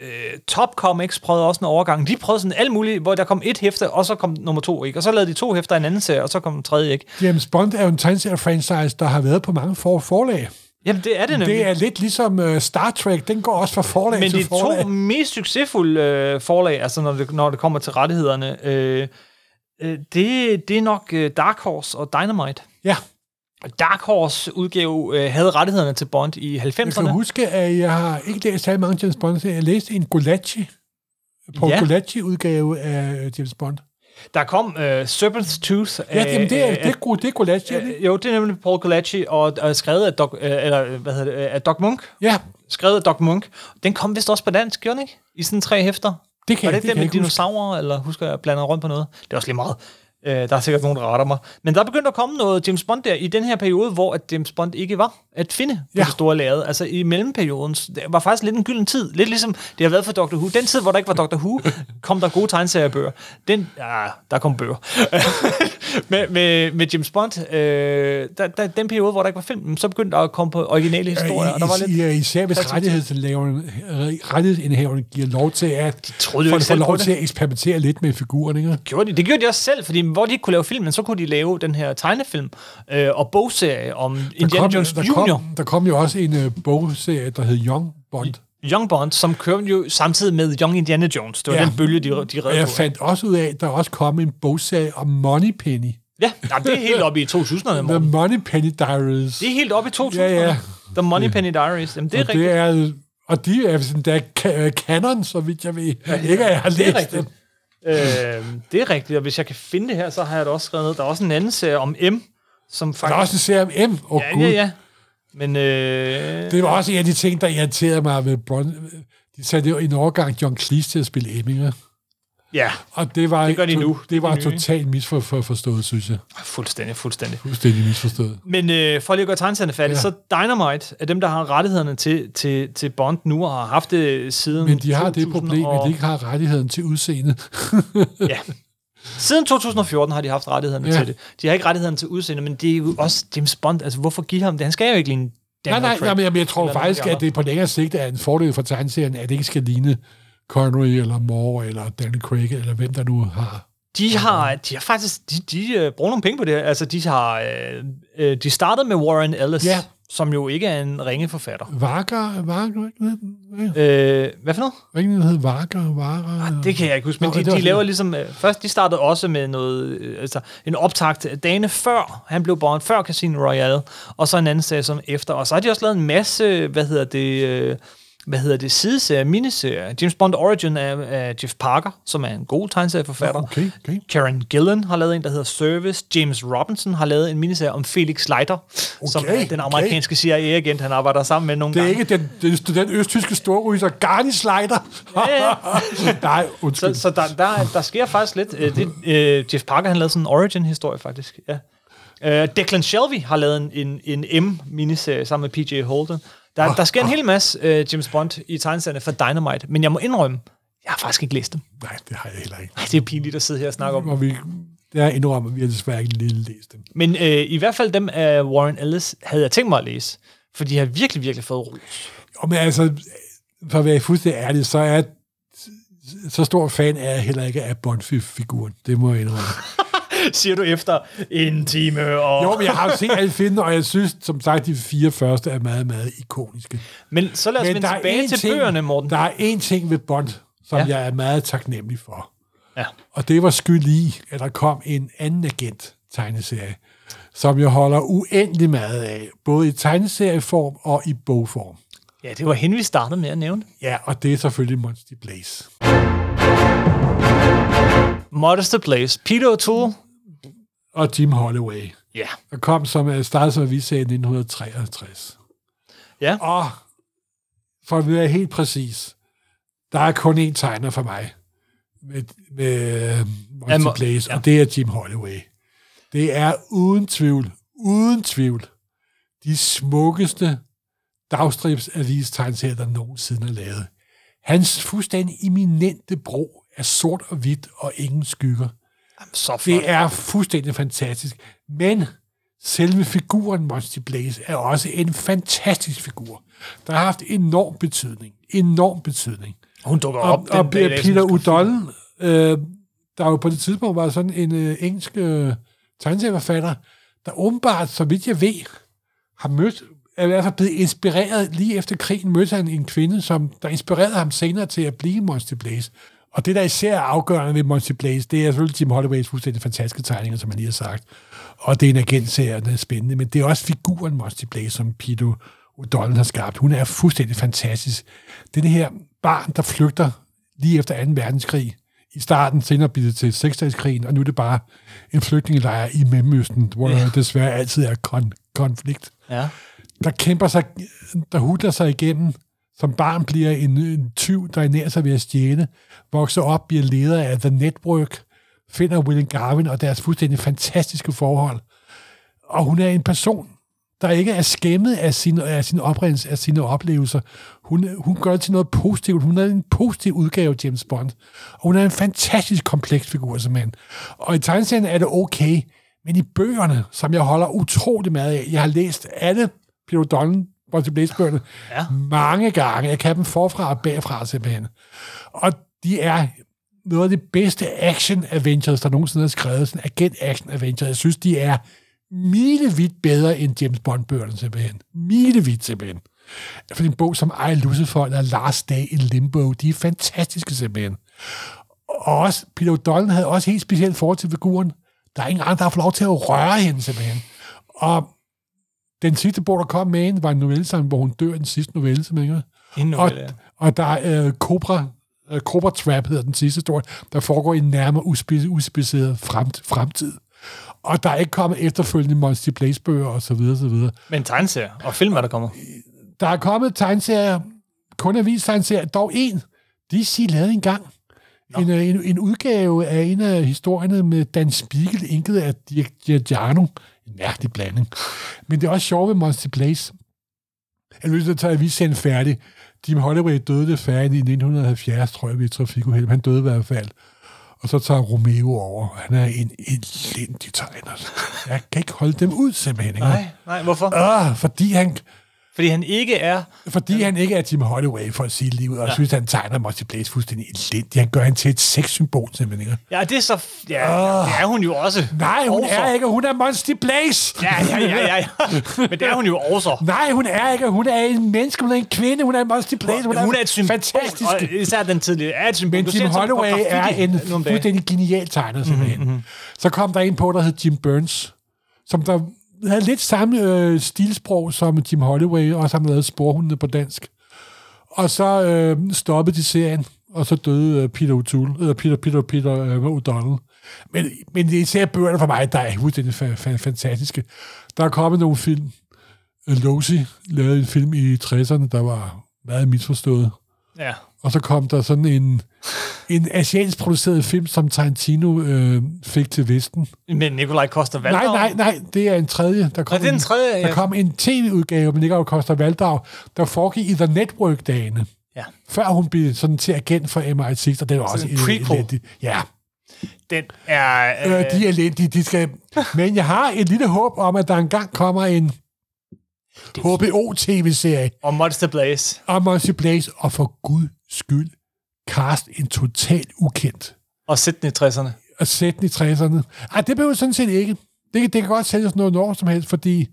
S1: øh, Top Comics prøvede også en overgang. De prøvede sådan alt muligt, hvor der kom et hæfte, og så kom nummer to, ikke? Og så lavede de to hæfter en anden serie, og så kom den tredje, ikke?
S2: James Bond er jo en tegneserie-franchise, der har været på mange for- forlag.
S1: Jamen, det er det nemlig.
S2: Det er lidt ligesom uh, Star Trek, den går også fra forlag
S1: Men
S2: til
S1: de
S2: forlag.
S1: to mest succesfulde øh, forlag, altså når det, når det kommer til rettighederne, øh, øh, det, det er nok øh, Dark Horse og Dynamite.
S2: Ja.
S1: Dark Horse udgav øh, havde rettighederne til Bond i 90'erne.
S2: Jeg kan huske, at jeg har ikke læst særlig mange James Bond. Jeg læste en Gulacci, Paul
S1: Ja.
S2: Gulacci-udgave af øh, James Bond.
S1: Der kom øh, Serpent's Tooth.
S2: Ja,
S1: af-
S2: jamen, det er,
S1: af-
S2: det er, Gu- det er er det?
S1: Øh, jo, det er nemlig Paul Gulacci, og, og skrevet af Doc, øh, eller, hvad hedder det, øh, af Doc Munk.
S2: Ja.
S1: Skrevet af Doc Munk. Den kom vist også på dansk, gjorde den ikke? I sådan tre hæfter.
S2: Det kan
S1: Var
S2: jeg-
S1: det,
S2: det
S1: det
S2: kan
S1: med
S2: jeg
S1: dinosaurer, eller husker jeg, jeg blander rundt på noget? Det er også lige meget. Øh, der er sikkert nogen, der retter mig. Men der er begyndt at komme noget James Bond der i den her periode, hvor at James Bond ikke var at finde på
S2: Ja.
S1: det store lærred. Altså i mellemperioden, det var faktisk lidt en gylden tid. Lidt ligesom det har været for Doctor Who. Den tid, hvor der ikke var Doctor Who, kom der gode tegneseriebøger. Den, ja, der kom bøger. med, med, med James Bond, øh, der, der, den periode, hvor der ikke var film, så begyndte der at komme på originale historier. og der var
S2: I,
S1: lidt
S2: i, især hvis rettighedsindhaveren giver lov til at de
S1: troede jo
S2: få,
S1: ikke selv
S2: lov til at eksperimentere lidt med figurerne. Ikke?
S1: gjorde de. Det gjorde de også selv, fordi hvor de ikke kunne lave filmen, så kunne de lave den her tegnefilm øh, og bogserie om Indiana
S2: kom,
S1: Jones
S2: der,
S1: Jr.
S2: kom, der kom jo også en uh, bogserie, der hed Young Bond.
S1: Young Bond, som kørte jo samtidig med Young Indiana Jones. Det var ja. den bølge, de, de redde
S2: jeg
S1: på.
S2: fandt også ud af, at der også kom en bogserie om Moneypenny.
S1: Ja, jamen, det er helt oppe i 2000'erne.
S2: The
S1: Morten.
S2: Moneypenny Diaries.
S1: Det er helt oppe i 2000'erne.
S2: Ja, ja.
S1: The Moneypenny Diaries. Jamen, det er
S2: og
S1: rigtigt.
S2: det er, og de er sådan der ka- canon, så vidt jeg ved. Ja, ikke, at jeg har
S1: det er
S2: læst
S1: rigtigt. Øh, det er rigtigt, og hvis jeg kan finde det her, så har jeg det også skrevet ned. Der er også en anden serie om M, som faktisk...
S2: Der er også en serie om M. Oh,
S1: ja, ja, ja. Men øh,
S2: Det var også en af de ting, der irriterede mig ved Bond. De satte jo en overgang John Cleese til at spille Emminger.
S1: Ja,
S2: Og det var,
S1: Det gør de nu.
S2: Det var
S1: Det er nye.
S2: totalt misforstået, synes jeg.
S1: fuldstændig, fuldstændig.
S2: Fuldstændig misforstået.
S1: Men øh, for lige at gøre tegneserierne færdigt,
S2: Ja.
S1: så Dynamite er dem, der har rettighederne til, til, til Bond nu, og har haft det siden
S2: Men de har det
S1: 2000
S2: problem, at
S1: og-
S2: de ikke har rettigheden til udseende.
S1: Ja. Siden 2014 har de haft rettighederne
S2: Ja.
S1: til det. De har ikke rettighederne til udseende, men det er jo også James Bond. Altså, hvorfor give ham det? Han skal jo ikke ligne
S2: nej,
S1: Daniel
S2: nej,
S1: Craig.
S2: nej, men jeg, tror faktisk, at det på længere sigt er en fordel for tegneserien, at det ikke skal ligne Connery eller Moore eller Daniel Craig, eller hvem der nu har.
S1: De har, de har faktisk, de, de uh, bruger nogle penge på det her. Altså, de har, øh, øh, de startede med Warren Ellis,
S2: Ja.
S1: som jo ikke er en ringe forfatter.
S2: Varker, Varker,
S1: Øh, hvad for noget?
S2: hvad den hed Varker, Varker?
S1: Ah, det kan jeg ikke huske, men
S2: Nå,
S1: de, de laver ligesom... Øh, først, de startede også med noget... Øh, altså, en optakt dagene før han blev Bond, før Casino Royale, og så en anden serie som efter. Og så har de også lavet en masse, hvad hedder det... Øh, hvad hedder det, sideserie, miniserie. James Bond Origin af, af Jeff Parker, som er en god tegneserieforfatter.
S2: Okay, okay.
S1: Karen Gillan har lavet en, der hedder Service. James Robinson har lavet en miniserie om Felix Leiter, okay, som er den amerikanske CIA-agent, han arbejder sammen med nogle
S2: Det er
S1: gange.
S2: ikke den, den, den østtyske storryser, Garni Slider.
S1: Ja.
S2: Nej, undskyld.
S1: Så, så der, der, der sker faktisk lidt. Øh, Det, øh, Jeff Parker han lavede sådan en origin-historie faktisk. Ja. Øh, Declan Shelby har lavet en, en, en M-miniserie sammen med PJ Holden. Der, der sker en hel masse øh, James Bond i tegneserierne for Dynamite, men jeg må indrømme, jeg har faktisk ikke læst dem.
S2: Nej, det har jeg heller ikke.
S1: Ej, det er pinligt at sidde her og snakke om.
S2: Og vi, det er indrømmer, vi har desværre ikke lige læst dem.
S1: Men øh, i hvert fald dem af Warren Ellis havde jeg tænkt mig at læse, for de har virkelig, virkelig fået ros.
S2: Og men altså, for at være fuldstændig ærlig, så er så stor fan er jeg heller ikke af Bond-figuren. Det må jeg indrømme.
S1: Siger du efter en time og...
S2: Jo, men jeg har jo set alle filmene, og jeg synes, som sagt, de fire første er meget, meget ikoniske.
S1: Men så lad os vende tilbage
S2: én
S1: til
S2: ting,
S1: bøgerne, Morten.
S2: Der er en ting ved Bond, som
S1: Ja.
S2: jeg er meget taknemmelig for.
S1: Ja.
S2: Og det var skyld i, at der kom en anden agent-tegneserie, som jeg holder uendelig meget af, både i tegneserieform og i bogform.
S1: Ja, det var hende, vi startede med at nævne.
S2: Ja, og det er selvfølgelig Monty Blaze.
S1: Modest Place. Peter O'Toole.
S2: Og Jim Holloway.
S1: Ja.
S2: Der kom som øh, startede som vi sagde i 1953.
S1: Ja.
S2: Og for at være helt præcis, der er kun én tegner for mig med, med
S1: Ja,
S2: Monty
S1: må-
S2: Blaze,
S1: ja.
S2: og det er Jim Holloway. Det er uden tvivl, uden tvivl, de smukkeste dagstribsavis-tegneserier, der nogensinde er lavet. Hans fuldstændig eminente bro er sort og hvidt og ingen skygger.
S1: Så flot.
S2: Det er fuldstændig fantastisk. Men selve figuren Monty Blaze er også en fantastisk figur, der har haft enorm betydning. Enorm betydning.
S1: Hun dukker
S2: og,
S1: op
S2: og
S1: jeg
S2: Peter Udall, øh, der jo på det tidspunkt var sådan en øh, engelsk øh, tegneserieforfatter, der åbenbart, så vidt jeg ved, har mødt, er i hvert fald blevet inspireret, lige efter krigen mødte han en kvinde, som der inspirerede ham senere til at blive Monty Blaze. Og det, der især er afgørende ved Monty Blaze, det er selvfølgelig Jim Holloways fuldstændig fantastiske tegninger, som man lige har sagt. Og det er en agentserie, der er spændende, men det er også figuren Monty Blaze, som Peter O'Donnell har skabt. Hun er fuldstændig fantastisk. Det er det her barn, der flygter lige efter 2. verdenskrig. I starten senere bliver det til seksdagskrigen, og nu er det bare en flygtningelejr i Mellemøsten, hvor der desværre altid er kon- konflikt
S1: Ja.
S2: der kæmper sig, der hudler sig igennem. Som barn bliver en, en tyv, der ernærer sig ved at stjæle, vokser op, bliver leder af The Network, finder William Garvin og deres fuldstændig fantastiske forhold. Og hun er en person, der ikke er skæmmet af sin, af sin oprindelse, af sine oplevelser. Hun, hun gør det til noget positivt. Hun er en positiv udgave af James Bond. Og hun er en fantastisk kompleks figur, simpelthen. Og i tegneserien er det okay, men i bøgerne, som jeg holder utrolig meget af, jeg har læst alle Peter Donald Monty Blaze-bøgerne,
S1: Ja.
S2: mange gange. Jeg kan dem forfra og bagfra, simpelthen. Og de er noget af det bedste action-adventures, der nogensinde er skrevet. Sådan agent-action-adventures. Jeg synes, de er milevidt bedre end James Bond-bøgerne, simpelthen. Milevidt, simpelthen. For en bog som I, Lucifer eller Last Day in Limbo, de er fantastiske, simpelthen. Og også, Peter O'Donnell havde også helt specielt forhold til figuren. Der er ingen andre, der har fået lov til at røre hende, simpelthen. Og den sidste bog, der kom med hende, var en novelle, hvor hun dør i den sidste novelle, simpelthen.
S1: En
S2: og,
S1: novelle, ja.
S2: og der er øh, Cobra, øh, Cobra Trap hedder den sidste historie, der foregår i en nærmere uspe- uspecificeret fremt, fremtid. Og der er ikke kommet efterfølgende Monty Blaze-bøger og så videre, så videre.
S1: Men tegneserie og film er der kommet.
S2: Der er kommet tegneserier, kun avis-tegneserier, dog en. DC lavede en gang en, øh, en, en udgave af en af historierne med Dan Spiegel, inket af Dirk Giordano. En mærkelig blanding. Men det er også sjovt ved Monty Blaze. Jeg vil tage avisserien færdig. Jim Holloway døde det færdigt i 1970, tror jeg, ved et trafikuheld. Han døde i hvert fald. Og så tager Romeo over. Han er en elendig tegner. Jeg kan ikke holde dem ud, simpelthen. ikke?
S1: Nej, nej, hvorfor?
S2: Ah, fordi han,
S1: Fordi han ikke er...
S2: fordi han ikke er Jim Holloway, for at sige livet, og jeg
S1: Ja.
S2: synes, han tegner Monty Blaze fuldstændig elendig. Han gør han til et sexsymbol, simpelthen.
S1: Ja, det er så... Ja, det er hun jo også.
S2: Nej, hun
S1: Også.
S2: er ikke. Hun er Monty Blaze.
S1: Ja, ja, ja, ja, ja. Men det er hun jo også.
S2: Nej, hun er ikke. Hun er en menneske, hun er en kvinde, hun er Monty Blaze. Hun,
S1: Hun er et symbol,
S2: fantastisk.
S1: og især den tidligere er et symbol.
S2: Men
S1: på
S2: Holloway er en fuldstændig genial tegner, simpelthen. Mm-hmm. Så kom der en på, der hed Jim Burns, som der havde lidt samme øh, stilsprog som Jim Holloway, og som lavede sporhundene på dansk. Og så øh, stoppede de serien, og så døde øh, Peter O'Toole, eller Peter, Peter, Peter øh, O'Donnell. Men, men det er især bøgerne for mig, der er fuldstændig fa- fa- fantastiske. Der er kommet nogle film. Øh, Losey lavede en film i 60'erne, der var meget misforstået.
S1: Ja.
S2: Og så kom der sådan en, en asiatisk produceret film, som Tarantino øh, fik til Vesten.
S1: Men Nikolaj Koster
S2: Nej,
S1: Valdau.
S2: nej, nej, det er en tredje. Der kom,
S1: det er en tredje,
S2: der
S1: ja.
S2: kom en tv-udgave med Nikolaj Koster Valdau, der foregik i The Network-dagene.
S1: Ja.
S2: Før hun blev sådan til agent for MI6, og det var
S1: Så
S2: også
S1: en prequel.
S2: Ja,
S1: Den er...
S2: øh, de er elendige. De skal... Men jeg har et lille håb om, at der engang kommer en HBO-tv-serie
S1: Og Monster Blaze.
S2: om Monty Blaze, og for guds skyld, cast en totalt ukendt.
S1: Og sæt den i 60'erne.
S2: at sætte den i 60'erne. Ej, det behøver sådan set ikke. Det, kan- det kan godt sælges noget år som helst, fordi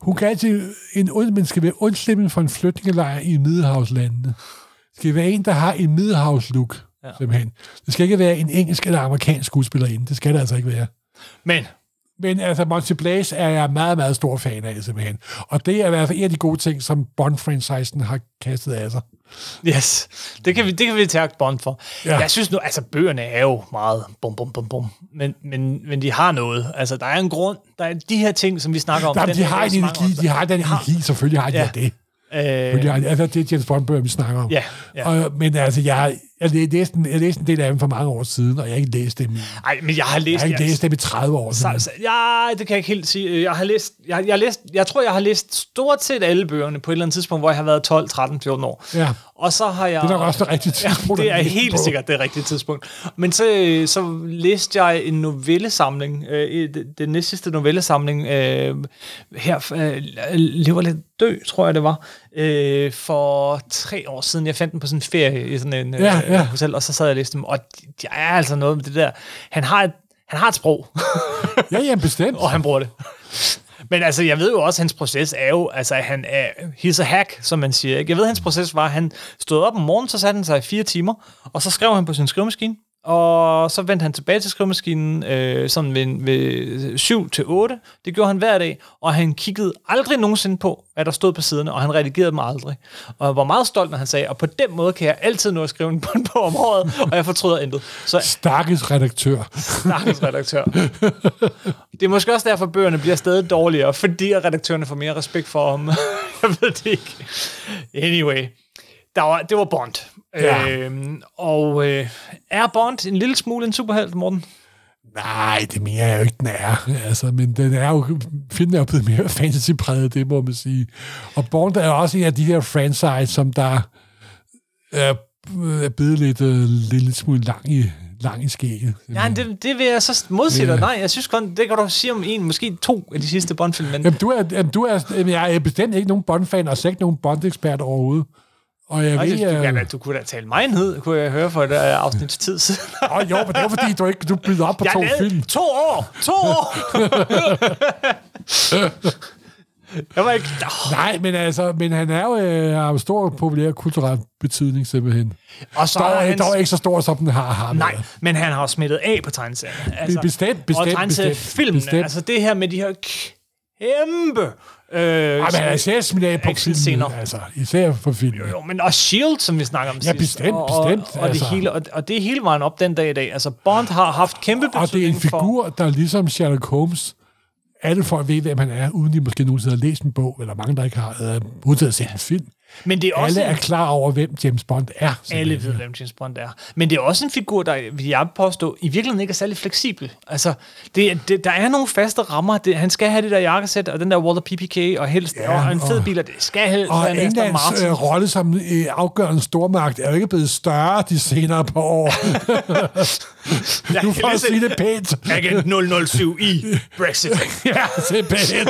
S2: hun kan altid, en ond, men skal være undslippen for en flytningelejr i Middelhavslandene. Det skal være en, der har en Middelhavslook, ja. simpelthen. Det skal ikke være en engelsk eller amerikansk skuespillerinde. Det skal det altså ikke være.
S1: Men
S2: Men altså, Monty Blaze er jeg meget, meget stor fan af, simpelthen. Og det er i hvert fald en af de gode ting, som Bond-franchisen har kastet af sig.
S1: Yes, det kan vi, det kan vi tage Bond for.
S2: Ja.
S1: Jeg synes nu, altså bøgerne er jo meget bum, bum, bum, bum. Men, men, men de har noget. Altså, der er en grund. Der er de her ting, som vi snakker om.
S2: Jamen, de har en energi, de har den energi, selvfølgelig har de
S1: Ja.
S2: det.
S1: Øh,
S2: altså, det er James Bond-bøger, vi snakker om.
S1: Ja, ja.
S2: Og, men altså, jeg, jeg, læste en, jeg læste en del af dem for mange år siden, og jeg har ikke læst dem i,
S1: Ej, men jeg har
S2: jeg
S1: læst...
S2: har ikke læst dem i 30 år
S1: Så,
S2: siden.
S1: så, ja, det kan jeg ikke helt sige. Jeg har læst, jeg, jeg, har læst, jeg tror, jeg har læst stort set alle bøgerne på et eller andet tidspunkt, hvor jeg har været 12, 13, 14 år.
S2: Ja.
S1: Og så har jeg...
S2: Det er nok også det rigtige tidspunkt
S1: Ja, det er helt
S2: på.
S1: sikkert det rigtige tidspunkt. Men så, så læste jeg en novellesamling, øh, den- næste novellesamling, øh, her, øh, Lever lidt dø, tror jeg det var, øh, for tre år siden. Jeg fandt den på sådan en ferie i sådan en
S2: Ja,
S1: øh,
S2: ja.
S1: hotel, og så sad jeg og læste dem. Og de- de er altså noget med det der. Han har et, han har et sprog.
S2: Ja, ja, bestemt.
S1: og han bruger det. Men altså, jeg ved jo også, at hans proces er jo, altså, han er, he's a hack, som man siger. Ikke? Jeg ved, at hans proces var, at han stod op om morgenen, så satte han sig i fire timer, og så skrev han på sin skrivemaskine, og så vendte han tilbage til skrivemaskinen øh, sådan ved, ved 7 til 8. Det gjorde han hver dag, og han kiggede aldrig nogensinde på, hvad der stod på siderne, og han redigerede dem aldrig. Og jeg var meget stolt, når han sagde, og på den måde kan jeg altid nå at skrive en bund på om året, og jeg fortryder intet. Så
S2: Stakkels redaktør.
S1: Stakkels redaktør. Det er måske også derfor, bøgerne bliver stadig dårligere, fordi at redaktørerne får mere respekt for ham. Jeg ved det ikke. Anyway, der var, det var Bond.
S2: Ja.
S1: Øhm, og øh, er Bond en lille smule en superhelt, Morten?
S2: Nej, det mener jeg jo ikke, den er. Altså, men den er jo, filmen er jo blevet mere fantasypræget, det må man sige. Og Bond er jo også en af de her franchise, som der er, er blevet lidt, uh, lidt, smule lang i, lang i skægget.
S1: Ja, det, det vil jeg så modsige dig.
S2: Ja.
S1: Nej, jeg synes kun, det kan du sige om en, måske to af de sidste Bond-film. Men
S2: Jamen, du er, jamen, du er, jeg er bestemt ikke nogen Bond-fan, og slet ikke nogen Bond-ekspert overhovedet. Og jeg
S1: Ej,
S2: ved,
S1: du,
S2: øh,
S1: kan, da- du kunne da tale mig ned, kunne jeg høre for et uh, afsnits tid siden.
S2: Åh, jo, men det er jo fordi, du ikke du byder op på
S1: Jeg
S2: to film.
S1: To år! To år! jeg var ikke... Oh.
S2: Nej, men altså, men han er jo øh, har jo stor populær kulturel betydning simpelthen.
S1: Og så
S2: dog,
S1: er hans-
S2: dog ikke så stor, som den har ham.
S1: Nej, men han har smittet af på tegneserien. Altså,
S2: bestemt, bestemt,
S1: Og
S2: bestemt.
S1: altså det her med de her kæmpe... Øh,
S2: Ej, men er især smidt på filmen, altså. Især for filmen.
S1: Jo, men og S.H.I.E.L.D., som vi snakker om
S2: Ja,
S1: sidst.
S2: bestemt,
S1: og, og,
S2: bestemt,
S1: Og,
S2: altså.
S1: det hele, og, og det hele vejen op den dag i dag. Altså, Bond har haft kæmpe betydning
S2: Og det er en figur, der er ligesom Sherlock Holmes. Alle folk ved, hvem han er, uden de måske nogensinde har læst en bog, eller mange, der ikke har øh, udtaget set en film.
S1: Men det er også
S2: Alle er
S1: en-
S2: klar over, hvem James Bond er.
S1: Alle ved, hvem James Bond er. Men det er også en figur, der, vil jeg påstå, i virkeligheden ikke er særlig fleksibel. Altså, det, det, der er nogle faste rammer. Det, han skal have det der jakkesæt, og den der Walter PPK, og helst
S2: Ja,
S1: og en fed bil, og det skal helst
S2: Og
S1: være en Aston
S2: Englands
S1: Martin.
S2: øh, rolle som øh, afgørende stormagt er jo ikke blevet større de senere par år.
S1: Ja,
S2: du får at sige det pænt.
S1: Agent 007 i Brexit.
S2: ja, simpelthen.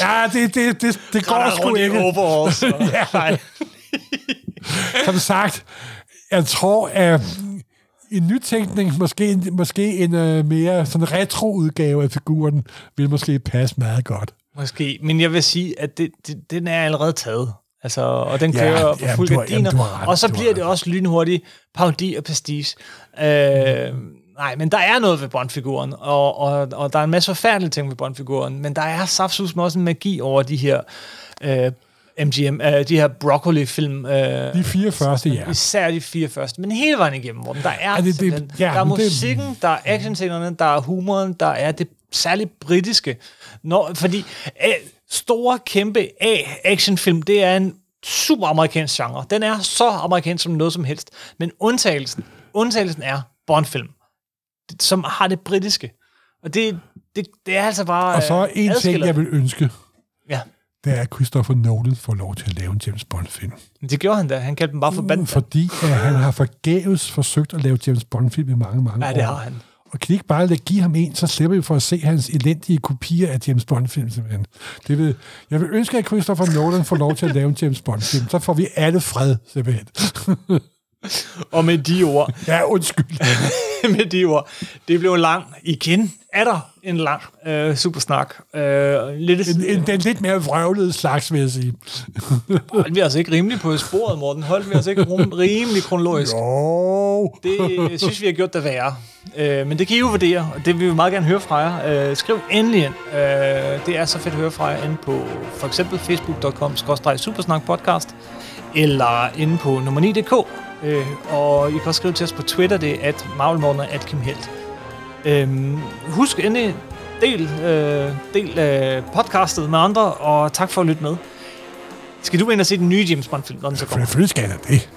S2: Ja, det, det, det, det går sgu ikke.
S1: overalls,
S2: ja.
S1: Nej.
S2: Som sagt, jeg tror, at en nytænkning, måske, måske en uh, mere sådan retro-udgave af figuren, vil måske passe meget godt.
S1: Måske, men jeg vil sige, at det, det, den er allerede taget. Altså, og den kører ja, på fuld gardiner, og så bliver det også lynhurtigt parodi og prestige. Øh, nej, men der er noget ved Bond-figuren, og, og, og der er en masse forfærdelige ting ved Bond-figuren, men der er saftsus med også en magi over de her øh, MGM, øh, de her broccoli-film. Øh,
S2: De fire første, ja.
S1: Især de fire første, men hele vejen igennem, hvor der er,
S2: Ja, det- det- ja,
S1: der er
S2: men det-
S1: musikken, der er actionscenerne, der er humoren, der er det særligt britiske. Når, fordi øh, store, kæmpe A-actionfilm, det er en super amerikansk genre. Den er så amerikansk som noget som helst. Men undtagelsen, undtagelsen er Bond-film, som har det britiske. Og det, det, det er altså bare...
S2: Og så
S1: øh,
S2: en ting, jeg vil ønske,
S1: Ja,
S2: det er, at Christopher Nolan får lov til at lave en James Bond-film.
S1: men det gjorde han da. Han kaldte dem bare for band.
S2: Fordi at han har forgæves forsøgt at lave James Bond-film i mange, mange
S1: Ja,
S2: år.
S1: det har han.
S2: Og kan de ikke bare lade give ham en, så slipper vi for at se hans elendige kopier af James Bond-film, simpelthen. Det vil, jeg vil ønske, at Christopher Nolan får lov til at lave en James Bond-film. Så får vi alle fred, simpelthen.
S1: Og med de ord...
S2: Ja, undskyld.
S1: med de ord. Det blev lang igen. Er der en lang øh, supersnak? Øh, lidt,
S2: en, en, den lidt mere vrøvlede slags, vil jeg sige.
S1: holdt vi altså ikke rimelig på sporet, Morten? Holdt vi altså ikke rimelig kronologisk?
S2: Jo.
S1: Det synes vi har gjort det værre. Øh, men det kan I jo vurdere, og det vil vi meget gerne høre fra jer. Øh, skriv endelig ind. Øh, det er så fedt at høre fra jer inde på for eksempel facebook.com supersnak podcast eller inde på nummer 9.dk. Øh, og I kan også skrive til os på Twitter, det er at Marvelmorgen at Kim Helt. Øhm, husk endelig, del, øh, del øh, podcastet med andre, og tak for at lytte med. Skal du ind og se den nye James Bond-film, når den så kommer?
S2: Selvfølgelig skal jeg det.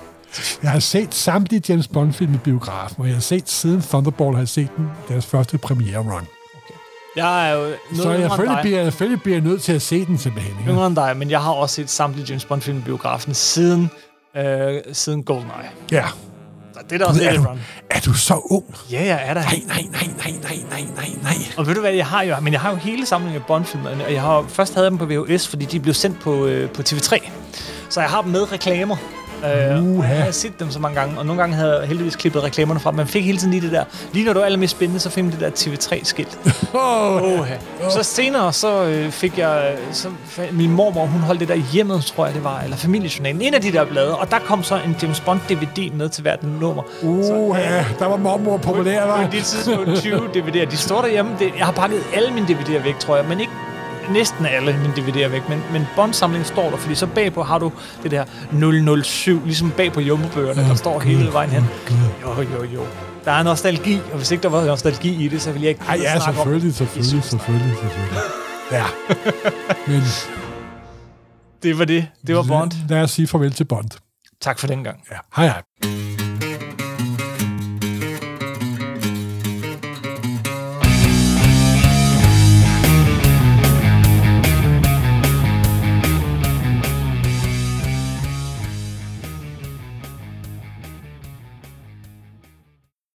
S2: Jeg har set samtlige James Bond-film i biografen, og jeg har set siden Thunderball, har jeg set den, deres første premiere-run.
S1: Jeg er jo
S2: Så jeg
S1: dig.
S2: bliver, jeg bliver nødt til at se den simpelthen. Ikke?
S1: Yngre end dig, men jeg har også set samtlige James Bond-film i biografen siden, øh, siden GoldenEye.
S2: Ja.
S1: Så det er da også
S2: er, du,
S1: run.
S2: er du så ung?
S1: Ja, jeg er der.
S2: Nej, nej, nej, nej, nej, nej, nej, nej.
S1: Og ved du hvad, jeg har jo, men jeg har jo hele samlingen af Bond-film, og jeg har først havde dem på VHS, fordi de blev sendt på, øh, på TV3. Så jeg har dem med reklamer. Øh, og jeg har set dem så mange gange, og nogle gange havde jeg heldigvis klippet reklamerne fra. Man fik hele tiden lige det der. Lige når du er allermest spændende, så fik man det der TV3-skilt.
S2: Oh,
S1: oh, Så senere, så øh, fik jeg... Så, min mormor, hun holdt det der hjemmet, tror jeg det var, eller familiejournalen. En af de der blade, og der kom så en James Bond-DVD med til hvert nummer.
S2: Uh, så, ja, der var mormor populær, var.
S1: På det tidspunkt 20 DVD'er. De står derhjemme. Det, jeg har pakket alle mine DVD'er væk, tror jeg, men ikke næsten alle mine DVD'er væk, men, men Bond-samlingen står der, fordi så bagpå har du det der 007, ligesom bag på jumbobøgerne, der står hele vejen hen. Jo, jo, jo. Der er nostalgi, og hvis ikke der var nostalgi i det, så ville jeg ikke
S2: Ej, ja,
S1: snakke om
S2: selvfølgelig, selvfølgelig, selvfølgelig, selvfølgelig. Ja. Men
S1: det var det. Det var Bond.
S2: lad os sige farvel til Bond.
S1: Tak for den gang.
S2: Ja. Hej hej.